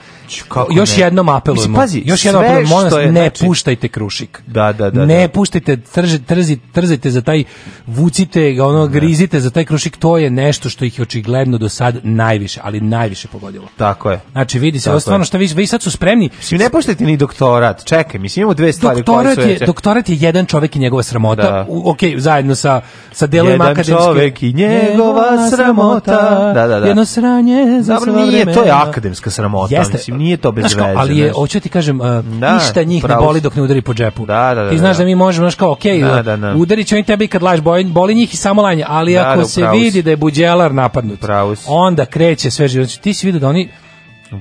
Speaker 7: Kako još ne? jednom apelujemo. Mislim,
Speaker 6: pazi,
Speaker 7: još
Speaker 6: jednom apelujemo, molim
Speaker 7: ne
Speaker 6: znači-
Speaker 7: puštajte krušik.
Speaker 6: Da, da, da.
Speaker 7: Ne da. puštajte, trži, trzi, trzite za taj, vucite ga, ono, da. grizite za taj krušik, to je nešto što ih je očigledno do sad najviše, ali najviše pogodilo.
Speaker 6: Tako je.
Speaker 7: Znači, vidi se, ovo stvarno što vi, vi sad su spremni. Mislim,
Speaker 6: ne puštajte ni doktorat, čekaj, mislim, imamo dve stvari
Speaker 7: doktorat koje su... Je, veće. doktorat je jedan čovek i njegova sramota, da. U, ok, zajedno sa, sa delovima akademske. Jedan
Speaker 6: čovek i njegova sramota. Da, da, da. Jedno sranje za Dobro, nije, to je akademska sramota, Jeste, mislim, nije to bez veze.
Speaker 7: Ali je, hoću da ti kažem, uh, da, ništa njih pravi. ne boli dok ne udari po džepu.
Speaker 6: Da, da, da,
Speaker 7: ti znaš da. da, mi možemo, znaš kao, ok, da, uh, da, da. udarit će oni tebi kad laž, boli, boli njih i samo lanje, ali da, da ako da, se vidi da je buđelar napadnut, pravus. onda kreće sve živo. Znači, ti si video da oni,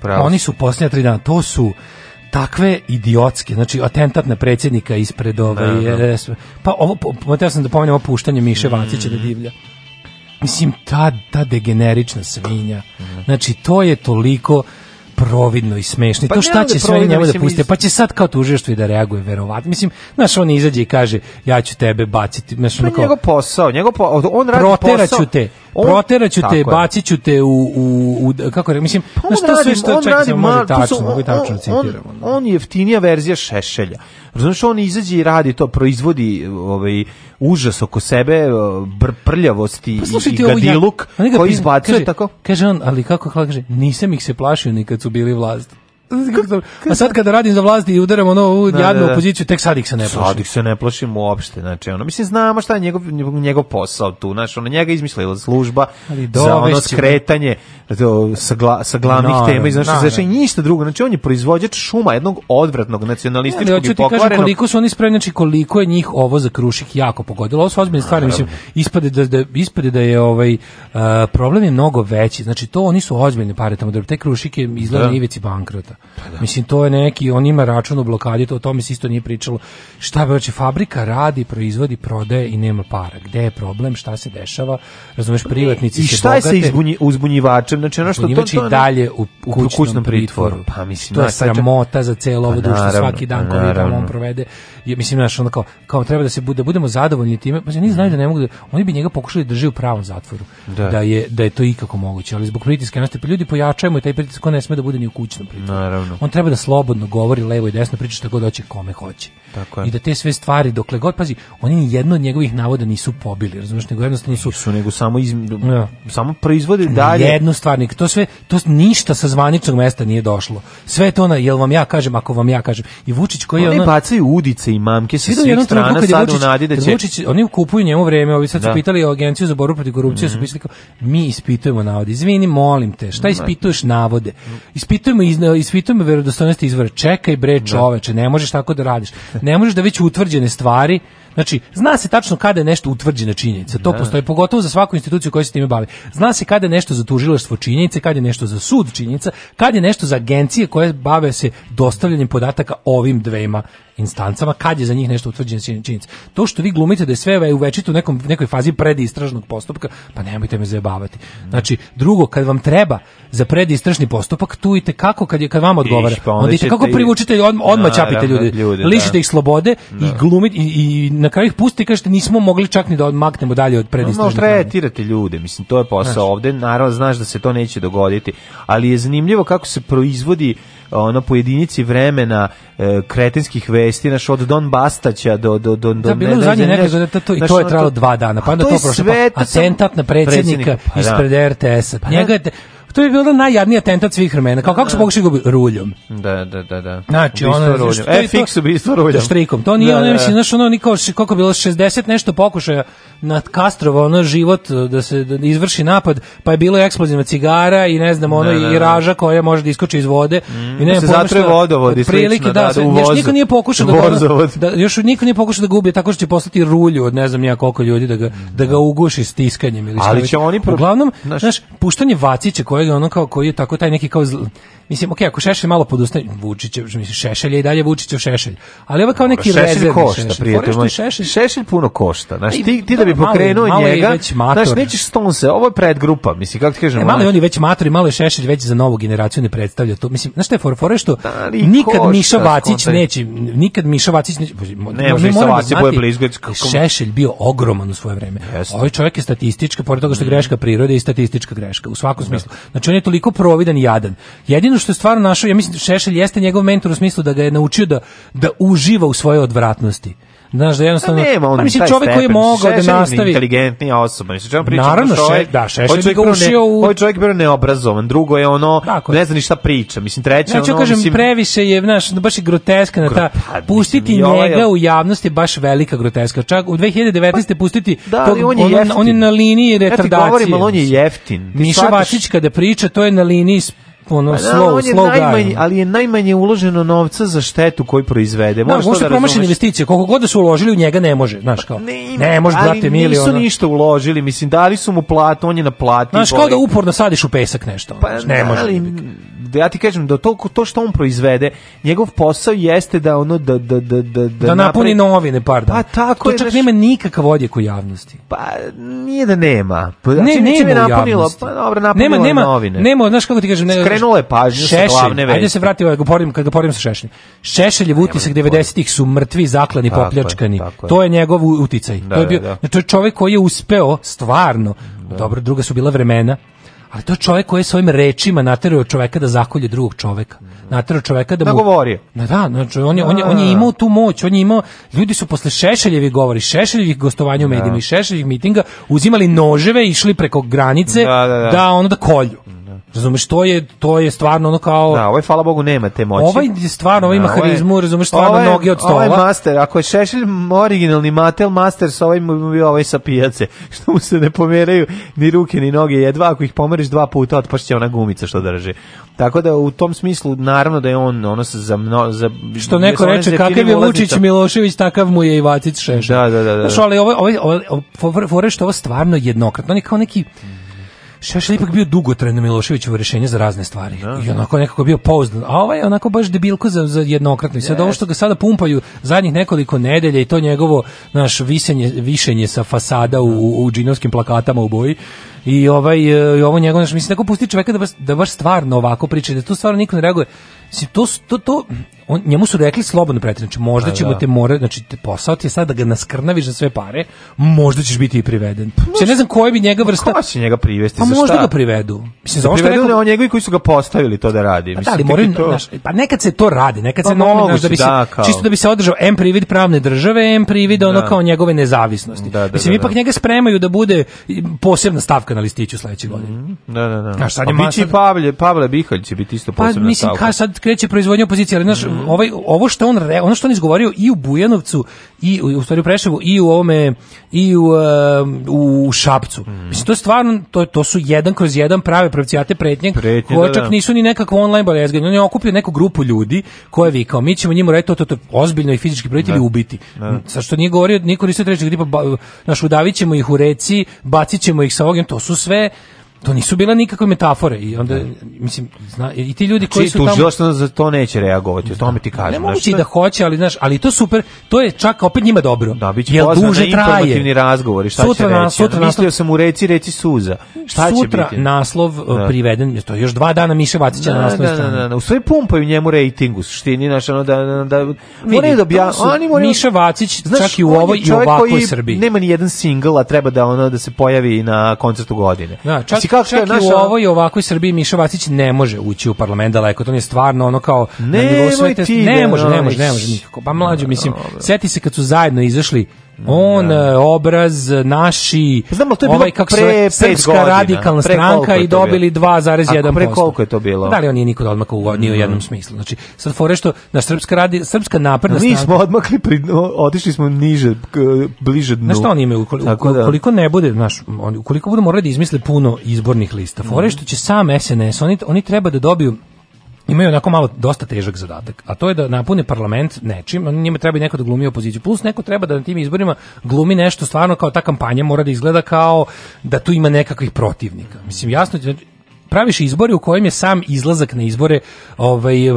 Speaker 7: pravus. oni su poslednja 3 dana, to su, takve idiotske, znači atentat na predsjednika ispred ove, ovaj, pa ovo, pomoteo sam da pomenem opuštanje Miše mm. Vacića da divlja. Mislim, ta, ta degenerična svinja, mm. znači to je toliko, providno i smešno. Pa to šta će da sve njemu da pusti? Pa će sad kao tužilaštvo i da reaguje verovatno. Mislim, znaš, on izađe i kaže ja ću tebe baciti, znaš, pa
Speaker 6: ono kao, njegov posao, njegov po, on radi posao. Proteraću
Speaker 7: te proteraću te, baciću te u, u, u kako rekao, mislim, pa na što sve što čak se
Speaker 6: može
Speaker 7: tačno, on, mogu tačno da citiramo.
Speaker 6: On, on, je jeftinija verzija šešelja. Razumeš, on izađe i radi to, proizvodi ovaj, užas oko sebe, eh, br prljavosti pa, i gadiluk ja, koji izbacuje tako.
Speaker 7: Kaže on, ali kako, kako kaže, nisam ih se plašio nikad su bili vlast a sad kada radim za vlast i udaram ono u da, jadnu da, da. opoziciju, tek sad ih se ne plašim. Sad ih se ne
Speaker 6: plašim uopšte, znači ono, mislim znamo šta je njegov, njegov posao tu, znači ono njega izmislila služba za ono skretanje sa, gla, sa glavnih no, tema i znači, znači ništa drugo, znači on je proizvođač šuma jednog odvratnog nacionalističkog ja, i pokvarenog.
Speaker 7: Kažem koliko su oni spremni, znači koliko je njih ovo za krušik jako pogodilo, ovo su ozbiljne stvari, mislim, ispade da, da, ispade da je ovaj, problem je mnogo veći, znači to oni su ozbiljne pare tamo, da te krušike izgleda da. ivici bankrota. Pa da. Mislim, to je neki, on ima račun u blokadi, to o tome se isto nije pričalo. Šta bi, oči, fabrika radi, proizvodi, prodaje i nema para. Gde je problem, šta se dešava, razumeš, privatnici I se šta
Speaker 6: je sa izbunji, uzbunjivačem? Znači, ono što to, to, to
Speaker 7: dalje u, u kućnom, kućnom pritvoru. Pa, mislim, to je sramota za celo ovo pa, društvo, naravno, svaki dan pa, koji tamo on provede. Ja, mislim, znaš, ono kao, kao treba da se bude, da budemo zadovoljni time, pa znači, ni znaju da ne mogu da, oni bi njega pokušali da drži u pravom zatvoru, da, da je, da je to ikako moguće, ali zbog pritiska, znaš, pa ljudi pojačajemo i taj pritisak, on ne sme da bude ni u kućnom pritvoru. Naravno. On treba da slobodno govori levo i desno, priča šta god hoće, kome hoće.
Speaker 6: Tako je.
Speaker 7: I da te sve stvari, dokle god, pazi, oni ni jedno od njegovih navoda nisu pobili, razumiješ, nego jednostavno su... Nisu,
Speaker 6: nego samo, iz, ja. samo proizvode dalje.
Speaker 7: Jedno stvar, to sve, to ništa sa zvaničnog mesta nije došlo. Sve to na jel vam ja kažem, ako vam ja kažem. I Vučić koji
Speaker 6: Oni
Speaker 7: ono,
Speaker 6: bacaju udice i mamke sa svih strana, sad Vučić, nadi da će... Vučić,
Speaker 7: oni kupuju njemu vreme, ovi sad su da. pitali agenciju za borbu protiv korupcije, mm -hmm. su mhm. pisali kao, mi ispitujemo navode, izvini, molim te, šta ispituješ navode? Ispitujemo, iz, ispitujemo pritom verodostojnosti izvora. Čekaj bre da. čoveče, ne možeš tako da radiš. Ne možeš da već utvrđene stvari Znači, zna se tačno kada je nešto utvrđena činjenica. To da. postoji pogotovo za svaku instituciju koja se time bavi. Zna se kada je nešto za tužilaštvo činjenice, kada je nešto za sud činjenica, kada je nešto za agencije koje bave se dostavljanjem podataka ovim dvema instancama, kad je za njih nešto utvrđena činjenica. To što vi glumite da je sve u večitu u nekom, nekoj fazi predistražnog postupka, pa nemojte me zajebavati. Znači, drugo, kad vam treba za predistražni postupak, tu i kako kad, je, kad vam odgovara. Iš, pa onda, onda i kako privučite, odmah, odmah čapite ljudi. Da, ljudi lišite da. ih slobode da. i glumite i, i na kraju ih pusti i kažete nismo mogli čak ni da odmaknemo dalje od pa predistražne. No,
Speaker 6: treba tretirati ljude, mislim, to je posao znaš. ovde, naravno znaš da se to neće dogoditi, ali je zanimljivo kako se proizvodi ono pojedinici vremena e, kretenskih vesti naš od Don Bastaća do do do do da, bilo ne,
Speaker 7: zadnje neka da to i to je trajalo dva dana pa onda to, to prošlo pa, atentat na predsjednika, predsjednika pa, da. ispred RTS-a pa, njega da. je to je bilo najjadniji atentat svih vremena. Kao kako su da. pokušali gubiti da ruljom.
Speaker 6: Da, da, da, da.
Speaker 7: Znači
Speaker 6: ono ruljom. E fiks u ubistvo ruljom. Štrikom.
Speaker 7: To nije da, ono, da. mislim, znači ono niko koliko bilo 60 nešto pokušaja na Kastrova, ono život e, da se da izvrši napad, pa je bilo eksplozivna cigara i ne znam ono da, da, i da. raža koja može da iskoči iz vode mm, i
Speaker 6: ne se zatre vodovod i prilike da, da, još
Speaker 7: niko nije pokušao da, da još niko nije pokušao da gubi tako što će poslati rulju od ne znam ja koliko ljudi da ga da ga uguši stiskanjem ili što. Ali će oni uglavnom, znaš, puštanje vaciće koje ovaj ono kao koji je tako taj neki kao Mislim, okej, okay, ako Šešelj malo podustane, Vučić, mislim, Šešelj je i dalje Vučićev Šešelj. Ali ovo kao neki šešelj rezervni košta, Šešelj.
Speaker 6: Prijatelj, šešelj. šešelj puno košta. Znaš, ti, ti da, bi pokrenuo malo, njega, malo već znaš, nećeš stonse, ovo je predgrupa, mislim, kako ti kažem. E, malo
Speaker 7: je oni već matori, malo je Šešelj već za novu generaciju ne predstavlja to. Mislim, znaš šta je forfore što da, nikad košta, Miša Vacić neće, nikad Miša Vacić neće,
Speaker 6: ne, mi Miša da Vacić
Speaker 7: boje Šešelj bio ogroman u svoje vreme. Yes. Ovaj čovjek je statistička, pored toga što je mm. greška prirode i statistička greška, u svakom da. smislu. Znači, on je toliko providan i jadan. Jedino što je stvarno našao, ja mislim Šešelj jeste njegov mentor u smislu da ga je naučio da da uživa u svojoj odvratnosti. Znaš da jednostavno...
Speaker 6: Pa on,
Speaker 7: mislim,
Speaker 6: čovjek
Speaker 7: koji
Speaker 6: je
Speaker 7: mogao da nastavi...
Speaker 6: inteligentnija osoba. Mislim, čemu pričam Naravno, da čovjek, še,
Speaker 7: da,
Speaker 6: šešelj ovaj bi ga
Speaker 7: ušio
Speaker 6: u... Ovo ovaj čovjek bio neobrazovan, drugo je ono, Tako ne zna ni šta priča. Mislim, treće znači,
Speaker 7: ono... kažem, mislim... previše je, znaš, baš je groteska na ta... Pa, pustiti mislim, njega ovaj... u javnosti je baš velika groteska. Čak u 2019. Pa, pustiti... Da, tog,
Speaker 6: on je On,
Speaker 7: on je na liniji retardacije. Ja ti govorim, on je jeftin. Miša Vačić kada priča, to je na liniji ono, pa, da, slow, on slow najmanje,
Speaker 6: ali je najmanje uloženo novca za štetu koju proizvede. Možeš da, možda promašene
Speaker 7: investicije, koliko god da su uložili u njega ne može, znaš kao. Pa ne, ne može, brate, milion.
Speaker 6: Ali
Speaker 7: nisu
Speaker 6: ništa uložili, mislim, dali su mu platu, on je naplatio.
Speaker 7: Znaš, kao da uporno sadiš u pesak nešto. Pa, ne, može. Ali,
Speaker 6: da ja ti kažem da to to što on proizvede, njegov posao jeste da ono da da da
Speaker 7: da da, da napuni novine, pardon. Pa tako to je, čak znaš, nema nikakav odjek u javnosti.
Speaker 6: Pa nije da nema. Pa, ne, ne, znači, ne napunilo, pa dobro, napunilo nema, nema, novine.
Speaker 7: Nema, znaš kako ti kažem, ne,
Speaker 6: skrenulo je pažnju
Speaker 7: sa
Speaker 6: glavne da vesti.
Speaker 7: Hajde se vratimo, ja govorim poredim, kad ga poredim sa Šešeljem. Šešeljev utisak 90-ih su mrtvi, zaklani, tako popljačkani. Je, tako to je njegov uticaj. Da, to je da, bio, da, da. to je čovjek koji je uspeo stvarno. Da. Dobro, druga su bila vremena A to je čovjek koji je svojim rečima naterao čovjeka da zakolje drugog čovjeka. Naterao čovjeka da mu...
Speaker 6: Nagovori.
Speaker 7: Na da, znači, on, je, on, je, on je imao tu moć, on je imao... Ljudi su posle Šešeljevi govori, Šešeljevih gostovanja u da. medijima i Šešeljevih mitinga uzimali noževe i išli preko granice da, da, da. da ono da kolju. Mm. Razumeš, to je, to je stvarno ono kao...
Speaker 6: Da, ovaj, hvala Bogu, nema te moći.
Speaker 7: Ovaj je stvarno, ovaj ima da, ovaj- harizmu, razumeš, stvarno ovaj, noge od stola.
Speaker 6: Ovaj master, ako je Šešelj originalni Matel master, sa ovaj mu bio ovaj sa pijace, što mu se ne pomeraju ni ruke, ni noge, jedva ako ih pomeriš dva puta, otpašće ona gumica što drži. Tako da u tom smislu naravno da je on ono za mno za
Speaker 7: što neko reče kakav je Vučić Milošević takav mu je i Vacić Šešelj. Da, da, da, da. Znaš, ali ovaj- ovaj- ovo ovo, ovo, ovo, ovo stvarno jednokratno, on je kao neki Šešelj ipak bio dugotrajno Miloševićevo rešenje za razne stvari. Da. I da. onako nekako bio pouzdan. A ovaj je onako baš debilko za, za jednokratno. I sad yes. ovo što ga sada pumpaju zadnjih nekoliko nedelja i to njegovo naš visenje, višenje sa fasada u, u džinovskim plakatama u boji, i ovaj e, i ovo njegovo znači mislim tako pusti čoveka da baš, da baš stvarno ovako priča da tu stvarno niko ne reaguje. Mislim to to to on, njemu su rekli slobodno preti, znači možda da, ćemo da. te mora, znači te posao ti je sad da ga naskrnaviš za sve pare, možda ćeš biti i priveden. Pa, ne znam koji bi njega pa vrsta...
Speaker 6: Ko će njega privesti? Pa za možda šta?
Speaker 7: ga privedu. Mislim,
Speaker 6: da
Speaker 7: privedu rekao...
Speaker 6: njegovi koji su ga postavili to da radi.
Speaker 7: Pa, da, ali moraju, to... naš, pa nekad se to radi, nekad pa, se nomi, da bi se, da, kao. čisto da bi se održao M privid pravne države, M privid ono da. kao njegove nezavisnosti. Da, da, Mislim, da, ipak njega spremaju da bude posebna stavka na listiću sledeće mhm, godine.
Speaker 6: Da, da, da. Znaš, sad je A Pavle, Pavle Bihalj će biti isto pa posebna stavka. Pa mislim, kad sad
Speaker 7: kreće proizvodnja opozicije, znači Mhm. ovaj, ovo što on re, ono što on izgovorio i u Bujanovcu i u, u stvari u Preševu i u ovome i u, uh, u Šapcu. Mm. Mislim to je stvarno to to su jedan kroz jedan prave pravcijate pretnje. pretnje da, čak da, da. nisu ni nekakvo online baljezganje. On je okupio neku grupu ljudi koja je vikao mi ćemo njima reći to, to, to ozbiljno i fizički prijetili da. ubiti. Da. Sa što nije govorio niko nisi treći tipa naš udavićemo ih u reci, bacićemo ih sa ognjem, to su sve To nisu bile nikakve metafore i onda mislim zna, i ti ljudi znači, koji su tamo tužilaštvo
Speaker 6: za to neće reagovati, o tome ti
Speaker 7: da.
Speaker 6: kažem.
Speaker 7: Ne mogući znači, da hoće, ali znaš, ali to super, to je čak opet njima dobro. Da, biće Jel duže traje. informativni
Speaker 6: razgovori, šta sutra će reći? Na, sutra Mislio sam u reci, reci suza. Šta sutra će biti? Sutra
Speaker 7: naslov da. priveden, to još dva dana Miše Vacića da, na naslovnoj da, strani. Da, da, da, u
Speaker 6: sve pumpaju njemu rejtingu, suštini naš ono da da da
Speaker 7: moraju da obja, oni moraju Miše Vacić znaš, čak i u ovoj i ovakvoj Srbiji.
Speaker 6: Nema ni jedan singl, a treba da ono da se pojavi na koncertu godine.
Speaker 7: Da, kako čak je naša... u ovoj ovakoj Srbiji Mišo Vacić ne može ući u parlament daleko, to je stvarno ono kao ne, na nivou sve te... Ne može, ne može, ne može nikako. Pa mlađo, mislim, seti se kad su zajedno izašli on da. E, obraz naši
Speaker 6: pa to je ovaj kako pre srpska godina,
Speaker 7: radikalna pre stranka i dobili 2,1%.
Speaker 6: Pre koliko je to bilo? Da
Speaker 7: li on nije nikad odmakao u, ni u jednom mm. smislu. Znači, sad fore što na srpska radi srpska napredna stranka. Mi
Speaker 6: smo odmakli pri, otišli smo niže bliže dnu.
Speaker 7: znači šta oni imaju da. koliko ne bude, naš oni ukoliko budu morali da izmisle puno izbornih lista. Fore mm. što će sam SNS, oni oni treba da dobiju imaju onako malo dosta težak zadatak, a to je da napune parlament nečim, njima treba i neko da glumi opoziciju, plus neko treba da na tim izborima glumi nešto stvarno kao ta kampanja mora da izgleda kao da tu ima nekakvih protivnika. Mislim, jasno, znači, praviš izbore u kojem je sam izlazak na izbore ovaj, eh,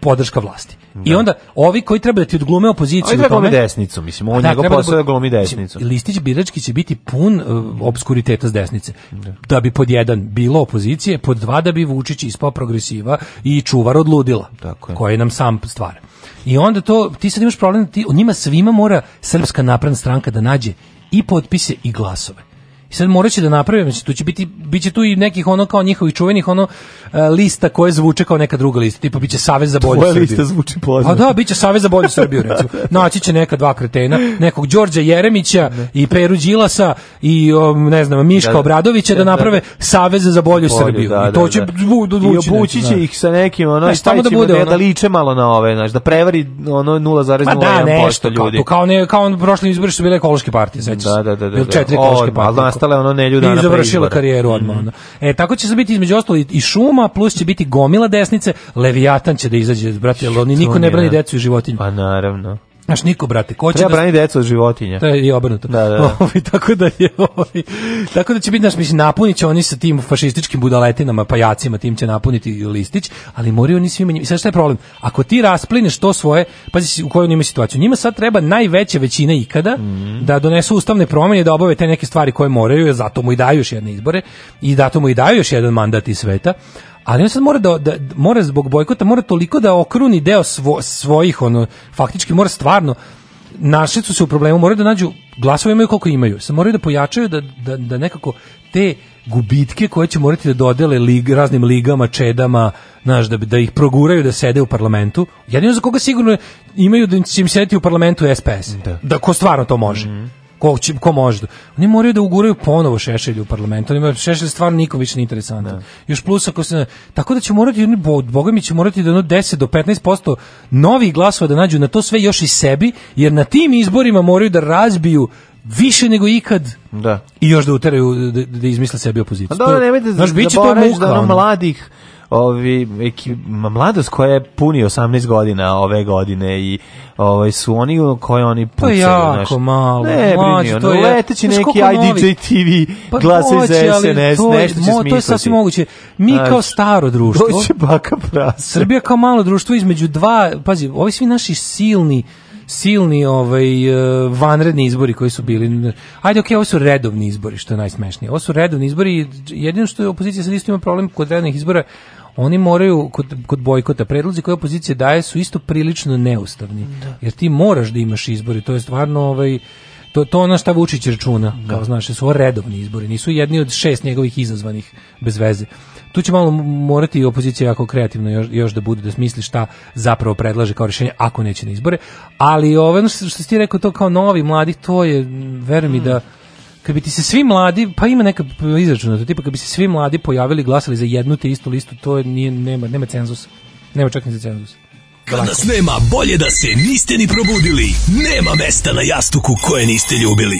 Speaker 7: podrška vlasti. Da. I onda ovi koji treba da ti odglume opoziciju, ovi
Speaker 6: treba da
Speaker 7: tome,
Speaker 6: desnicu, mislim, on da, njegov da posao da glumi znači, desnicu.
Speaker 7: Listić birački će biti pun uh, obskuriteta s desnice. Da. da. bi pod jedan bilo opozicije, pod dva da bi Vučić ispao progresiva i čuvar od ludila, Tako je. koji nam sam stvara. I onda to ti sad imaš problem, ti o njima svima mora Srpska napredna stranka da nađe i potpise i glasove sad moraće da naprave, znači tu će biti biće tu i nekih ono kao njihovih čuvenih ono e, lista koje zvuče kao neka druga lista, tipa biće Savez za bolju Tvoja Srbiju.
Speaker 6: lista zvuči poznato.
Speaker 7: A pa da, biće Savez za bolju Srbiju recimo. Naći će neka dva kretena, nekog Đorđa Jeremića da. i Peru Đilasa i um, ne znam, Miška da, da. Obradovića da, da, da, naprave Savez za bolju, bolju Srbiju. I to će I
Speaker 6: obučiće znači, ih sa nekim ono, znači, tamo da bude ono, da liče malo na ove, znači da prevari ono pa 0,01% ljudi. Kao,
Speaker 7: kao ne, kao on prošli izbori su bile ekološke partije, sećaš se. Da, da, da, da.
Speaker 6: ekološke partije ostale ono nelju dana I završila karijeru
Speaker 7: odmah. Mm E, tako će se biti između ostalo i šuma, plus će biti gomila desnice, Leviatan će da izađe, brate, jer oni niko ne brani da. decu i životinju.
Speaker 6: Pa naravno.
Speaker 7: Znaš, niko, brate, ko će...
Speaker 6: Treba
Speaker 7: da...
Speaker 6: braniti decu od životinja. To
Speaker 7: je i obrnuto. Da, da, da. Ovi, ovaj, tako da je, ovi, ovaj, tako da će biti, znaš, mislim, napunit će oni sa tim fašističkim budaletinama, pajacima, tim će napuniti listić, ali moraju oni svima njima. I sad šta je problem? Ako ti rasplineš to svoje, pazi u kojoj oni situaciju, njima sad treba najveća većina ikada mm -hmm. da donesu ustavne promjene, da obave te neke stvari koje moraju, zato mu i daju još jedne izbore i zato mu i daju još jedan mandat iz sveta, ali on sad mora da, da mora zbog bojkota mora toliko da okruni deo svo, svojih ono faktički mora stvarno našli su se u problemu, moraju da nađu glasove imaju koliko imaju, se moraju da pojačaju da, da, da nekako te gubitke koje će morati da dodele lig, raznim ligama, čedama, znaš, da, da ih proguraju da sede u parlamentu. Jedino za koga sigurno imaju da će im sedeti u parlamentu SPS. Da, da ko stvarno to može. Mm -hmm ko, će, ko može. Da- oni moraju da uguraju ponovo Šešelju u parlament. Oni Šešelj stvarno nikom više nije interesantan. Da. Još plus ako se... Tako da će morati, oni, boga mi će morati da ono 10 do 15% novih glasova da nađu na to sve još i sebi, jer na tim izborima moraju da razbiju više nego ikad
Speaker 6: da.
Speaker 7: i još da uteraju, da, da, da izmisle sebi opoziciju.
Speaker 6: Da, nemojte da, da, da, da, da, da, da, da, da, da, ovi, eki, mladost koja je puni 18 godina ove godine i ovaj su oni koji oni pa pucaju pa jako naš,
Speaker 7: malo
Speaker 6: ne mlađi, brini, ono, pa je leteći neki IDJ TV pa glase iz SNS
Speaker 7: to, nešto
Speaker 6: će
Speaker 7: mo,
Speaker 6: to
Speaker 7: je
Speaker 6: sasvim
Speaker 7: moguće mi znači, kao staro društvo
Speaker 6: doće baka
Speaker 7: prase Srbija kao malo društvo između dva pazi ovi svi naši silni silni ovaj e, vanredni izbori koji su bili. Ajde, okej, okay, ovo su redovni izbori, što je najsmešnije. Ovo su redovni izbori, jedino što je opozicija sad isto ima problem kod redovnih izbora oni moraju kod, kod bojkota predlozi koje opozicija daje su isto prilično neustavni. Da. Jer ti moraš da imaš izbore, to je stvarno ovaj to to ono šta Vučić računa, da. kao znaš, su redovni izbori, nisu jedni od šest njegovih izazvanih bez veze. Tu će malo morati opozicija jako kreativno još, još da bude, da smisli šta zapravo predlaže kao rešenje ako neće na izbore. Ali ovo ovaj, što, što si ti rekao, to kao novi, mladi, to je, veruj mi mm. da kad bi ti se svi mladi, pa ima neka izračuna, tipa kad bi se svi mladi pojavili glasali za jednu te istu listu, to nije, nema, nema cenzusa. Nema čak ni za cenzus. Kada nas nema, bolje da se niste ni probudili. Nema mesta na jastuku koje niste ljubili.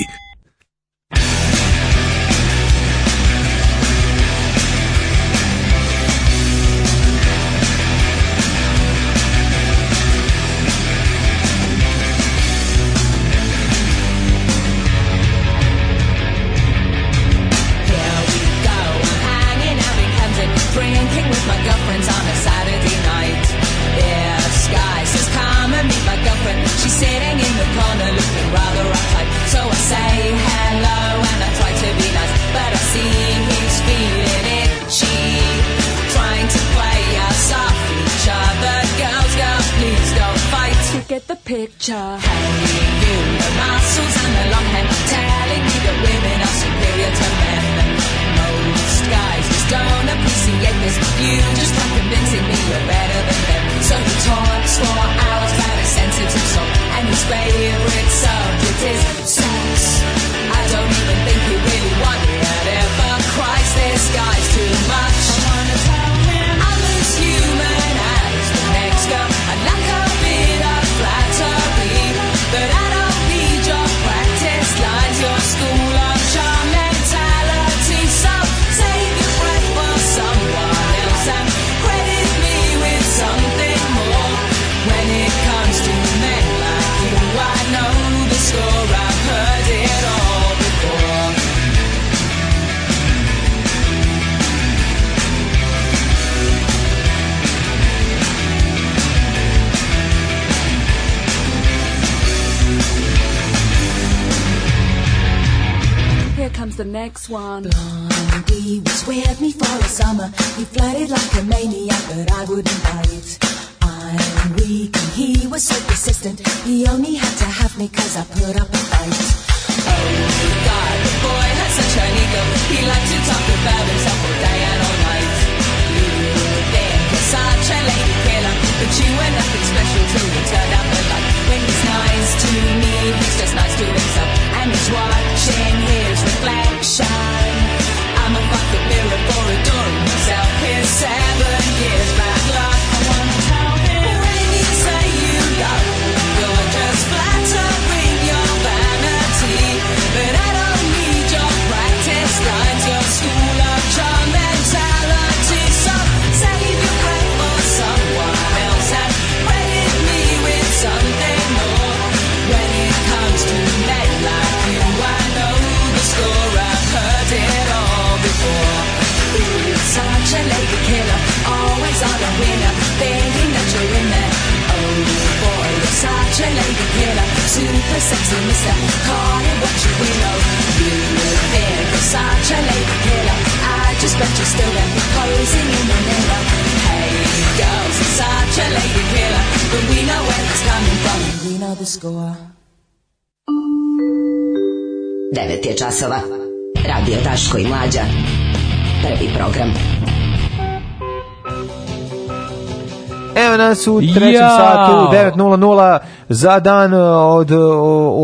Speaker 8: u trećem ja. satu 9.00 za dan e, od e,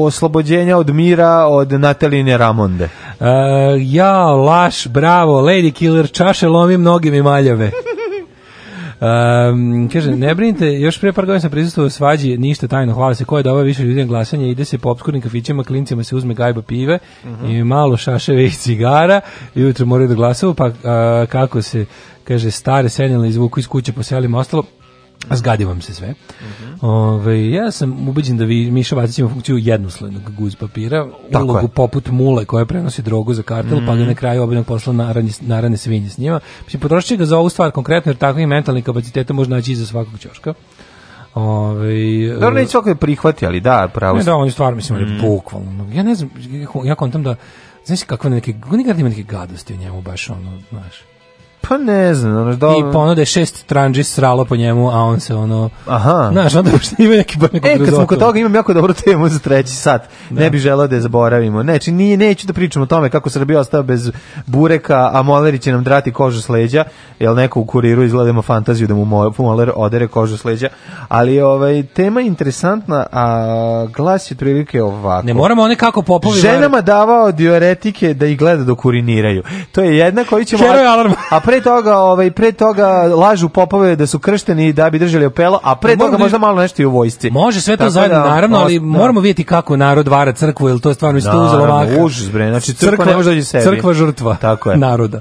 Speaker 8: oslobođenja od mira od Nataline Ramonde. Uh,
Speaker 9: ja, laš, bravo, lady killer, čaše lomim, mnogim mi maljave. Um, kaže, ne brinite, još prije par godina sam prisustvovao svađi, ništa tajno, hvala se, ko je dobao više ljudi glasanje, ide se po obskurnim kafićima, klincima se uzme gajba pive uh mhm. -huh. i malo šaševe i cigara jutro moraju da glasaju, pa a, kako se, kaže, stare senjale izvuku iz kuće po selima, ostalo, Zgadi vam se sve. Mm -hmm. Ove, ja sam ubeđen da vi Miša Vacić ima funkciju jednoslednog guz papira, Tako ulogu je. poput mule koja prenosi drogu za kartel, mm -hmm. pa ga mm. na kraju obinog posla naranje, narane svinje s njima. Mislim, potrošit će ga za ovu stvar konkretno, jer takvih mentalnih kapaciteta može naći iza svakog ćoška.
Speaker 8: Ove, da, neće svako je prihvati, ali da, pravo. Ne,
Speaker 9: da, on je stvar, mislim, mm. bukvalno. Ja ne znam, ja kontam da, znaš kakve neke, ne ima neke gadosti u njemu, baš ono, znaš.
Speaker 8: Pa ne znam,
Speaker 9: ono da I ponude šest tranđi sralo po njemu, a on se ono Aha. Znaš, onda baš ima neki bar
Speaker 8: E, kad smo kod toga imam jako dobru temu za treći sat. Da. Ne bih želeo da je zaboravimo. Ne, či nije neću da pričamo o tome kako Srbija ostao bez bureka, a Moleri će nam drati kožu s leđa, jel neko u kuriru izgledamo fantaziju da mu Moler odere kožu s leđa. Ali ovaj tema je interesantna, a glas je prilike ovako.
Speaker 9: Ne moramo one kako popovi.
Speaker 8: Ženama davao diuretike da ih gleda dok uriniraju. To je jedna koju
Speaker 9: ćemo Heroj alarm.
Speaker 8: A pre toga, ovaj pre toga lažu popove da su kršteni da bi držali opelo, a pre pa toga da možda malo nešto i u vojsci.
Speaker 9: Može sve to zajedno da, naravno, ali da. moramo videti kako narod vara crkvu, jel to je stvarno isto
Speaker 8: uzelo Znači crkva, crkva ne može doći
Speaker 9: da sebi. Crkva žrtva Tako je. naroda.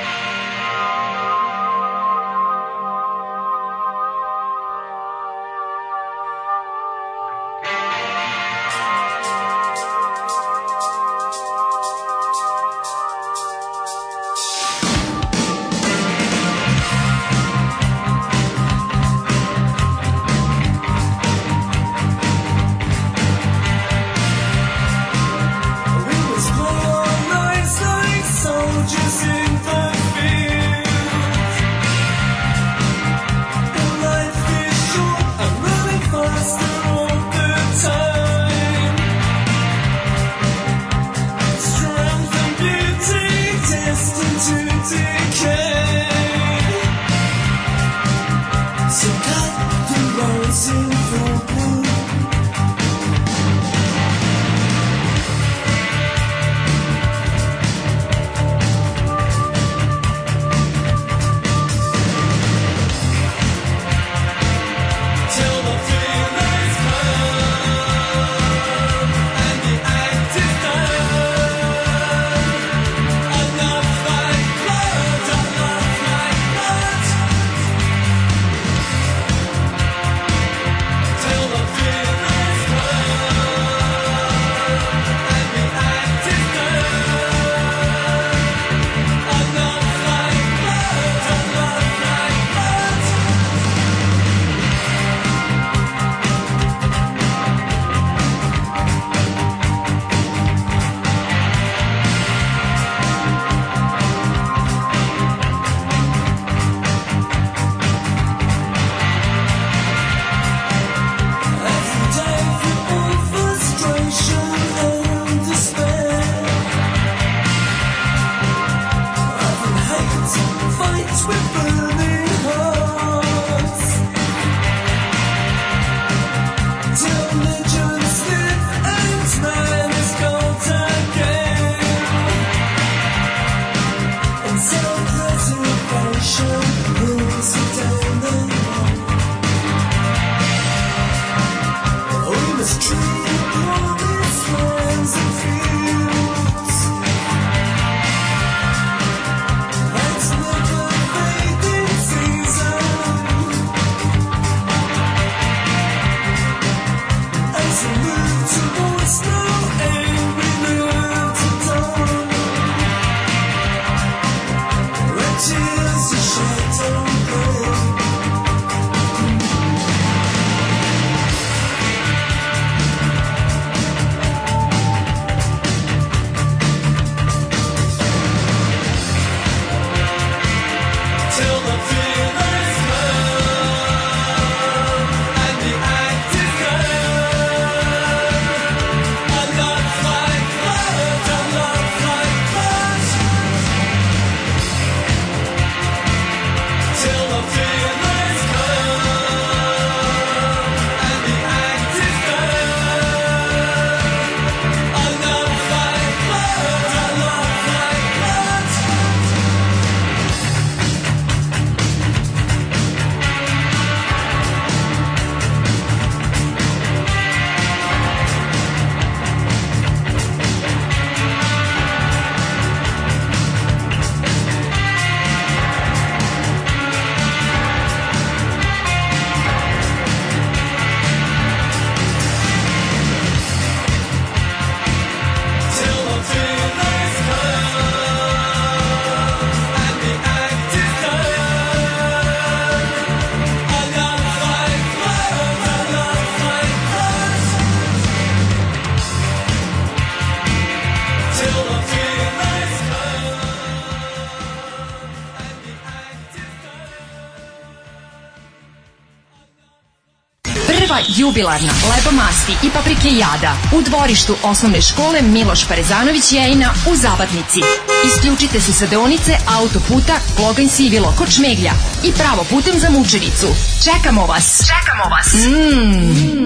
Speaker 10: jubilarna, lepo masti i paprike jada u dvorištu osnovne škole Miloš Parezanović Jejina u Zabatnici. Isključite se sa deonice autoputa Kloganj Sivilo Kočmeglja i pravo putem za Mučevicu. Čekamo vas! Čekamo vas! Mmm!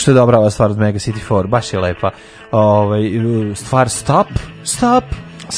Speaker 8: što je dobra ova stvar od Mega City 4, baš je lepa. Ovaj stvar Stop, Stop,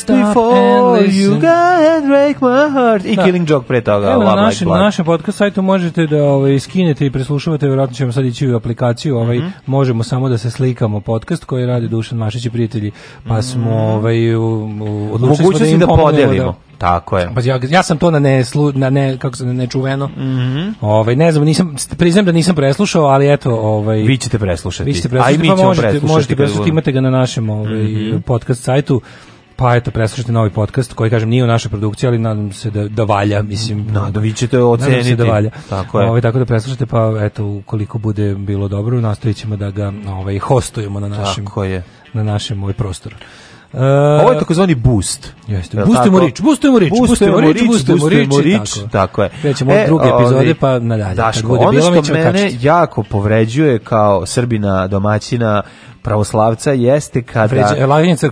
Speaker 8: stop Before and listen. you go and break my heart. I da. Killing Joke pre toga.
Speaker 9: Evo, na našem, like našem podcast sajtu možete da ovaj, skinete i preslušavate, vjerojatno ćemo sad ići u aplikaciju, ovaj, mm -hmm. možemo samo da se slikamo podcast koji radi Dušan Mašić i prijatelji, pa smo mhm. ovaj, u, u,
Speaker 8: odlučili smo da im da podelimo. Da, tako je.
Speaker 9: Pa ja, ja sam to na ne slu, na ne kako se ne čuveno. Mm Ovaj ne znam, nisam priznajem da nisam preslušao, ali eto, ovaj vi ćete preslušati. Vi ćete preslušati, Aj, pa mi ćemo pa možete, preslušati možete preslušati, imate ga na našem ovaj mm -hmm. podcast sajtu pa eto preslušajte novi podcast koji kažem nije u našoj produkciji ali nadam se da da valja mislim
Speaker 8: no, da, da vi ćete oceniti nadam se
Speaker 9: da,
Speaker 8: da valja
Speaker 9: tako je ovaj tako da preslušajte pa eto ukoliko bude bilo dobro nastojićemo da ga ovaj hostujemo na našem tako je na našem ovaj prostoru Uh, Ovo je e, takozvani boost. Jeste. Ja, da, boostujemo rič, boostujemo rič, boostujemo
Speaker 8: rič, boostujemo rič, rič, tako, tako je.
Speaker 9: Krećemo e, od druge epizode pa
Speaker 8: nadalje. Daško, ono bilo, što mene kačiti. jako povređuje kao Srbina domaćina pravoslavca jeste
Speaker 9: kada Vređe,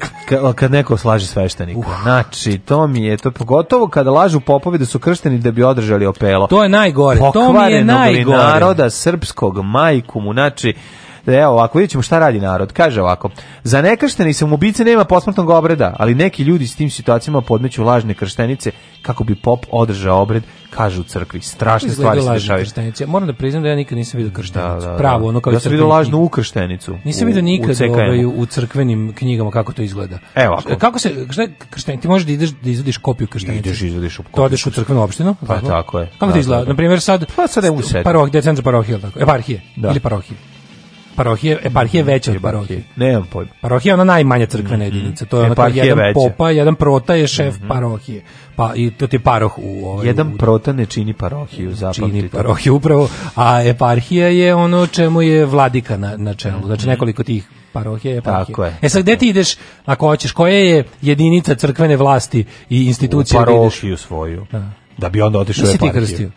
Speaker 9: kad
Speaker 8: neko slaže sveštenika. Uh. Znači, to mi je to pogotovo kada lažu popovi da su kršteni da bi održali opelo.
Speaker 9: To je najgore. Pokvareno to mi je najgore.
Speaker 8: naroda srpskog majku mu znači Da, evo ako vidjet ćemo šta radi narod. Kaže ovako, za nekašteni sam ubice nema posmrtnog obreda, ali neki ljudi s tim situacijama podmeću lažne krštenice kako bi pop održao obred, kaže u crkvi. Strašne stvari se dešavaju.
Speaker 9: Moram da priznam da ja nikad nisam vidio da, krštenicu. Da, da, Pravo, ono
Speaker 8: kao ja sam vidio lažnu ukrštenicu.
Speaker 9: Nisam vidio nikad u, ovaj, u crkvenim knjigama kako to izgleda. Evo ako. Kako se, šta je kršten, ti možeš da ideš da izvadiš kopiju krštenice. Ideš, izvadiš kopiju. To odeš u crkvenu opštinu. Pa tako je. Kako da, to izgleda? Da, Na primjer sad, pa sad je u sebi. Paroh, centar parohije, tako. Eparhije ili parohije parohije, eparhije veća od parohije.
Speaker 8: Nemam pojma.
Speaker 9: Parohija je ona najmanja crkvena mhm. jedinica. To je e, ona eparhije jedan veća. popa, jedan prota je šef mm -hmm. parohije. Pa i to ti je paroh u ovaj,
Speaker 8: Jedan u, prota ne čini parohiju, zapamtite.
Speaker 9: Čini parohiju upravo, a eparhija je ono čemu je vladika na, na čelu. Znači mhm. nekoliko tih parohije, eparhije. Tako je. E sad gde ti ideš, ako hoćeš, koja je jedinica crkvene vlasti i institucije? U
Speaker 8: parohiju svoju. Da. da bi onda otišao u eparhiju. Nisi ti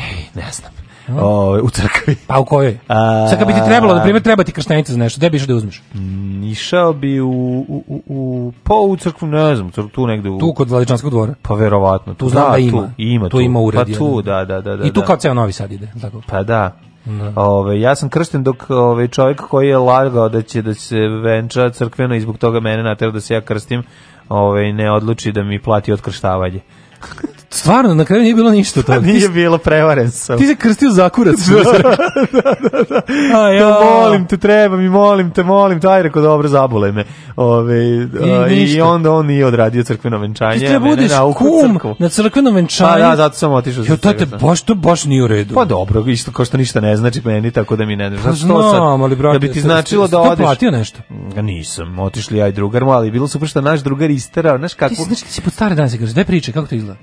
Speaker 9: Ej, ne znam
Speaker 8: o, u crkvi.
Speaker 9: Pa u kojoj? A, bi ti trebalo, na primjer, treba ti krštenica za nešto, gde bi išao da uzmeš?
Speaker 8: M, išao bi u, u, u, u, po pa u crkvu, ne znam, tu negde u...
Speaker 9: Tu kod Vladičanskog dvora?
Speaker 8: Pa verovatno. Tu, tu znam da, da ima. Tu, ima, tu, tu ima ured. Pa tu, da, da, da, da.
Speaker 9: I tu da. kao ceo Novi Sad ide. Tako.
Speaker 8: Pa da. Da. Ove, ja sam kršten dok ove, čovjek koji je lagao da će da se venča crkveno i zbog toga mene natjerao da se ja krstim ove, ne odluči da mi plati otkrštavanje.
Speaker 9: Stvarno, na kraju nije bilo ništa to.
Speaker 8: nije bilo, prevaren sam.
Speaker 9: Ti se krstio za kurac. Da, da, da, da, da,
Speaker 8: A, ja. Da, molim te, treba mi, molim te, molim te. Aj, rekao, dobro, zabole me. Ove, I, ništa. I onda on nije odradio crkveno venčanje. Ti
Speaker 9: treba na kum crkvu. na crkvenom venčanju.
Speaker 8: Pa da, zato sam otišao
Speaker 9: za crkveno. Jo, baš to baš nije u redu.
Speaker 8: Pa dobro, isto kao što ništa ne znači meni, tako da mi ne znači. Pa znam, ali brate, da bi ti značilo da odeš.
Speaker 9: platio nešto?
Speaker 8: Nisam, otišli ja i drugar, ali bilo super što naš drugar isterao, znaš kako.
Speaker 9: Ti znači ti si pod stare dane kaže, daj priče, kako to
Speaker 8: izgleda?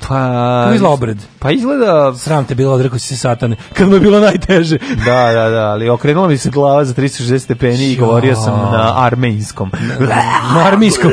Speaker 8: Pa,
Speaker 9: Kako izgleda obred?
Speaker 8: Pa izgleda...
Speaker 9: Sram te bilo, odrekao si se satane, kad mu je bilo najteže.
Speaker 8: da, da, da, ali okrenula mi se glava za 360 stepeni i govorio sam na armejskom.
Speaker 9: Na, armejskom.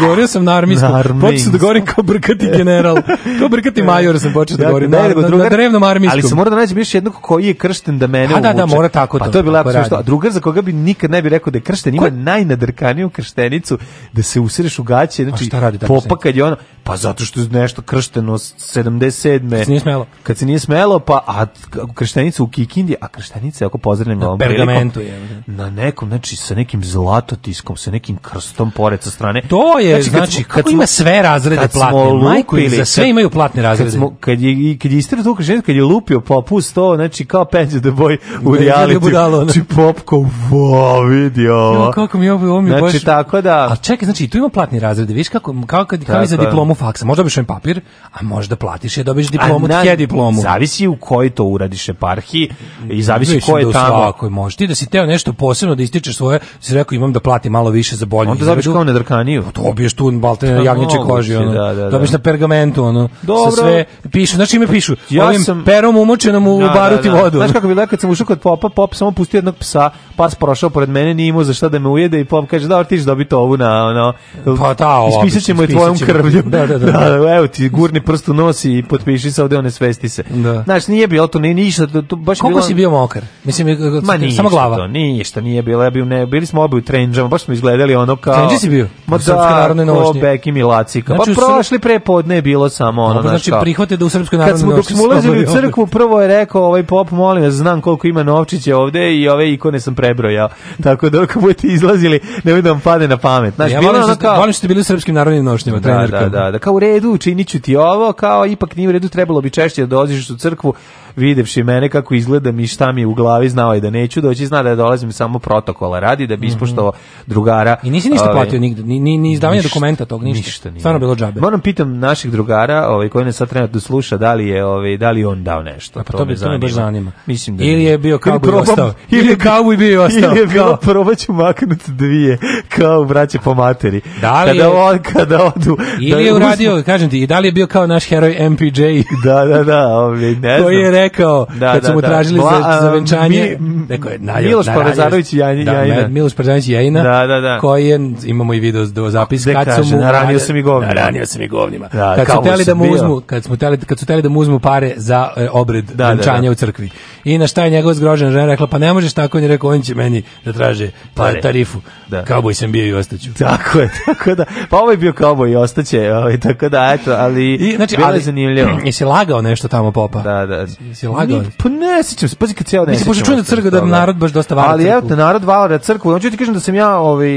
Speaker 8: Govorio sam na armejskom. Na Počeo da govorim kao brkati general. Kao brkati major sam počeo da, govorim. Da, na, na, na drevnom armijskom. Ali se mora da nađe biš jednog koji je kršten da mene uvuče. Pa da, da, mora
Speaker 9: tako
Speaker 8: pa to. Pa to je bila što. A drugar za koga bi nikad ne bi rekao da je kršten, ima najnadrkaniju krštenicu da se usireš u gaće, znači popakad je ono, pa zato što je nešto kršten kršteno 77. Kad se nije smelo. Kad se nije smelo, pa a krštenica u Kikindi, a krštenica ako pozdravim na pergamentu je. Da. Na nekom, znači sa nekim zlatotiskom, sa nekim krstom pored sa strane.
Speaker 9: To je znači, kad znači, smo, kako kad ima sve razrede platne, majku ili za sve kad, imaju platne razrede.
Speaker 8: Kad smo kad je kad je istero to krštenica, kad je lupio popus to, znači kao Penđe the Boy u reality. Da. znači, popko, wow, vidi
Speaker 9: ovo. Jo, kako mi ovo, ovo mi
Speaker 8: znači,
Speaker 9: baš...
Speaker 8: tako da...
Speaker 9: A čekaj, znači, tu ima platni razred, viš kako, kao kad, kao za diplomu faksa, možda obišao papir, a možda platiš je dobiješ diplomu, na, tje diplomu.
Speaker 8: Zavisi u kojoj to uradiš eparhiji i zavisi ko je
Speaker 9: da
Speaker 8: tamo.
Speaker 9: Svakoj, možeš ti da si teo nešto posebno da ističeš svoje, si rekao imam da platim malo više za bolju
Speaker 8: Onda zabiš kao nedrkaniju. Pa
Speaker 9: dobiješ tu baltene na jagnječe koži, ono. Da, da, da. Dobiješ na pergamentu, ono. Dobro. Sa sve pišu, znači ime pišu. Ja Ovim
Speaker 8: sam...
Speaker 9: perom umočenom u da, da, baruti vodu.
Speaker 8: Znaš kako bi lekad sam ušao kod popa, pop samo pustio jednog psa, pas prošao pored mene, nije imao za šta da me ujede i pop kaže, da ti ćeš dobiti ovu na, ono, pa ta, ispisat ćemo je tvojom krvlju. Da, da, da. da, evo ti, gurni prst prstu nosi i potpiši se ovde, one svesti se. Da. Znaš, nije bilo to, nije ništa, to, to baš
Speaker 9: Koliko bilo... si bio mokar? Mislim, Ma, ništa, samo glava. To,
Speaker 8: ništa nije bilo, ja bio, ne, bili smo obi u trenđama, baš smo izgledali ono kao...
Speaker 9: Trenđi si bio?
Speaker 8: Ma da, ko Beki Milacika. Pa znači, pa prošli prepodne je bilo samo ono,
Speaker 9: pa znači, kao... prihvate da u Srpskoj narodnoj nošnji...
Speaker 8: Dok smo ulazili u crkvu, prvo je rekao ovaj pop, molim vas, znam koliko ima novčića ovde i ove ikone sam prebrojao. Tako da, ako budete izlazili, nemoj da vam pade na pamet.
Speaker 9: Znači, ja bilo ono da- kao... Volim što da ste bili u Srpskim narodnim nošnjima, trenerka.
Speaker 8: Da, da, da, da, kao u redu, učinit ću ti ovo, ovo kao ipak nije u redu, trebalo bi češće da dođeš u crkvu, videvši mene kako izgledam i šta mi je u glavi, znao je da neću doći, zna da ja dolazim samo protokola radi, da bi mhm. ispoštovao drugara.
Speaker 9: I nisi ništa ove, ovaj, platio nigde, ni, ni, ni izdavanje ništa, dokumenta tog, ništa. ništa nije. Stvarno bilo džabe.
Speaker 8: Moram pitam naših drugara, ovaj, koji nas sad trenutno sluša, da li je, ovaj, da li on dao nešto.
Speaker 9: A pa to, to, bi, to me baš zanima. Mislim da ili je bio kao probam, ostao.
Speaker 8: Ili je kauboj bio ostao. Ili je bilo, probat ću maknut dvije, kao braće po materi. Da li kada, je, on, kada odu.
Speaker 9: Ili da je uradio, kažem ti, i da li je bio kao naš heroj MPJ.
Speaker 8: da, da, da, ovaj, ne znam. Koji je
Speaker 9: rekao da, kad su da, mu da. tražili da, Za, za venčanje. Mi, rekao je
Speaker 8: naj, Miloš Parazarović i Jajina.
Speaker 9: Da, Miloš Parazarović i Jajina. Da, da, da. Koji je, imamo i video do zapis kad kaže, su
Speaker 8: mu naranio sam i govnima.
Speaker 9: Naranio sam i govnima. Da, kad su teli da mu uzmu, kad smo teli kad su teli da mu uzmu pare za e, obred da, da venčanja u crkvi. I na šta je njegov zgrožen žena rekla pa ne možeš tako, on je rekao on će meni da traže pare. tarifu. Da. Kauboj sam bio i ostaću.
Speaker 8: Tako je, tako da. Pa ovaj bio kauboj i ostaće, ovaj tako da eto, ali I, znači, ali zanimljivo.
Speaker 9: Jesi lagao nešto tamo popa? Da, da. Si lagao?
Speaker 8: Pa ne, sećam se. Pazi kad ceo ne. Mislim,
Speaker 9: pošto čujem da crkva da narod baš dosta vara. Ali
Speaker 8: evo
Speaker 9: te
Speaker 8: narod valora crkvu. Hoću ti kažem da sam ja ovaj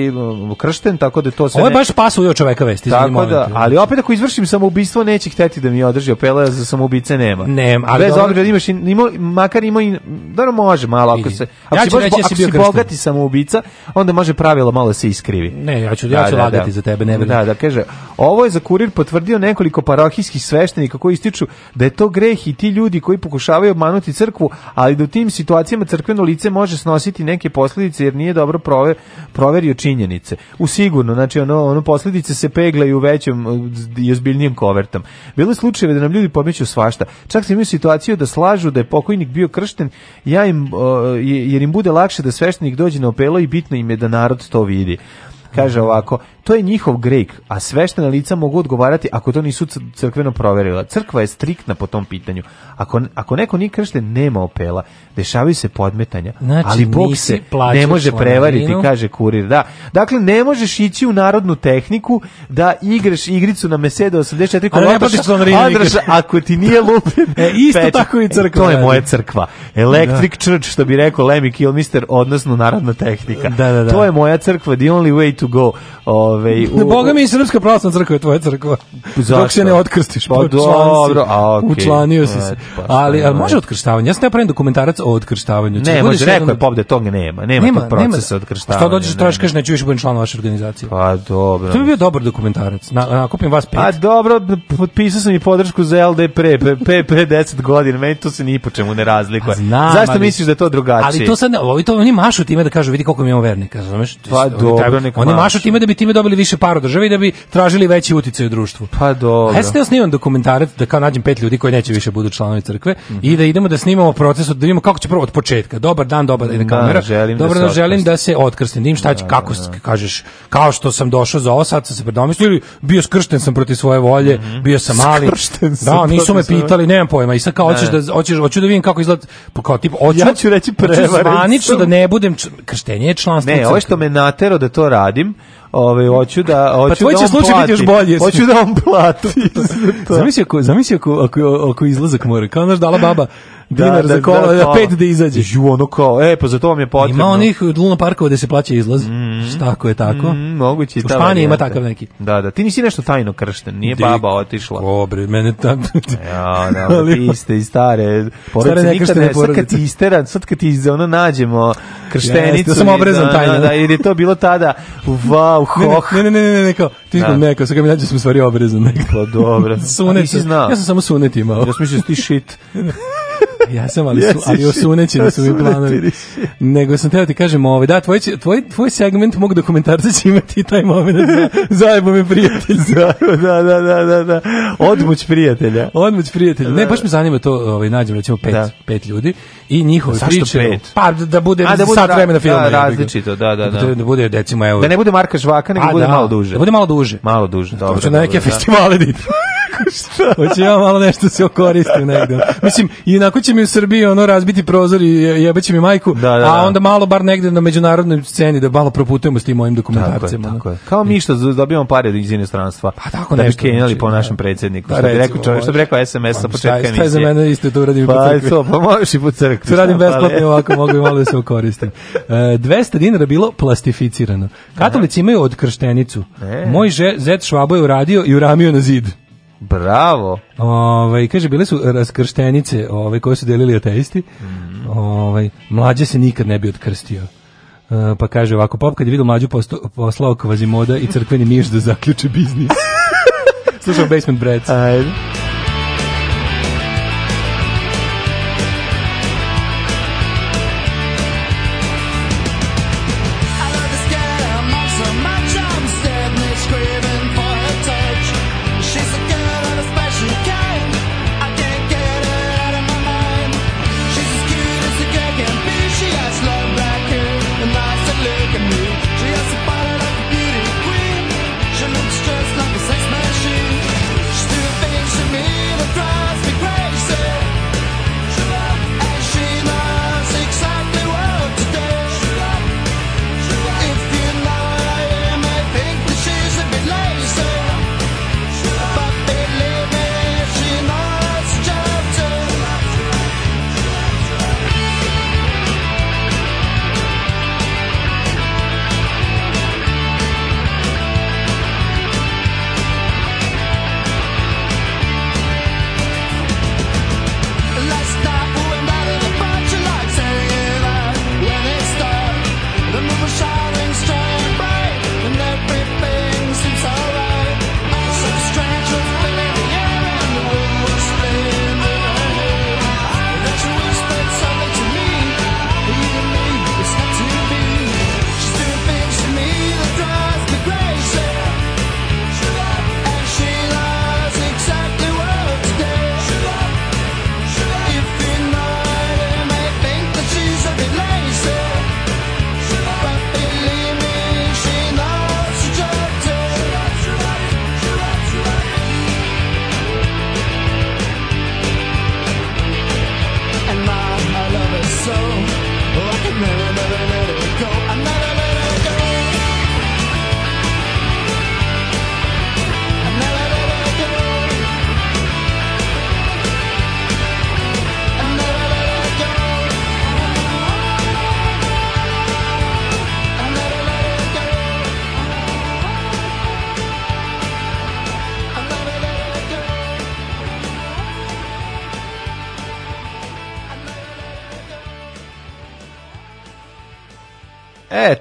Speaker 8: kršten, tako da to se
Speaker 9: Ovo je baš pasuje od čoveka vesti,
Speaker 8: Tako da, ali opet ako izvršim samoubistvo neće hteti da mi održi opela za samoubice nema. Ne, ali bez obzira da imaš ima, makar ima i da može malo ako se ako ja si, baš, reći, si bio bogati samoubica, onda može pravilo malo se iskrivi.
Speaker 9: Ne, ja
Speaker 8: ću ja ću da,
Speaker 9: da, lagati za tebe,
Speaker 8: ne Da, da kaže, ovo je za kurir potvrdio nekoliko parohijskih sveštenika koji ističu da je to greh i ti ljudi koji pokušavaju pokušavaju obmanuti crkvu, ali da u tim situacijama crkveno lice može snositi neke posljedice jer nije dobro prove, proverio činjenice. U sigurno, znači ono, ono posljedice se peglaju većom i ozbiljnijim kovertom. Bilo je slučajeve da nam ljudi pomeću svašta. Čak sam imao situaciju da slažu da je pokojnik bio kršten, ja im, jer im bude lakše da sveštenik dođe na opelo i bitno im je da narod to vidi kaže ovako to je njihov grek, a sveštena lica mogu odgovarati ako to nisu crkveno proverila. Crkva je striktna po tom pitanju. Ako, ako neko nije kršten, nema opela. Dešavaju se podmetanja, znači, ali Bog se ne može prevariti, kaže kurir. Da. Dakle, ne možeš ići u narodnu tehniku da igraš igricu na Mesedo 84
Speaker 9: kolotoša,
Speaker 8: ako ti nije lupen.
Speaker 9: e, isto pečak. E, tako i crkva.
Speaker 8: E, to je moja crkva. Electric da. Church, što bi rekao Lemmy Kilmister, odnosno narodna tehnika. Da, da, da. to je moja crkva, the only way to go. O, Ove,
Speaker 9: ovaj, u, Boga mi i Srpska pravoslavna crkva je tvoja crkva. Dok se ne otkrstiš. Pa
Speaker 8: dobro, a okej.
Speaker 9: Učlanio si se. E, pa ali, ali može otkrštavanje? Ja sam napravio dokumentarac o otkrštavanju.
Speaker 8: Ne, može, rekao je Bob da nema. Nema, nema tog procesa otkrštavanja.
Speaker 9: Šta dođeš tražiš, kažeš, neću više da budem član vaše organizacije.
Speaker 8: Pa dobro.
Speaker 9: To bi bio dobar dokumentarac. Na, kupim vas pet. A
Speaker 8: dobro, potpisao sam i podršku za LD pre, pre, pre, 10 godina. Meni to se ni po čemu ne razlikuje. Zašto misliš da je to drugačije?
Speaker 9: Ali to
Speaker 8: sad,
Speaker 9: ovi to, oni mašu time da kažu, vidi koliko mi imamo vernika, razumeš? Pa dobro, nek Oni mašu time da bi time da dobili više para od države i da bi tražili veći uticaj u društvu.
Speaker 8: Pa
Speaker 9: dobro. A ja snimam dokumentarac da kao nađem pet ljudi koji neće više budu članovi crkve mm -hmm. i da idemo da snimamo proces, od da vidimo kako će prvo od početka. Dobar dan, dobar dan da, kamera. Želim dobro, da, želim da se otkrstim. Da Dim šta će, da, kako da, da, kažeš, kao što sam došao za ovo, sad sam se predomislio ili bio skršten sam protiv svoje volje, mm -hmm. bio sam mali. Skršten sam da, nisu me pitali, nemam pojma. I sad kao hoćeš da hoćeš hoću da vidim kako izgleda pa kao tip hoću ja ću reći prevarično da ne budem krštenje je članstvo
Speaker 8: ne ovo što me natero da to radim Ove, hoću da pa hoću pa tvoj da
Speaker 9: će da slučaj plati. biti još bolje.
Speaker 8: Hoću da on plati.
Speaker 9: zamisli ako, zamisli ako, ako, ako izlazak mora, kao naš dala baba da, dinar da, za da, kolo, da, da, pet da izađe.
Speaker 8: Ju, ono kao, e, pa za to vam je potrebno. Ima
Speaker 9: onih Luna parkova gde se plaća izlaz. Mm. Tako je tako. Mm, moguće. U Španiji ima takav neki.
Speaker 8: Da, da.
Speaker 9: Ti nisi nešto tajno kršten, nije Dik. baba otišla.
Speaker 8: Dobre, mene tam... ja, da, ti ste i stare. Porodice stare nikad ne, sad kad ti istera, sad kad ti ono nađemo
Speaker 9: krštenicu. Jeste, da
Speaker 8: sam obrezan tajno. Da, da, jer je to bilo tada, wow, hoh.
Speaker 9: Ne, ne, ne, ne, ne, kao, ti da. ne, kao, sad mi nađe sam stvari obrezane.
Speaker 8: Pa dobro.
Speaker 9: sunet. Ja sam samo suneti imao. Ja sam
Speaker 8: mislio da ti shit.
Speaker 9: ja sam, ali, su, ali osunećeni su mi planovi. Nego sam teo ti kažem, ovaj, da, tvoj, tvoj, tvoj segment mog dokumentarca će imati taj moment za, zajebo mi prijatelj. da, da, da, da, da. Odmuć prijatelja. Odmuć prijatelja. Ne, baš me zanima to, ovaj, nađem recimo pet, da. pet ljudi i njihove Zašto priče. Pet? Pa da bude, A,
Speaker 8: da bude sat
Speaker 9: vremena filma. Da,
Speaker 8: različito, da, da. Da, da. bude,
Speaker 9: decimo, evo. Da ne
Speaker 8: bude Marka Žvaka, nego bude malo duže.
Speaker 9: Da bude malo duže.
Speaker 8: Malo duže,
Speaker 9: dobro. Hoću na neke festivale da Šta? Hoće ja malo nešto se okoristim negde. Mislim, inako će mi u Srbiji ono razbiti prozor i jebeće mi majku, da, da, da. a onda malo bar negde na međunarodnoj sceni da malo proputujemo s tim mojim dokumentarcima. Tako je, tako je.
Speaker 8: Kao mi što dobijamo pare iz inostranstva. Pa tako da nešto. Da bi kenjali znači, po da. našem predsedniku. Da, što, bi rekao, čovjek, što bi rekao SMS sa pa početka emisije. Šta je
Speaker 9: za mene isto to uradim
Speaker 8: pa, po crkvi. pa možeš i po crkvi. To
Speaker 9: radim besplatno ovako, mogu i malo da se okoristim. Uh, e, 200 dinara bilo plastificirano. Katolici imaju odkrštenicu. E. Moj zet Švabo je uradio i uramio na zid.
Speaker 8: Bravo.
Speaker 9: Ovaj kaže bile su raskrštenice, ovaj koje su delili ateisti. Mm Ovaj mlađe se nikad ne bi odkrstio. Uh, pa kaže ovako, pop kad je vidio mlađu posto, poslao kvazimoda i crkveni miš da zaključe biznis. Slušao Basement Breads. Ajde.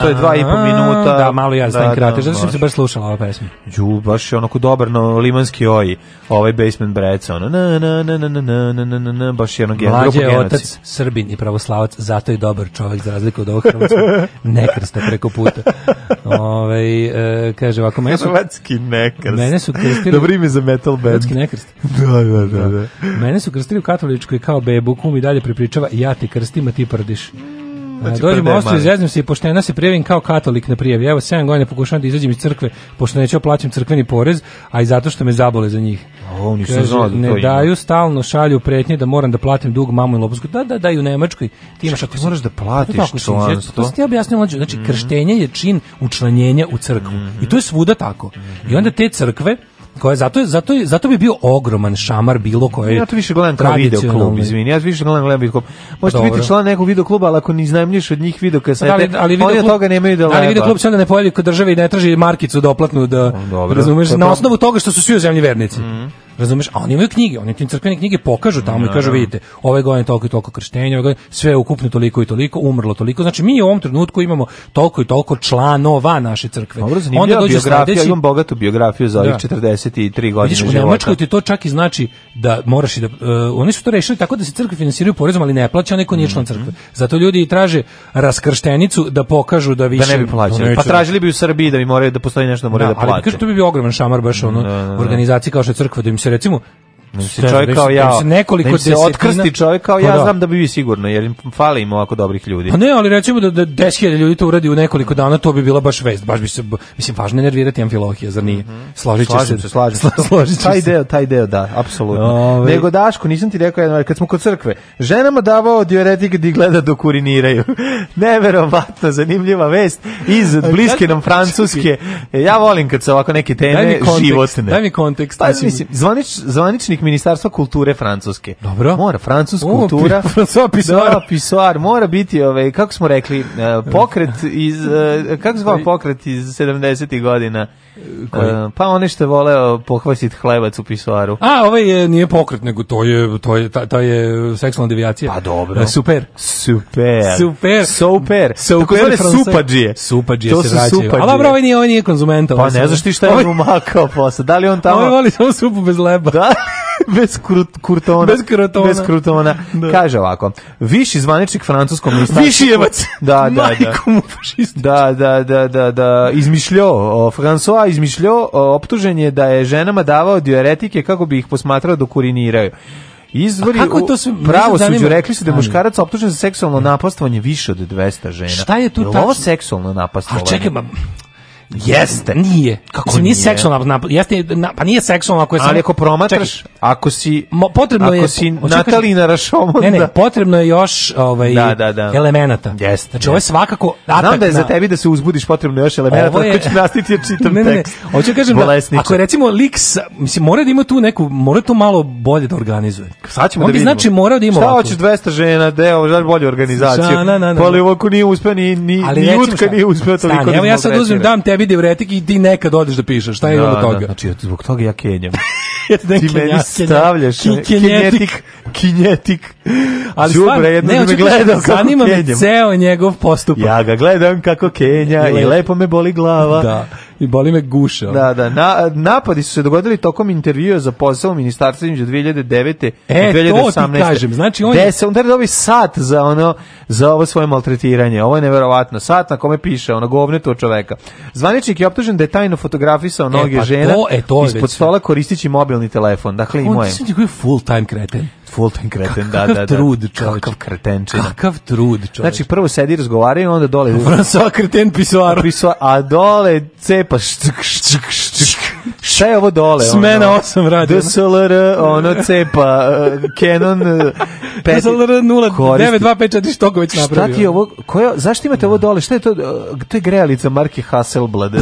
Speaker 8: to je dva i pol minuta.
Speaker 9: Da, malo ja stavim da, krater, zato sam se baš slušala ova pesma.
Speaker 8: Ju, baš je onako dobar no, limanski oji, ovaj basement breca, ono, na, na, na, na, na, na, na, na, na, na, baš jedno gen,
Speaker 9: Mlađe je otac, srbin i pravoslavac, zato je dobar čovjek, za razliku od ovog hrvatskog nekrsta preko puta. Ove, e, kaže ovako, mene su... Hrvatski
Speaker 8: nekrst. Mene su krstili... Dobro ime za metal band.
Speaker 9: Hrvatski nekrst.
Speaker 8: da, da, da, da.
Speaker 9: Mene su krstili u katoličkoj kao bebu, kum i dalje pripričava, ja te krstim, a ti prdiš. Znači, znači, Dođem u Austriju, se i pošteno se prijavim kao katolik na prijavi. Evo, 7 godina pokušavam da izađem iz crkve, pošto neću da plaćam crkveni porez, a i zato što me zabole za njih.
Speaker 8: O, Kaže, da
Speaker 9: ne ima. daju stalno šalju pretnje da moram da platim dug mamu i lopovsku. Da, da, daju u Nemačkoj.
Speaker 8: Ti imaš ako si... moraš da platiš tako, članstvo.
Speaker 9: To
Speaker 8: ti
Speaker 9: objasnio mlađe. Znači, mm -hmm. krštenje je čin učlanjenja u crkvu. Mm -hmm. I to je svuda tako. Mm -hmm. I onda te crkve, koje zato zato zato bi bio ogroman šamar bilo koje
Speaker 8: Ja
Speaker 9: to
Speaker 8: više gledam kao video klub, izvinim. Ja više gledam gledam video klub. Možete pa biti član nekog video kluba, al ako ne ni ništa od njih video kasete, ali, ali video oni
Speaker 9: klub,
Speaker 8: toga nemaju da Ali
Speaker 9: video klub se
Speaker 8: onda
Speaker 9: ne pojavi kod države i ne traži markicu doplatnu da pa Dobro, razumeš na osnovu toga što su svi u zemlji vernici. Mm -hmm. Razumeš? A oni imaju knjige, oni ti crkvene knjige pokažu tamo i da, kažu da. vidite, ove godine toliko i toliko krštenja, ove godine sve ukupno toliko i toliko, umrlo toliko. Znači mi u ovom trenutku imamo toliko i toliko članova naše crkve.
Speaker 8: Dobro, Onda dođe biografija, sledeći... imam bogatu biografiju za ovih da. 43 godine Vidiš,
Speaker 9: života. U Nemačkoj ti to čak i znači da moraš i da uh, oni su to rešili tako da se crkve finansiraju porezom, ali ne plaća neko nije član mhm. crkve. Zato ljudi traže raskrštenicu da pokažu da više
Speaker 8: da ne bi plaćali. Da pa tražili bi u Srbiji da bi moraju da postoji nešto da moraju
Speaker 9: da, da
Speaker 8: plaćaju. Ali
Speaker 9: kažu to
Speaker 8: bi bio ogroman šamar baš ono u organizaciji kao što je crkva da im
Speaker 9: se recimo
Speaker 8: Da se čovjek kao ja, nekoliko da im se otkrsti čovjek kao ja, pa da. znam da bi vi sigurno, jer im fale im ovako dobrih ljudi. Pa
Speaker 9: ne, ali recimo da, da 10.000 ljudi to uradi u nekoliko dana, to bi bila baš vest, baš bi se, mislim, važno je nervirati amfilohija, zar nije? Mm će se, slažim se.
Speaker 8: Složit će taj deo, taj deo, da, apsolutno. Ove... Ovaj. Nego Daško, nisam ti rekao jedno, kad smo kod crkve, ženama davao diuretik da gleda dok uriniraju. Neverovatno zanimljiva vest iz bliske nam Francuske. Ja volim kad se ovako neke teme daj
Speaker 9: kontekst, životne. Daj mi kontekst. Pa, mislim,
Speaker 8: zvanič, zvaničnik ministarstva kulture Francuske.
Speaker 9: Dobro.
Speaker 8: Mora Francuska kultura.
Speaker 9: Francuska pisoar.
Speaker 8: pisoar. Mora biti, ovaj, kako smo rekli, e, pokret iz, e, kako zvao pokret iz 70. ih godina? E, Koji? Pa one što voleo pohvasiti hlebac u pisoaru.
Speaker 9: A, ovaj je, nije pokret, nego to je, to je, ta, ta je seksualna devijacija.
Speaker 8: Pa dobro.
Speaker 9: Super.
Speaker 8: Super.
Speaker 9: Super.
Speaker 8: Super.
Speaker 9: Super. Tako supađije.
Speaker 8: Supađije
Speaker 9: se Super Ali dobro, ovaj nije, ovaj nije
Speaker 8: konzumentao. Pa ne znaš ti šta je on ovaj- umakao posle.
Speaker 9: Da li on tamo... Ovaj voli samo supu bez leba. Da?
Speaker 8: bez krut, kurtona.
Speaker 9: Bez krutona.
Speaker 8: Bez krutona. Da. Kaže ovako, viši zvaničnik francuskom ministarstvu.
Speaker 9: Viši jevac.
Speaker 8: Da da da. da, da, da. Da, da, da, da, da. Izmišljio, François izmišljio, optužen je da je ženama davao diuretike kako bi ih posmatrao dok uriniraju. Izvori
Speaker 9: kako je to su,
Speaker 8: pravo suđu rekli su da je muškarac optužen za seksualno napastovanje više od 200 žena.
Speaker 9: Šta je tu
Speaker 8: tačno? Ovo seksualno napastovanje. A čekaj, ma, Jeste.
Speaker 9: Nije. Kako Mislim, nije? seksualno, na, jeste, na, pa nije seksualno
Speaker 8: ako je Ali ako promatraš, Čekaj, ako si
Speaker 9: mo, potrebno
Speaker 8: ako je, si Natalina Rašom, Ne,
Speaker 9: ne, da. potrebno je još ovaj da, da, da. elemenata. Jeste. Znači, ovo je svakako
Speaker 8: atak Znam da je za tebi da se uzbudiš potrebno je još elemenata, je... ću nastiti ja čitam ne, ne, ne. tekst.
Speaker 9: Hoću da kažem Bolesniče. da, ako je recimo lik, mislim, mora da ima tu neku, mora to malo bolje da organizuje.
Speaker 8: Sad ćemo
Speaker 9: On da
Speaker 8: vidimo.
Speaker 9: Znači, morao da ima
Speaker 8: Šta hoćeš 200 žena, deo, žar bolju organizaciju. Pa ali ovako nije uspeo, ni, ni, ni utka nije uspeo
Speaker 9: toliko. Da evo ja sad uzmem, dam te tebi devretik i ti nekad odeš da pišeš. Šta je da, od da. toga? Da,
Speaker 8: znači, zbog toga ja kenjam. ja ti kenja, meni stavljaš e, kinjetik. kinjetik. Ali Đubre, ne, da me gledao da
Speaker 9: kako Zanima
Speaker 8: me
Speaker 9: ceo njegov postupak.
Speaker 8: Ja ga gledam kako kenja i lepo me boli glava.
Speaker 9: Da i boli me guša.
Speaker 8: Da, da, na, napadi su se dogodili tokom intervjua za posao u ministarstvu između 2009. e, i 2018. to ti kažem, znači on je... Desa, on da dobi sat za ono, za ovo svoje maltretiranje, ovo je neverovatno, sat na kome piše, ono govne to čoveka. Zvaničnik je optužen da je tajno fotografisao e, noge e,
Speaker 9: pa
Speaker 8: žena
Speaker 9: to, e, to
Speaker 8: ispod stola koristići mobilni telefon, dakle i
Speaker 9: moje. On je koji full time kreten.
Speaker 8: Fulton kreten, da, da, da.
Speaker 9: trud, čovječ.
Speaker 8: Kakav kretenčina.
Speaker 9: Kakav trud, čovječ.
Speaker 8: Znači, prvo sedi, razgovaraju, onda dole...
Speaker 9: Francois kreten pisoar.
Speaker 8: Pisoar, a dole cepaš, čk, čk, čk, čk Šta je ovo dole?
Speaker 9: Smena 8 radi.
Speaker 8: DSLR, ono cepa, e, Canon... E,
Speaker 9: peti, DSLR 09254, što ga već napravio. Šta ti je
Speaker 8: ovo? Koja, zašto imate ovo dole? Šta je to? E, to je grejalica marke Hasselblad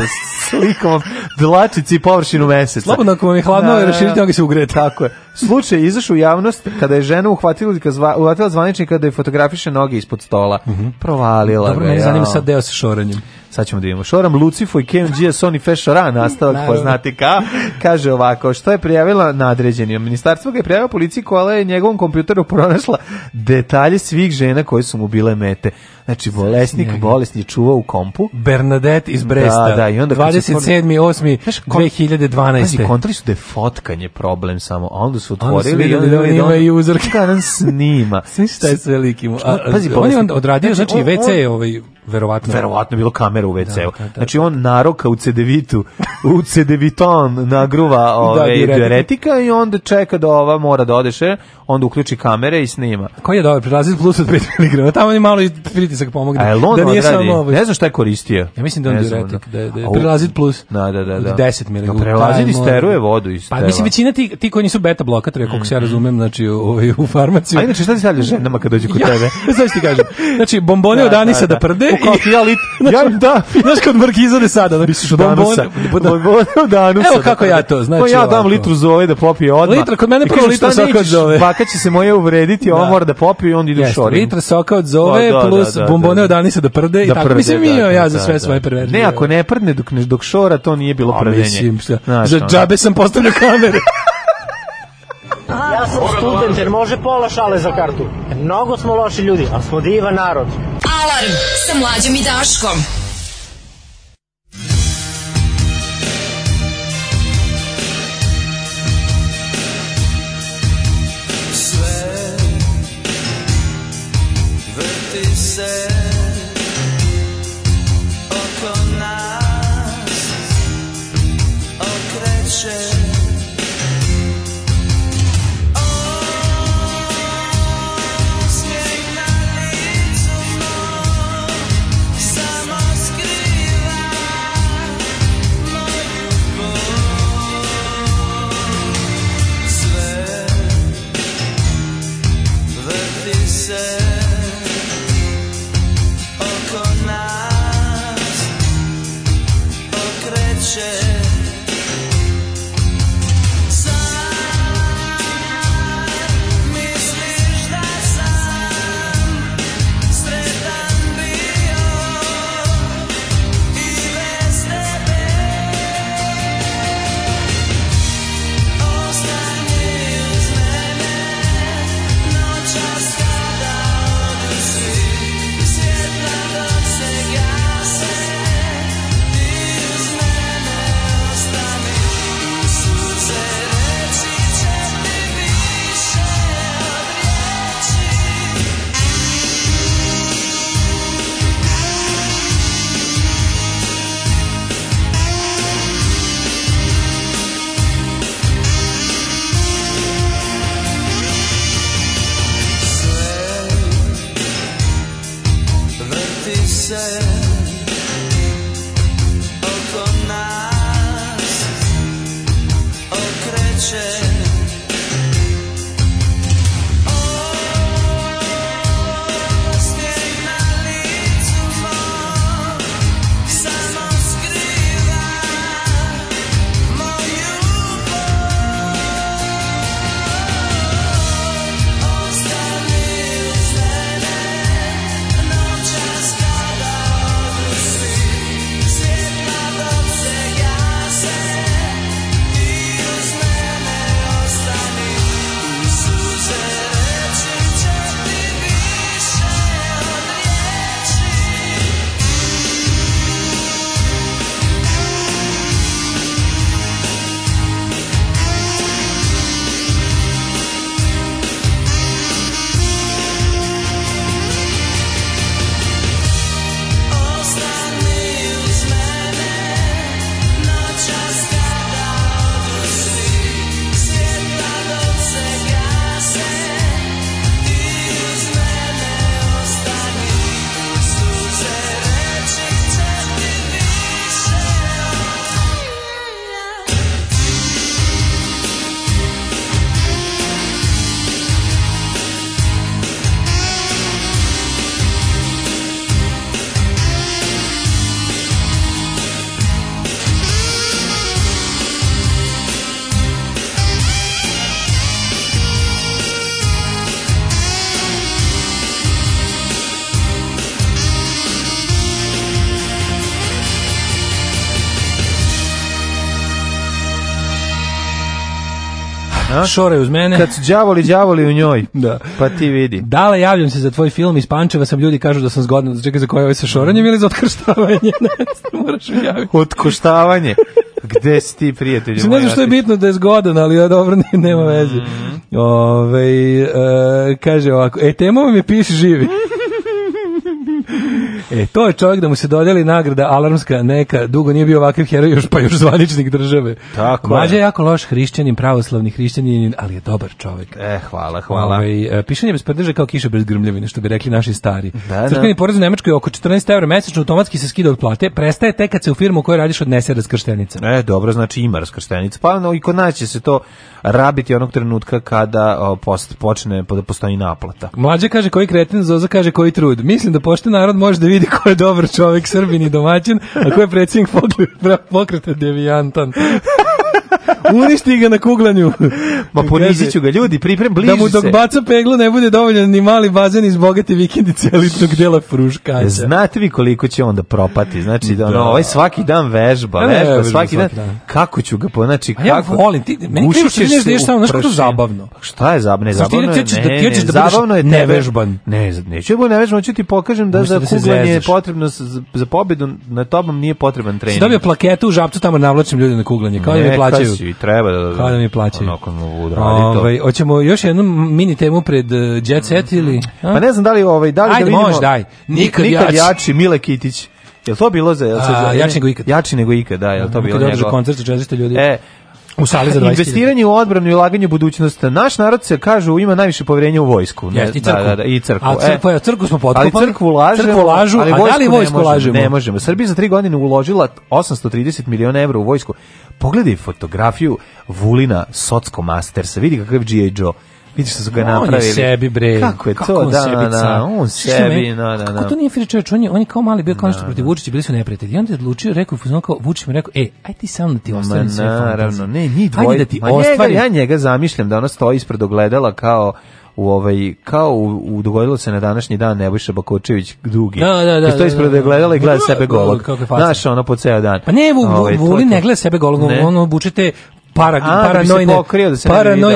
Speaker 8: slikom dlačici i površinu meseca.
Speaker 9: Slobodno ako vam je hladno, da, da, da. raširite, onda se ugrete.
Speaker 8: Tako je. Slučaj izašao u javnost kada je žena uhvatila, zva, uhvatila zvaničnika da je fotografiše noge ispod stola. Mm -hmm. Provalila Dobro,
Speaker 9: ga. Dobro, meni zanima sad deo sa šoranjem.
Speaker 8: Sad ćemo da vidimo. Šoram Lucifo i Kem Sony Fešora, nastavak poznati ka, kaže ovako, što je prijavila nadređeni. Ministarstvo ga je prijavilo policiji koja je njegovom kompjuteru pronašla detalje svih žena koje su mu bile mete. Znači, znači bolesnik, bolesni je čuvao u kompu.
Speaker 9: Bernadette iz Bresta.
Speaker 8: Da, da, i onda 27. 8.
Speaker 9: 2012.
Speaker 8: Pazi, kontali su da je fotkanje problem samo, a onda su otvorili i
Speaker 9: onda da da ima i uzorke.
Speaker 8: Da nam snima.
Speaker 9: Svi šta je sve likimo. Pazi, on je odradio, znači, WC ovaj Verovatno.
Speaker 8: Verovatno bilo kamera u da, WC-u. Da, da. Znači on naroka u cedevitu, u cedeviton nagruva ove da, ovaj, diuretika i onda čeka da ova mora da odeše, onda uključi kamere i snima.
Speaker 9: Koji je dobar prelazit plus od 5 mg? Tamo je malo i pritisak pomogne. A da
Speaker 8: nije samo ovaj. Ne znam šta je koristio. Ja
Speaker 9: mislim da on diuretik, da, da, prelazit plus.
Speaker 8: Da, da, da, da.
Speaker 9: 10 mg. No,
Speaker 8: prelazit steruje
Speaker 9: vodu iz Pa mislim većina ti, ti koji nisu beta blokatori, kako se ja mhm. razumem, znači ovaj, u farmaciju. A
Speaker 8: inače šta ti stavljaš ženama kad dođu kod tebe? Znaš ti
Speaker 9: kažem. Znači bombone od Anisa da
Speaker 8: prde,
Speaker 9: lepo
Speaker 8: kao ti ja Ja da,
Speaker 9: znaš kod Markiza ne sada, da
Speaker 8: misliš od danusa.
Speaker 9: Bombone od
Speaker 8: da.
Speaker 9: danusa. Evo da, kako da, ja to, znači.
Speaker 8: Pa ja dam litru zove da popije odmah. Litra kod mene prvo litra soka od zove. Baka će se moje uvrediti, on mora da popije on
Speaker 9: ide u šoring. Litra soka od zove
Speaker 8: pa
Speaker 9: plus bombone od danusa da prde i tako. Mislim mi ja za sve svoje perverzije.
Speaker 8: Ne, ako ne prdne dok ne dok šora, to nije bilo prdenje.
Speaker 9: Za džabe sam postavio kamere.
Speaker 8: Ja sam student jer može pola šale za kartu. Mnogo smo loši ljudi, ali smo divan narod. Alarm sa mlađom i Daškom.
Speaker 11: Sve vrti se
Speaker 8: Šore uz mene. Kad su đavoli, đavoli u njoj. da. Pa ti vidi.
Speaker 9: Dale, javljam se za tvoj film iz Pančeva, sam ljudi kažu da sam zgodna. Čekaj, za koje ovo ovaj sa šoranjem ili za otkrštavanje? ne,
Speaker 8: moraš javiti. Otkoštavanje. Gde si ti, prijatelju?
Speaker 9: Mislim, ne znam što je bitno da je zgodan, ali ja, dobro, nema veze. Mm Ove, e, kaže ovako, e, temo mi piši živi. E, to je čovjek da mu se dodeli nagrada alarmska neka, dugo nije bio ovakav heroj, još pa još zvaničnik države.
Speaker 8: Tako
Speaker 9: Mađa je. jako loš hrišćanin, pravoslavni hrišćanin, ali je dobar čovjek.
Speaker 8: E, hvala, hvala. Ove,
Speaker 9: ovaj, pišanje bez prdeže kao kiša bez grmljavine, što bi rekli naši stari. Da, da. Crkveni da. porez u Nemačkoj oko 14 evra mesečno, automatski se skida od plate, prestaje tek kad se u firmu u kojoj radiš odnese raskrštenica.
Speaker 8: E, dobro, znači ima raskrštenica. Pa no, i kod nas će se to rabiti onog trenutka kada o, post, počne da postoji naplata.
Speaker 9: Mlađe kaže koji kreten, Zoza kaže koji trud. Mislim da pošte narod može da vidi vidi ko je dobar čovjek, srbin i domaćin, a ko je predsjednik pokreta devijantan. Uništi ga na kuglanju.
Speaker 8: Ma poniziću ga, ljudi, priprem, bliži
Speaker 9: se. Da mu dok baca peglu ne bude dovoljno ni mali bazen iz bogate vikendice elitnog dela fruškaća.
Speaker 8: Znate vi koliko će onda propati, znači da, ono, da. ovaj svaki dan vežba, ne, vežba, vežba svaki, svaki dan. dan. Kako ću ga, po, znači,
Speaker 9: kako?
Speaker 8: A ja
Speaker 9: volim, ti, meni krivo što ideš samo, znaš kako zabavno. Pa
Speaker 8: šta je zabavno? Ne, zabavno je,
Speaker 9: ne, ne, da zabavno
Speaker 8: je nevežban. Ne, neću da nevežban, ću ti pokažem da za da kuglanje je potrebno, za pobedu, na tobom nije potreban trening.
Speaker 9: Da bi plaketu u žabcu tamo navlačim ljudi na kuglanje, kao mi plaćaju
Speaker 8: plaćaju. Treba da, Kao da
Speaker 9: mi plaćaju.
Speaker 8: Ovaj,
Speaker 9: hoćemo još jednu mini temu pred uh, Jet Set mhm. ili?
Speaker 8: A? Pa ne znam da li, ovaj, da li
Speaker 9: Ajde, da vidimo. Možda, daj.
Speaker 8: Nikad, nikad jači. jači Mile Kitić. Jel to bilo za, jel
Speaker 9: jači nego ikad.
Speaker 8: Jači nego ikad, da, jel to bilo njegov. Koncert
Speaker 9: sa 400 ljudi.
Speaker 8: E,
Speaker 9: U sali
Speaker 8: za 20 Investiranje u odbranu i ulaganje u budućnost. Naš narod se kažu ima najviše poverenja u vojsku,
Speaker 9: ne? Yes,
Speaker 8: i da, crkvu.
Speaker 9: Da, da, da, i crkvu. A crkvu, e, crkvu smo potkupali. Ali crkvu
Speaker 8: lažemo, crkvu lažu, ali vojsku, a da li
Speaker 9: vojsku ne možemo, lažemo?
Speaker 8: Ne možemo. Srbija za 3 godine uložila 830 miliona evra u vojsku. Pogledaj fotografiju Vulina Socko Mastersa, vidi kakav G.I. Joe Vidi što su ga napravili. On je
Speaker 9: sebi, bre.
Speaker 8: Kako je
Speaker 9: kako
Speaker 8: to?
Speaker 9: Da, sebi,
Speaker 8: da, da, on
Speaker 9: sebi, da, da, da. Kako da. to nije Fira Čovječ? On je, on je kao mali bio kao nešto da, protiv da. Vučića, bili su neprijatelji. I onda je odlučio, rekao, fuzon kao, Vučić mi rekao, ej, aj ti sam da ti ostvarim sve fantazije. Naravno,
Speaker 8: ne, ni dvoj.
Speaker 9: Ajde da ti ostvarim.
Speaker 8: Ja njega zamišljam da ona stoji ispred ogledala kao, u ovaj kao u, u dogodilo se na današnji dan Nebojša Bakočević dugi.
Speaker 9: Da, da, da. Isto
Speaker 8: ispred da gledala i gleda sebe golog. Znaš, ono po ceo dan.
Speaker 9: Pa ne, Vulin ovaj, ne gleda sebe golog, on obučete para, A, paranoine,
Speaker 8: da da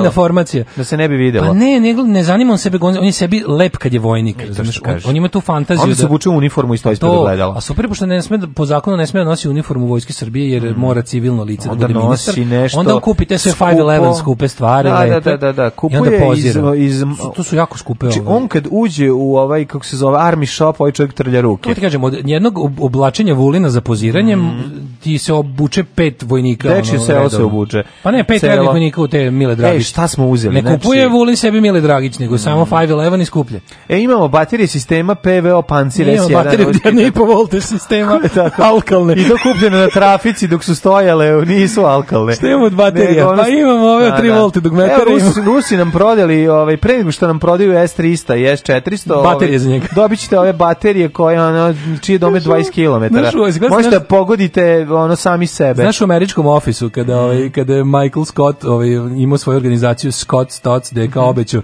Speaker 8: se formacija. Da se ne bi videlo.
Speaker 9: Pa ne, ne, ne zanima on sebe, on je sebi lep kad je vojnik. Ne, znaš, on, on, ima tu fantaziju.
Speaker 8: On da- se obuče u uniformu i stoji ispred ogledala.
Speaker 9: A super, pošto ne sme, da- po zakonu ne sme da nosi uniformu Vojske Srbije, jer mm. mora civilno lice da onda da bude ministar. Nešto onda kupi te sve 5-11 skupe stvari.
Speaker 8: Da, da, da, da, da.
Speaker 9: Kupuje iz, iz... To su jako skupe. Či,
Speaker 8: znači, on kad uđe u ovaj, kako se zove, army shop, ovaj čovjek trlja ruke.
Speaker 9: To ti kažem, od jednog oblačenja vulina za poziranje, mm. ti se obuče pet vojnika. Dečje
Speaker 8: ono, se obuče.
Speaker 9: Pa ne, pet celog... vojnika u te Mile e, Dragić.
Speaker 8: E, šta smo uzeli?
Speaker 9: Ne znači... kupuje Vulin sebi Mile Dragić, nego mm. samo 511 i skuplje.
Speaker 8: E, imamo baterije sistema PVO Pancir S1. Imamo
Speaker 9: baterije 1,5 volte sistema, alkalne.
Speaker 8: I to kupljene na trafici dok su stojale, nisu alkalne.
Speaker 9: Šta imamo od baterija? Ono... Pa imamo ove 3 da, da. volte dugmetare. Evo,
Speaker 8: Rusi, Rusi nam prodali, ovaj, pre nego što nam prodaju S300 i S400,
Speaker 9: ovaj, baterije ove, za njega.
Speaker 8: dobit ćete ove baterije koje, ono, čije dome 20 km. Možete da pogodite ono sami sebe.
Speaker 9: Znaš u američkom ofisu, kada, ovaj, mm. kada je Michael Scott ovaj, imao svoju organizaciju Scott Stotts, da je kao obećao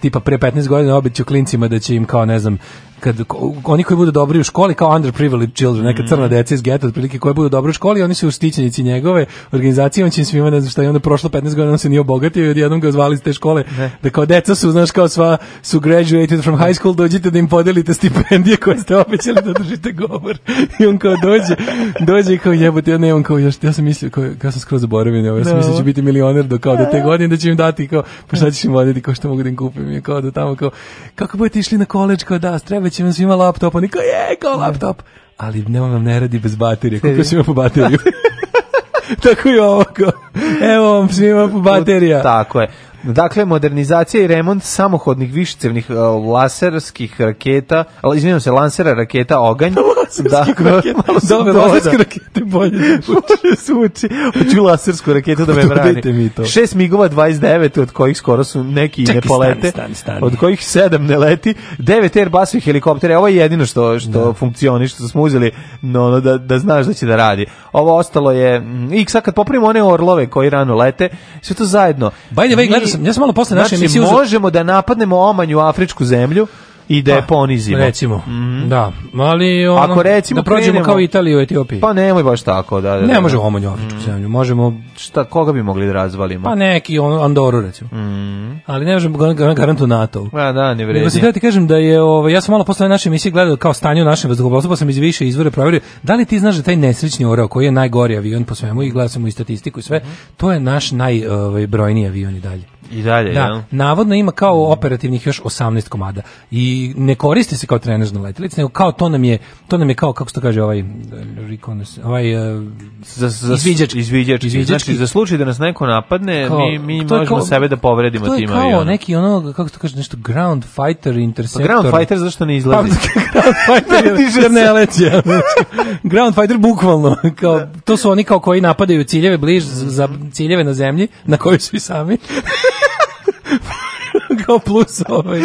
Speaker 9: tipa pre 15 godina obećao klincima da će im kao ne znam kad oni koji budu dobri u školi kao underprivileged children, neka mm. crna deca iz geta otprilike koji budu dobri u školi, oni su uštićenici njegove organizacije, on će im svima ne znam šta i onda prošlo 15 godina on se nije obogatio i odjednom ga zvali iz te škole ne. da kao deca su, znaš, kao sva su graduated from high school, dođite da im podelite stipendije koje ste obećali da držite govor i on kao dođe dođe kao jebote, ja ne, on kao ja, ja sam mislio kao, kao sam skroz zaboravio, ja sam no. mislio da da. će biti milioner do kao do te da. godine da će im dati kao pa šta ćeš im voditi, kao što mogu da im kupim, kao da tamo kao kako budete išli na koleđ, kao da, treba napravići vam svima laptop, oni kao, je, kao da. laptop, ali nema vam ne radi bez baterije, kako ima po bateriju. tako je ovako. evo vam svima po baterija.
Speaker 8: Tako je. Dakle, modernizacija i remont samohodnih višicevnih e, laserskih raketa, izvinjam se, lansera raketa Oganj. Laserski
Speaker 9: da, raketa. Da, da, laserske rakete bolje da
Speaker 8: zvuči. Hoću lasersku raketu da me brani. mi to. Šest migova 29, od kojih skoro su neki Čekaj, ne polete. Stani,
Speaker 9: stani, stani.
Speaker 8: Od kojih sedam ne leti. Devet Airbusovih helikoptera. Ovo je jedino što, što da. funkcioni, što smo uzeli no, da, da znaš da će da radi. Ovo ostalo je... I sad kad poprimo one orlove koji rano lete, sve to zajedno.
Speaker 9: By the way, sam, ja sam malo posle naše znači,
Speaker 8: možemo uzor... da napadnemo omanju afričku zemlju i da je pa, ponizimo.
Speaker 9: Recimo, mm -hmm. da. Ali ono,
Speaker 8: Ako recimo,
Speaker 9: da
Speaker 8: prođemo
Speaker 9: krenemo, kao Italiju u Etiopiji.
Speaker 8: Pa nemoj baš tako. Da, da, da.
Speaker 9: Ne možemo omanju afričku mm. zemlju. Možemo...
Speaker 8: Šta, koga bi mogli da razvalimo?
Speaker 9: Pa neki, on, Andoru recimo. Mm. Ali ne možemo garantu NATO. A,
Speaker 8: da, ne vredi. Nego se
Speaker 9: da ti kažem da je, ovaj, ja sam malo posle naše emisije gledao kao stanje u našem vazduhoplostu, pa sam iz više izvore provjerio. Da li ti znaš da taj nesrećni orao koji je najgori avion po svemu i gledao sam mu i statistiku i sve, mm. to je naš najbrojniji ovaj, avion i dalje.
Speaker 8: I dalje, da, jel?
Speaker 9: Navodno ima kao operativnih još 18 komada i ne koristi se kao trenažna letelica, nego kao to nam je, to nam je kao, kako se to kaže, ovaj, eh, ovaj eh,
Speaker 8: za, za, izviđački. izviđački. izviđački. Znači, za slučaj da nas neko napadne, kao, mi, mi možemo kao, sebe da povredimo
Speaker 9: tim avionom. To je kao aviona. neki ono, kako to kaže, nešto ground fighter, pa interceptor. Pa
Speaker 8: ground fighter zašto ne izlazi?
Speaker 9: Pa, ground fighter, je, ne leće. ground fighter bukvalno, kao, da. to su oni kao koji napadaju ciljeve bliž, za ciljeve na zemlji, na kojoj su i sami. kao plus ovaj.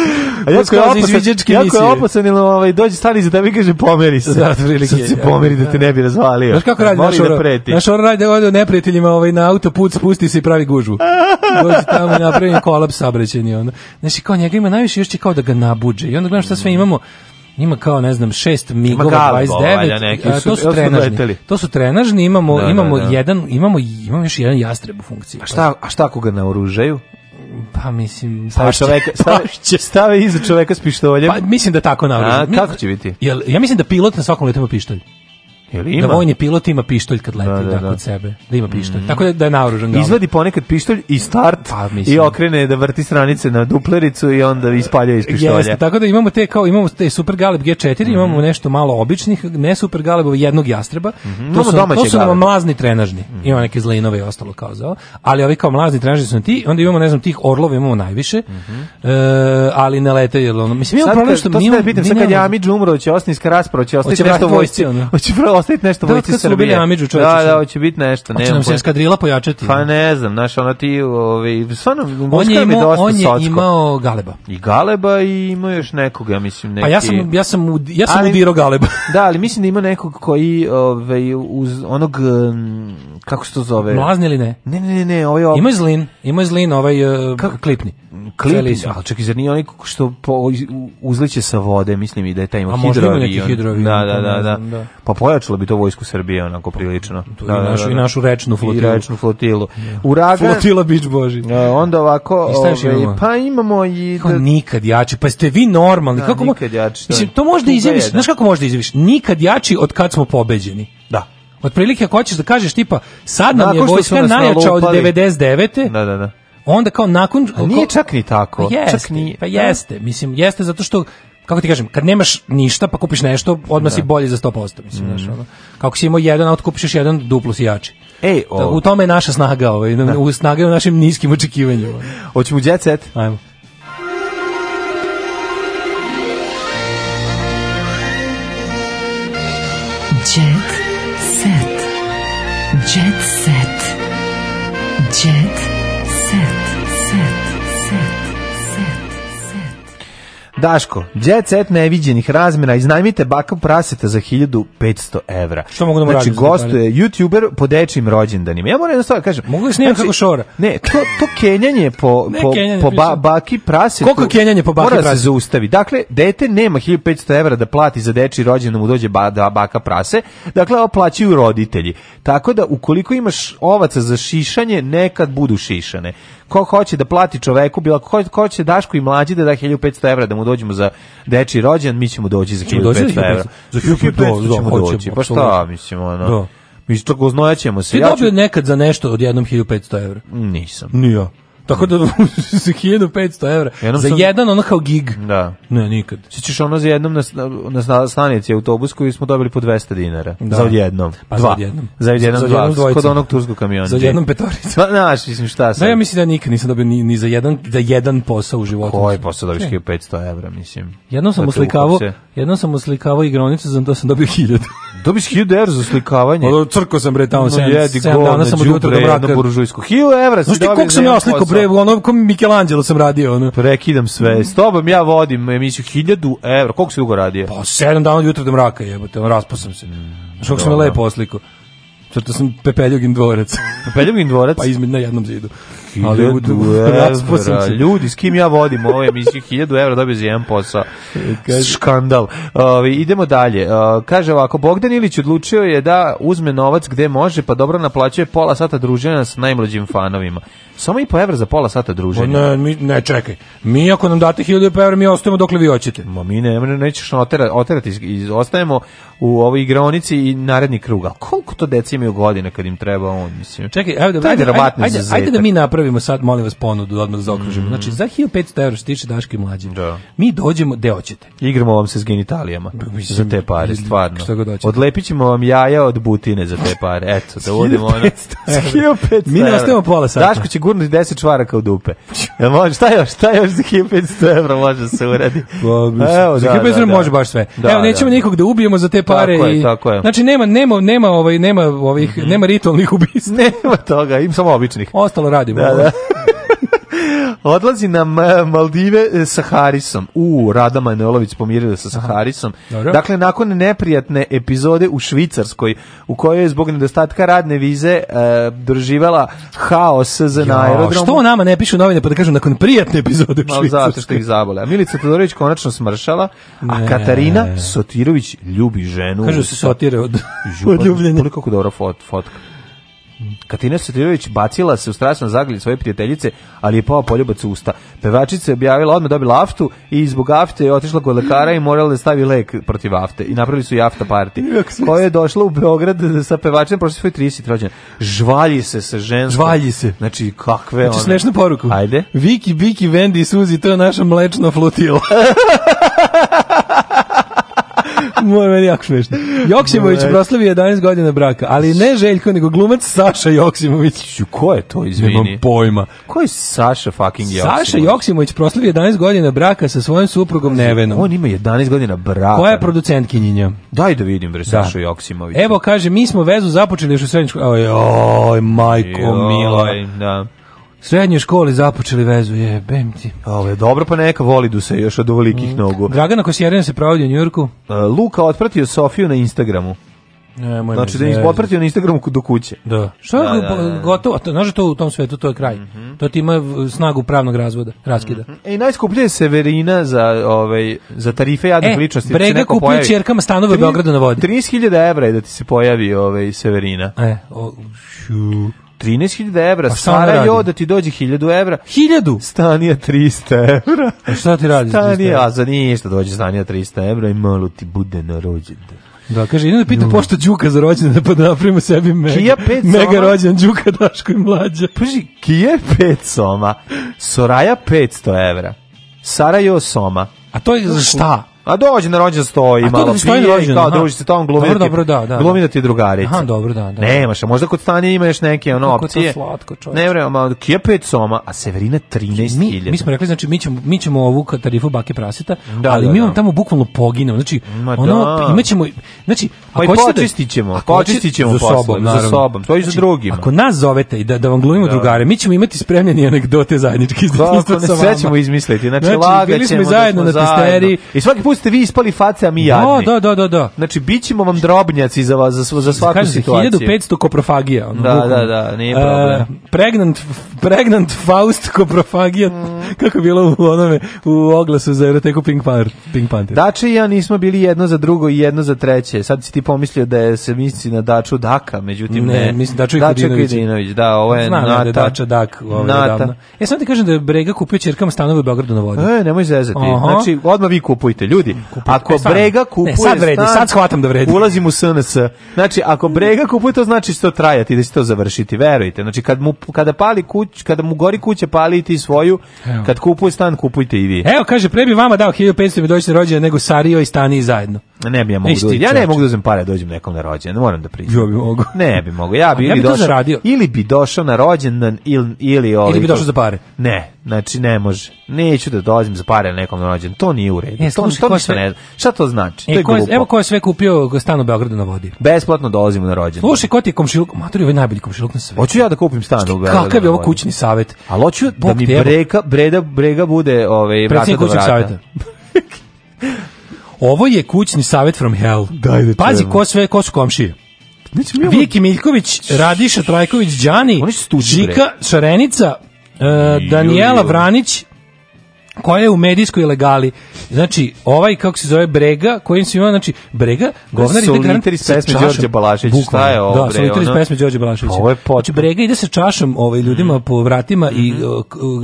Speaker 8: A jako je opasan, jako je opasan ili ovaj, dođe stani za tebi i kaže pomeri se. Da, prilike. Sad se da, pomeri da, da te ne bi razvalio. Znaš kako radi naš oro? Da naš
Speaker 9: oro radi da ode neprijateljima ovaj, na autoput, spusti se i pravi gužvu. Dođe tamo i napravi kolaps sabrećeni. Onda. Znači kao njega ima najviše još će kao da ga nabuđe. I onda gledam šta sve imamo. Ima kao ne znam 6 migova 29, a, to su trenažni. To su trenažni, imamo da, da imamo da, da. jedan, imamo imamo još jedan jastreb u funkciji. A
Speaker 8: šta pa. a šta ako ga naoružaju?
Speaker 9: Pa mislim,
Speaker 8: pa
Speaker 9: stave
Speaker 8: čoveka, pa stave, stave iza čoveka s pištoljem. Pa
Speaker 9: mislim da tako navrži. A,
Speaker 8: kako će biti? Jel,
Speaker 9: ja mislim da pilot na svakom letu ima pištolj.
Speaker 8: Jel da ima? Da vojni
Speaker 9: pilot ima pištolj kad leti da, da, da, da. kod sebe. Da ima pištolj. Mm. Tako da, da je naoružan. Galo.
Speaker 8: Izvadi ponekad pištolj i start pa, i okrene da vrti stranice na duplericu i onda ispalja iz pištolja. Jeste,
Speaker 9: tako da imamo te kao imamo te Super Galeb G4, mm imamo nešto malo običnih, ne Super Galebova, jednog jastreba. Mm -hmm. To su, to su nam mlazni trenažni. Mm Ima neke zlinove i ostalo kao za Ali ovi kao mlazni trenažni su ti. Onda imamo, ne znam, tih orlova imamo najviše. Mhm. E, ali ne lete. Jel, ono. Mislim, imamo problem što...
Speaker 8: To sad pitam, sad kad Jamić umro, će osnovni rasprava, će ostati nešto vojsci. Hoće ostaviti nešto
Speaker 9: da, vojci Srbije. Da, Amidžu, da, da, hoće biti nešto. Hoće pa nam se eskadrila pojačati. Pa
Speaker 8: ne znam, znaš, ono ti, ovaj, stvarno,
Speaker 9: on je,
Speaker 8: imao, dosta on je
Speaker 9: socko. imao Galeba.
Speaker 8: I Galeba i imao još nekog, ja mislim, neki... Pa
Speaker 9: ja sam, ja sam, ja sam ali, udirao Galeba.
Speaker 8: da, ali mislim da ima nekog koji, ovaj, uz onog... Um, kako se to zove?
Speaker 9: Mlazni ili ne?
Speaker 8: Ne, ne, ne, ovaj ovaj.
Speaker 9: Ima zlin, ima zlin ovaj uh, e, kako? klipni.
Speaker 8: Klipni, ali čak i zar nije onaj što po, uzliče sa vode, mislim i da je taj ima A ima neki da, pa da, da, da, da, da. da. Pa pojačalo bi to vojsku Srbije onako prilično.
Speaker 9: Da, da, da, I da, našu, i našu rečnu flotilu. I rečnu flotilu. Ja. Uragan. Flotila bić boži. A,
Speaker 8: e, onda ovako, ove, ovaj, pa imamo i... Pa da...
Speaker 9: Nikad jači, pa ste vi normalni. Da, kako nikad jači. Mislim, to možda izjaviš, znaš kako možda izjaviš? Nikad jači od kad smo pobeđeni. Da. Otprilike ako hoćeš da kažeš tipa sad nam je vojska najjača od 99.
Speaker 8: Da, da, da.
Speaker 9: Onda kao nakon...
Speaker 8: A nije čak ni tako.
Speaker 9: Pa jeste,
Speaker 8: čak ni
Speaker 9: pa jeste. Da. Mislim, jeste zato što kako ti kažem, kad nemaš ništa pa kupiš nešto, odmah si da. bolji za 100%, mislim, mm. znaš, Kako si imao jedan, otkupiš još jedan duplo si jači.
Speaker 8: Ej,
Speaker 9: da, o... U tome je naša snaga, ovaj, u snaga je u našim niskim očekivanjima.
Speaker 8: Hoćemo u jet
Speaker 9: Ajmo.
Speaker 8: 结。Daško, jet set neviđenih razmjera, iznajmite baka praseta za 1500 evra.
Speaker 9: Što mogu da mu znači, radim?
Speaker 8: gostuje youtuber po dečijim rođendanima. Ja moram jednu stvar da kažem.
Speaker 9: Mogu li da
Speaker 8: snimam
Speaker 9: znači, kako šora?
Speaker 8: Ne, to, to kenjanje po, po, kenjanje, po ba, baki prasetu. Koliko
Speaker 9: kenjanje po baki prasetu? Mora
Speaker 8: se zaustavi. Dakle, dete nema 1500 evra da plati za dečiji rođendan da mu dođe ba, da baka prase. Dakle, ovo plaćaju roditelji. Tako da, ukoliko imaš ovaca za šišanje, nekad budu šišane ko hoće da plati čoveku, bilo ko, ko hoće Daško i mlađi da da 1500 evra da mu dođemo za deči rođen, mi ćemo doći za 1500 evra.
Speaker 9: Za
Speaker 8: 1500 da, da, ćemo doći. Pa šta, mislim, ono... Da. Mi što goznojaćemo se.
Speaker 9: Ti dobio nekad za nešto od jednom 1500 evra?
Speaker 8: Nisam.
Speaker 9: Nije. Tako da za 1500 evra. Jednom za sam... jedan ono kao gig.
Speaker 8: Da.
Speaker 9: Ne, nikad.
Speaker 8: Sjećaš ono za jednom na, na stanici autobus koji smo dobili po 200 dinara. Da. Za odjednom. Pa dva. za odjednom. Za odjednom, dva. Za Kod onog turskog kamiona. Za jednom
Speaker 9: petoricu.
Speaker 8: Pa, znaš, mislim šta sam. Da,
Speaker 9: ja mislim da nikad nisam dobio ni, ni za, jedan, da jedan posao u životu.
Speaker 8: Koji posao dobiš 1500 evra, mislim.
Speaker 9: Jednom sam uslikavao, jednom sam uslikavao igronicu, za to sam dobio 1000.
Speaker 8: Dobi si 1000 evra za slikavanje.
Speaker 9: Od pa, crko sam bre tamo 7 jedi go, dana sam od jutra do mraka.
Speaker 8: 1000 evra
Speaker 9: si dobio. koliko sam ja sliko bre, ono kom Michelangelo sam radio. Ono.
Speaker 8: Prekidam sve. S tobom ja vodim emisiju 1000 €. Koliko si dugo radio?
Speaker 9: Pa 7 dana od jutra do mraka jebote, raspao sam se. Znaš sam lepo oslikao. Crto sam pepeljugim dvorac.
Speaker 8: Pepeljugim dvorac? pa izmed na jednom zidu ali u, u, se. Ljudi, s kim ja vodim ovu emisiju, 1000 evra dobio za jedan posao. Škandal. Ove, idemo dalje. O, kaže ovako, Bogdan Ilić odlučio je da uzme novac gde može, pa dobro naplaćuje pola sata druženja sa najmlađim fanovima. Samo i po evra za pola sata druženja. Pa ne,
Speaker 9: mi, ne, čekaj. Mi ako nam date 1000 evra, mi ostajemo dokle vi hoćete.
Speaker 8: Ma mi
Speaker 9: ne,
Speaker 8: ne nećeš otera, oterati, ostajemo u ovoj igraonici i naredni krug. A koliko to deci imaju godina kad im treba on,
Speaker 9: mislim. Čekaj, ajde,
Speaker 8: ajde,
Speaker 9: ajde, ajde, ajde, ajde da mi napravimo napravimo sad, molim vas, ponudu da odmah da zaokružimo. Mm -hmm. Znači, za 1500 euro što tiče Daške mlađe, da. mi dođemo gde hoćete.
Speaker 8: Igramo vam se s genitalijama pa, Mislim, za te pare, stvarno. Što god Odlepit vam jaja od butine za te pare. Eto, da uvodimo ono.
Speaker 9: Mi ne ostavimo pola sata.
Speaker 8: Daško će gurnuti 10 čvaraka u dupe. Jel može, šta još, šta još za 1500 euro može da se uradi?
Speaker 9: Pa, Evo, za 1500 da, euro može baš sve. Da, Evo, nećemo da. nikog da ubijemo za te pare.
Speaker 8: Tako
Speaker 9: i,
Speaker 8: tako je.
Speaker 9: Znači, nema, nema, nema, ovaj, mhm. nema, ovih, nema ritualnih ubistva.
Speaker 8: Nema toga, im samo običnih.
Speaker 9: Ostalo radimo. Da,
Speaker 8: da. Odlazi na Maldive e, sa Harisom. U, Rada Manojlović pomirila se sa Harisom. Dakle, nakon neprijatne epizode u Švicarskoj, u kojoj je zbog nedostatka radne vize e, doživala haos za jo, na aerodromu.
Speaker 9: Što nama ne pišu novine pa da kažu nakon prijatne epizode u Švicarskoj? Zato što
Speaker 8: ih zabole. Milica Todorović konačno smršala, a ne. Katarina Sotirović ljubi ženu.
Speaker 9: Kažu da se Sotire od, od ljubljenja.
Speaker 8: Koliko dobra fot, fotka. Katina Sotirović bacila se u strašno zagrlje svoje prijateljice, ali je pao poljubac u usta. Pevačica je objavila, odmah dobila aftu i zbog afte je otišla kod lekara i morala da stavi lek protiv afte. I napravili su i afta party. Koja je došla u Beograd sa pevačem, prošli svoj 30 rođen. Žvalji se sa ženskom.
Speaker 9: Žvalji se.
Speaker 8: Znači, kakve znači, ono. Znači, smešnu
Speaker 9: poruku.
Speaker 8: Ajde.
Speaker 9: Viki, Biki, Vendi i Suzi, to je naša mlečna flotila. Moj meni jako smešno. Joksimović proslavi 11 godina braka, ali ne Željko, nego glumac Saša Joksimović.
Speaker 8: Ko je to, izvini? Nemam pojma. Ko je Saša fucking Joksimović? Saša
Speaker 9: Joksimović proslavi 11 godina braka sa svojom suprugom Nevenom.
Speaker 8: On ima 11 godina braka. Koja
Speaker 9: je producentkinjenja?
Speaker 8: Daj da vidim, bre, da. Saša da. Joksimović.
Speaker 9: Evo, kaže, mi smo vezu započeli još u srednjoj Oj, oj, majko, mila.
Speaker 8: Da.
Speaker 9: Srednje škole započeli vezu, jebem ti.
Speaker 8: Ovo je dobro, pa neka voli du da se još od ovolikih mm. nogu.
Speaker 9: Dragana Kosjerina se provodi u Njurku.
Speaker 8: Luka otpratio Sofiju na Instagramu.
Speaker 9: Ne, moj znači da ih
Speaker 8: otpratio na Instagramu do kuće.
Speaker 9: Da. Što da, da, da, da, gotovo, to, znaš da to u tom svetu to je kraj. Mm -hmm. To ti ima snagu pravnog razvoda, raskida. Mm
Speaker 8: -hmm. E najskuplje je Severina za ovaj za tarife jadnih e, ličnosti. Brega
Speaker 9: kupio ćerkama stanove u Beogradu na vodi.
Speaker 8: 30.000 evra je da ti se pojavi ovaj Severina.
Speaker 9: E, o, šu.
Speaker 8: 13.000 evra, pa stara jo da ti dođe 1000 evra.
Speaker 9: 1000?
Speaker 8: Stanija 300 evra.
Speaker 9: A šta ti radiš?
Speaker 8: Stanija, a za ništa dođe stanija 300 evra i malo ti bude na rođendan.
Speaker 9: Da, kaže, idem da pita pošto Đuka za rođendan pa da napravimo sebi mega, Kia pet mega rođen Đuka Daško i mlađa.
Speaker 8: Paži, Kija 5 soma, Soraja 500 evra, Sarajo soma.
Speaker 9: A to je za šta?
Speaker 8: A dođe na rođendan stoji A malo pije i kao druži se tom glumi.
Speaker 9: Dobro, dobro, da, da.
Speaker 8: Glumi
Speaker 9: da,
Speaker 8: da ti drugarica. Aha,
Speaker 9: dobro, da, da.
Speaker 8: Nemaš, a možda kod Stanje ima još neke ono opcije. Kako to slatko, čovječe. Ne vrema, malo kije pet soma, a Severina 13 Mi,
Speaker 9: mi smo rekli znači mi ćemo mi ćemo ovu tarifu bake praseta, da, ali da, mi imamo da. tamo bukvalno poginemo. Znači, Ma ono da. imaćemo znači
Speaker 8: pa ako ćemo, ako ćemo za sobom, za sobom, to i za
Speaker 9: znači,
Speaker 8: drugim.
Speaker 9: Ako nas zovete i da da vam glumimo drugare, mi ćemo imati spremljene anegdote zajednički iz detinjstva
Speaker 8: sa vama. Sve ćemo izmisliti. Znači, lagaćemo. Znači,
Speaker 9: bili smo zajedno na testeri.
Speaker 8: I svaki put ste vi ispali face, a mi da, jadni.
Speaker 9: Da, da, da, da.
Speaker 8: Znači, bićemo ćemo vam drobnjaci za, za, za svaku Kažete, situaciju.
Speaker 9: 1500 koprofagija. Ono, da,
Speaker 8: da, da, nije problem.
Speaker 9: Uh, pregnant, pregnant Faust koprofagija. Mm. kako je bilo u onome u oglasu za Euroteku Pink, Par, Pink Panther.
Speaker 8: Dači ja nismo bili jedno za drugo i jedno za treće. Sad si ti pomislio da je se misli na Daču Daka, međutim
Speaker 9: ne. Ne, mislim
Speaker 8: Daču
Speaker 9: i
Speaker 8: Kudinović. Da, ovo je Znam Nata. da je Dača Dak ovo je Nata. davno. Ja
Speaker 9: e, sam ti kažem da je Brega kupio čerkama stanove u Beogradu na vodi.
Speaker 8: E, nemoj zezati. Aha. Znači, odmah vi kupujte, ljudi. Kupujte. E, ako e, Brega kupuje
Speaker 9: ne, sad vredi, stan, sad shvatam da vredi.
Speaker 8: Ulazim u SNS. Znači, ako Brega kupuje, to znači što trajati, da će to završiti, verujte. Znači, kad mu, kada pali kuć, kada mu gori kuća, pali ti svoju, e. Kad kupuje stan, kupujte i vi.
Speaker 9: Evo, kaže, pre bi vama dao 1500 mi da doći rođena nego Sario i Stani zajedno.
Speaker 8: Ne bi ja mogu da, ja ne mogu da uzem pare da dođem nekom na rođendan, moram da priznam.
Speaker 9: Ja bi mogu.
Speaker 8: Ne bi mogu. Ja bi ili ja bi došao ili bi došao na rođendan ili ili
Speaker 9: ovaj Ili bi došao za pare.
Speaker 8: Ne, znači ne može. Neću da dođem za pare na nekom na rođendan. To nije u redu. E, to to sve... ne znam. Šta to znači?
Speaker 9: E,
Speaker 8: to
Speaker 9: je ko je, evo ko je sve kupio stan u Beogradu na vodi.
Speaker 8: Besplatno dolazimo
Speaker 9: na
Speaker 8: rođendan.
Speaker 9: Slušaj, ko ti je komšiluk? Matori, ovaj najbolji komšiluk na svetu.
Speaker 8: Hoću ja da kupim stan u Beogradu.
Speaker 9: Kakav je ovo kućni savet?
Speaker 8: Al hoću da mi breka, breda, brega bude ovaj vrata do vrata.
Speaker 9: Ovo je kućni savet from hell. Daj Pazi ko sve, ko su komšije. Neću mi ovo... Viki Miljković, Radiša Trajković, Đani,
Speaker 8: Žika,
Speaker 9: Šarenica, e, uh, Danijela Vranić, koja je u medijskoj legali. Znači, ovaj, kako se zove, Brega, kojim se ima, znači, Brega,
Speaker 8: govnar ide garant iz da, pesme Đorđe Balašić, šta je ovo?
Speaker 9: Da,
Speaker 8: solitar iz
Speaker 9: pesme Đorđe Balašića. Ovo
Speaker 8: je pot... Znači,
Speaker 9: Brega ide sa čašom ovaj, ljudima mm. po vratima i, mhm.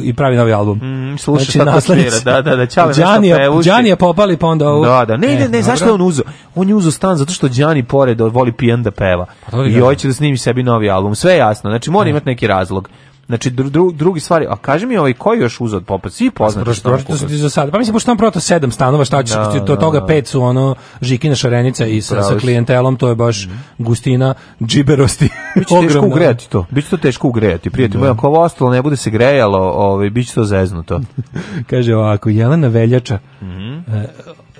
Speaker 9: i pravi novi album.
Speaker 8: Mm, sluša znači, šta svira, da, da, da, čale Đanija, nešto pevuši. Đanija
Speaker 9: popali pa onda ovo.
Speaker 8: Da, da, ne, ne, ne, e, zašto je on uzo? On je uzo stan zato što Đani pored voli pijan da peva. Pa I hoće da snimi sebi novi album. Sve jasno, znači mora e. imati neki razlog. Znači dru, drugi stvari, a kaži mi ovaj koji još uzod popa, svi poznati.
Speaker 9: Prosto prosto ti za sad. Pa mislim pošto nam proto sedam stanova, šta ćeš da, do da, toga da. pet su ono Žikina šarenica i sa, sa klijentelom, to je baš mhm. gustina džiberosti. Biće teško ugrejati
Speaker 8: to. Biće to teško ugrejati. Prijatelj da. moj, ako ostalo ne bude se grejalo, ovaj biće to zeznuto.
Speaker 9: Kaže ovako Jelena Veljača. Mhm. E,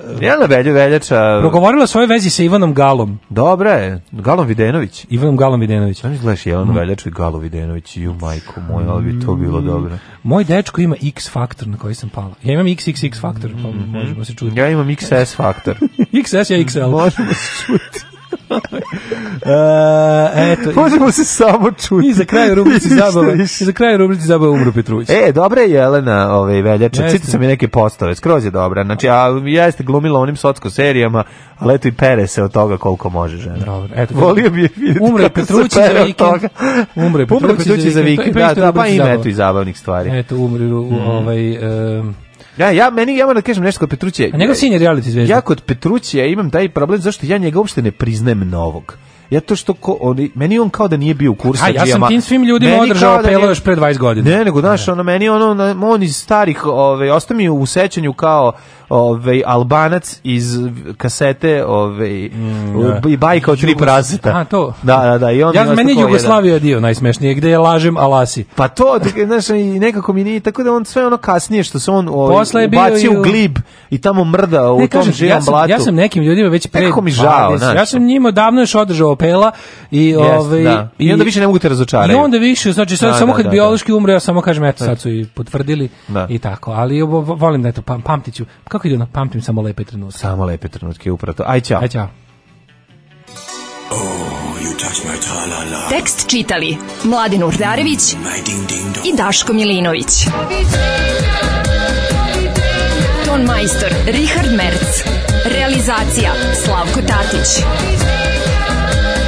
Speaker 8: E, Jelena Belju Veljača...
Speaker 9: Progovorila svoje vezi sa Ivanom Galom.
Speaker 8: Dobra je, Galom Videnović.
Speaker 9: Ivanom Galom Videnović. Znaš
Speaker 8: gledaš Jelenu mm. Veljaču i Galo Videnović, ju majko moj, ali bi to mm. bilo dobro.
Speaker 9: Moj dečko ima X faktor na koji sam pala. Ja imam XXX faktor, pa mm -hmm. možemo se čuti.
Speaker 8: Ja imam XS faktor.
Speaker 9: XS ja XL. možemo se
Speaker 8: čuti e, eto, Možemo i, se samo čuti.
Speaker 9: I za kraj rubrici zabava. I za kraj rubrici zabava umro
Speaker 8: Petrović. E, dobra je Jelena, ovaj veljača. Čitao sam je neke postave, skroz je dobra. Znači, a jeste glumila onim socko serijama, ali eto i pere se od toga koliko može žena. Dobro, eto. Volio bi je vidjeti
Speaker 9: umre Petrući
Speaker 8: za vikend. Umre Petrući za vikend. Da, da, pa ima eto i zabavnih stvari.
Speaker 9: Eto, umre mhm. ovaj... Um,
Speaker 8: Ja, da, ja meni ja moram da kažem nešto kod Petrućija.
Speaker 9: A nego sin je reality zvezda.
Speaker 8: Ja kod Petrućija imam taj problem zašto ja njega uopšte ne priznajem novog. Ja to što ko, oni, meni on kao da nije bio u kursu.
Speaker 9: A ja
Speaker 8: sam
Speaker 9: tim svim ljudima održao apelo da još pre 20 godina.
Speaker 8: Ne, nego znaš, da. ono meni ono on iz starih, ovaj ostao mi u sećanju kao ovaj Albanac iz kasete, ovaj mm, da. i bajka od tri praseta.
Speaker 9: A to.
Speaker 8: Da, da, da, i on
Speaker 9: Ja meni Jugoslavija dio najsmešnije gde je lažem Alasi.
Speaker 8: Pa to, znaš, i nekako mi nije tako da on sve ono kasnije što se on ovaj bacio u glib i tamo mrda u tom živom blatu.
Speaker 9: Ja sam nekim ljudima već pre. Kako mi žao, Ja sam njima davno još održao kapela i yes, ovaj
Speaker 8: da. i onda više ne mogu te razočarati.
Speaker 9: I onda više, znači sad da, samo da, kad da, biološki da. umre, ja samo kažem eto sad su i potvrdili i tako, ali volim da eto pam, pamtiću. Kako ide na pamtim samo lepe trenutke.
Speaker 8: Samo lepe trenutke upravo Aj ćao. Aj ćao.
Speaker 9: Oh, Tekst čitali Mladin Urdarević mm, i Daško Milinović. Ton majstor Richard Merc. Realizacija Slavko Tatić.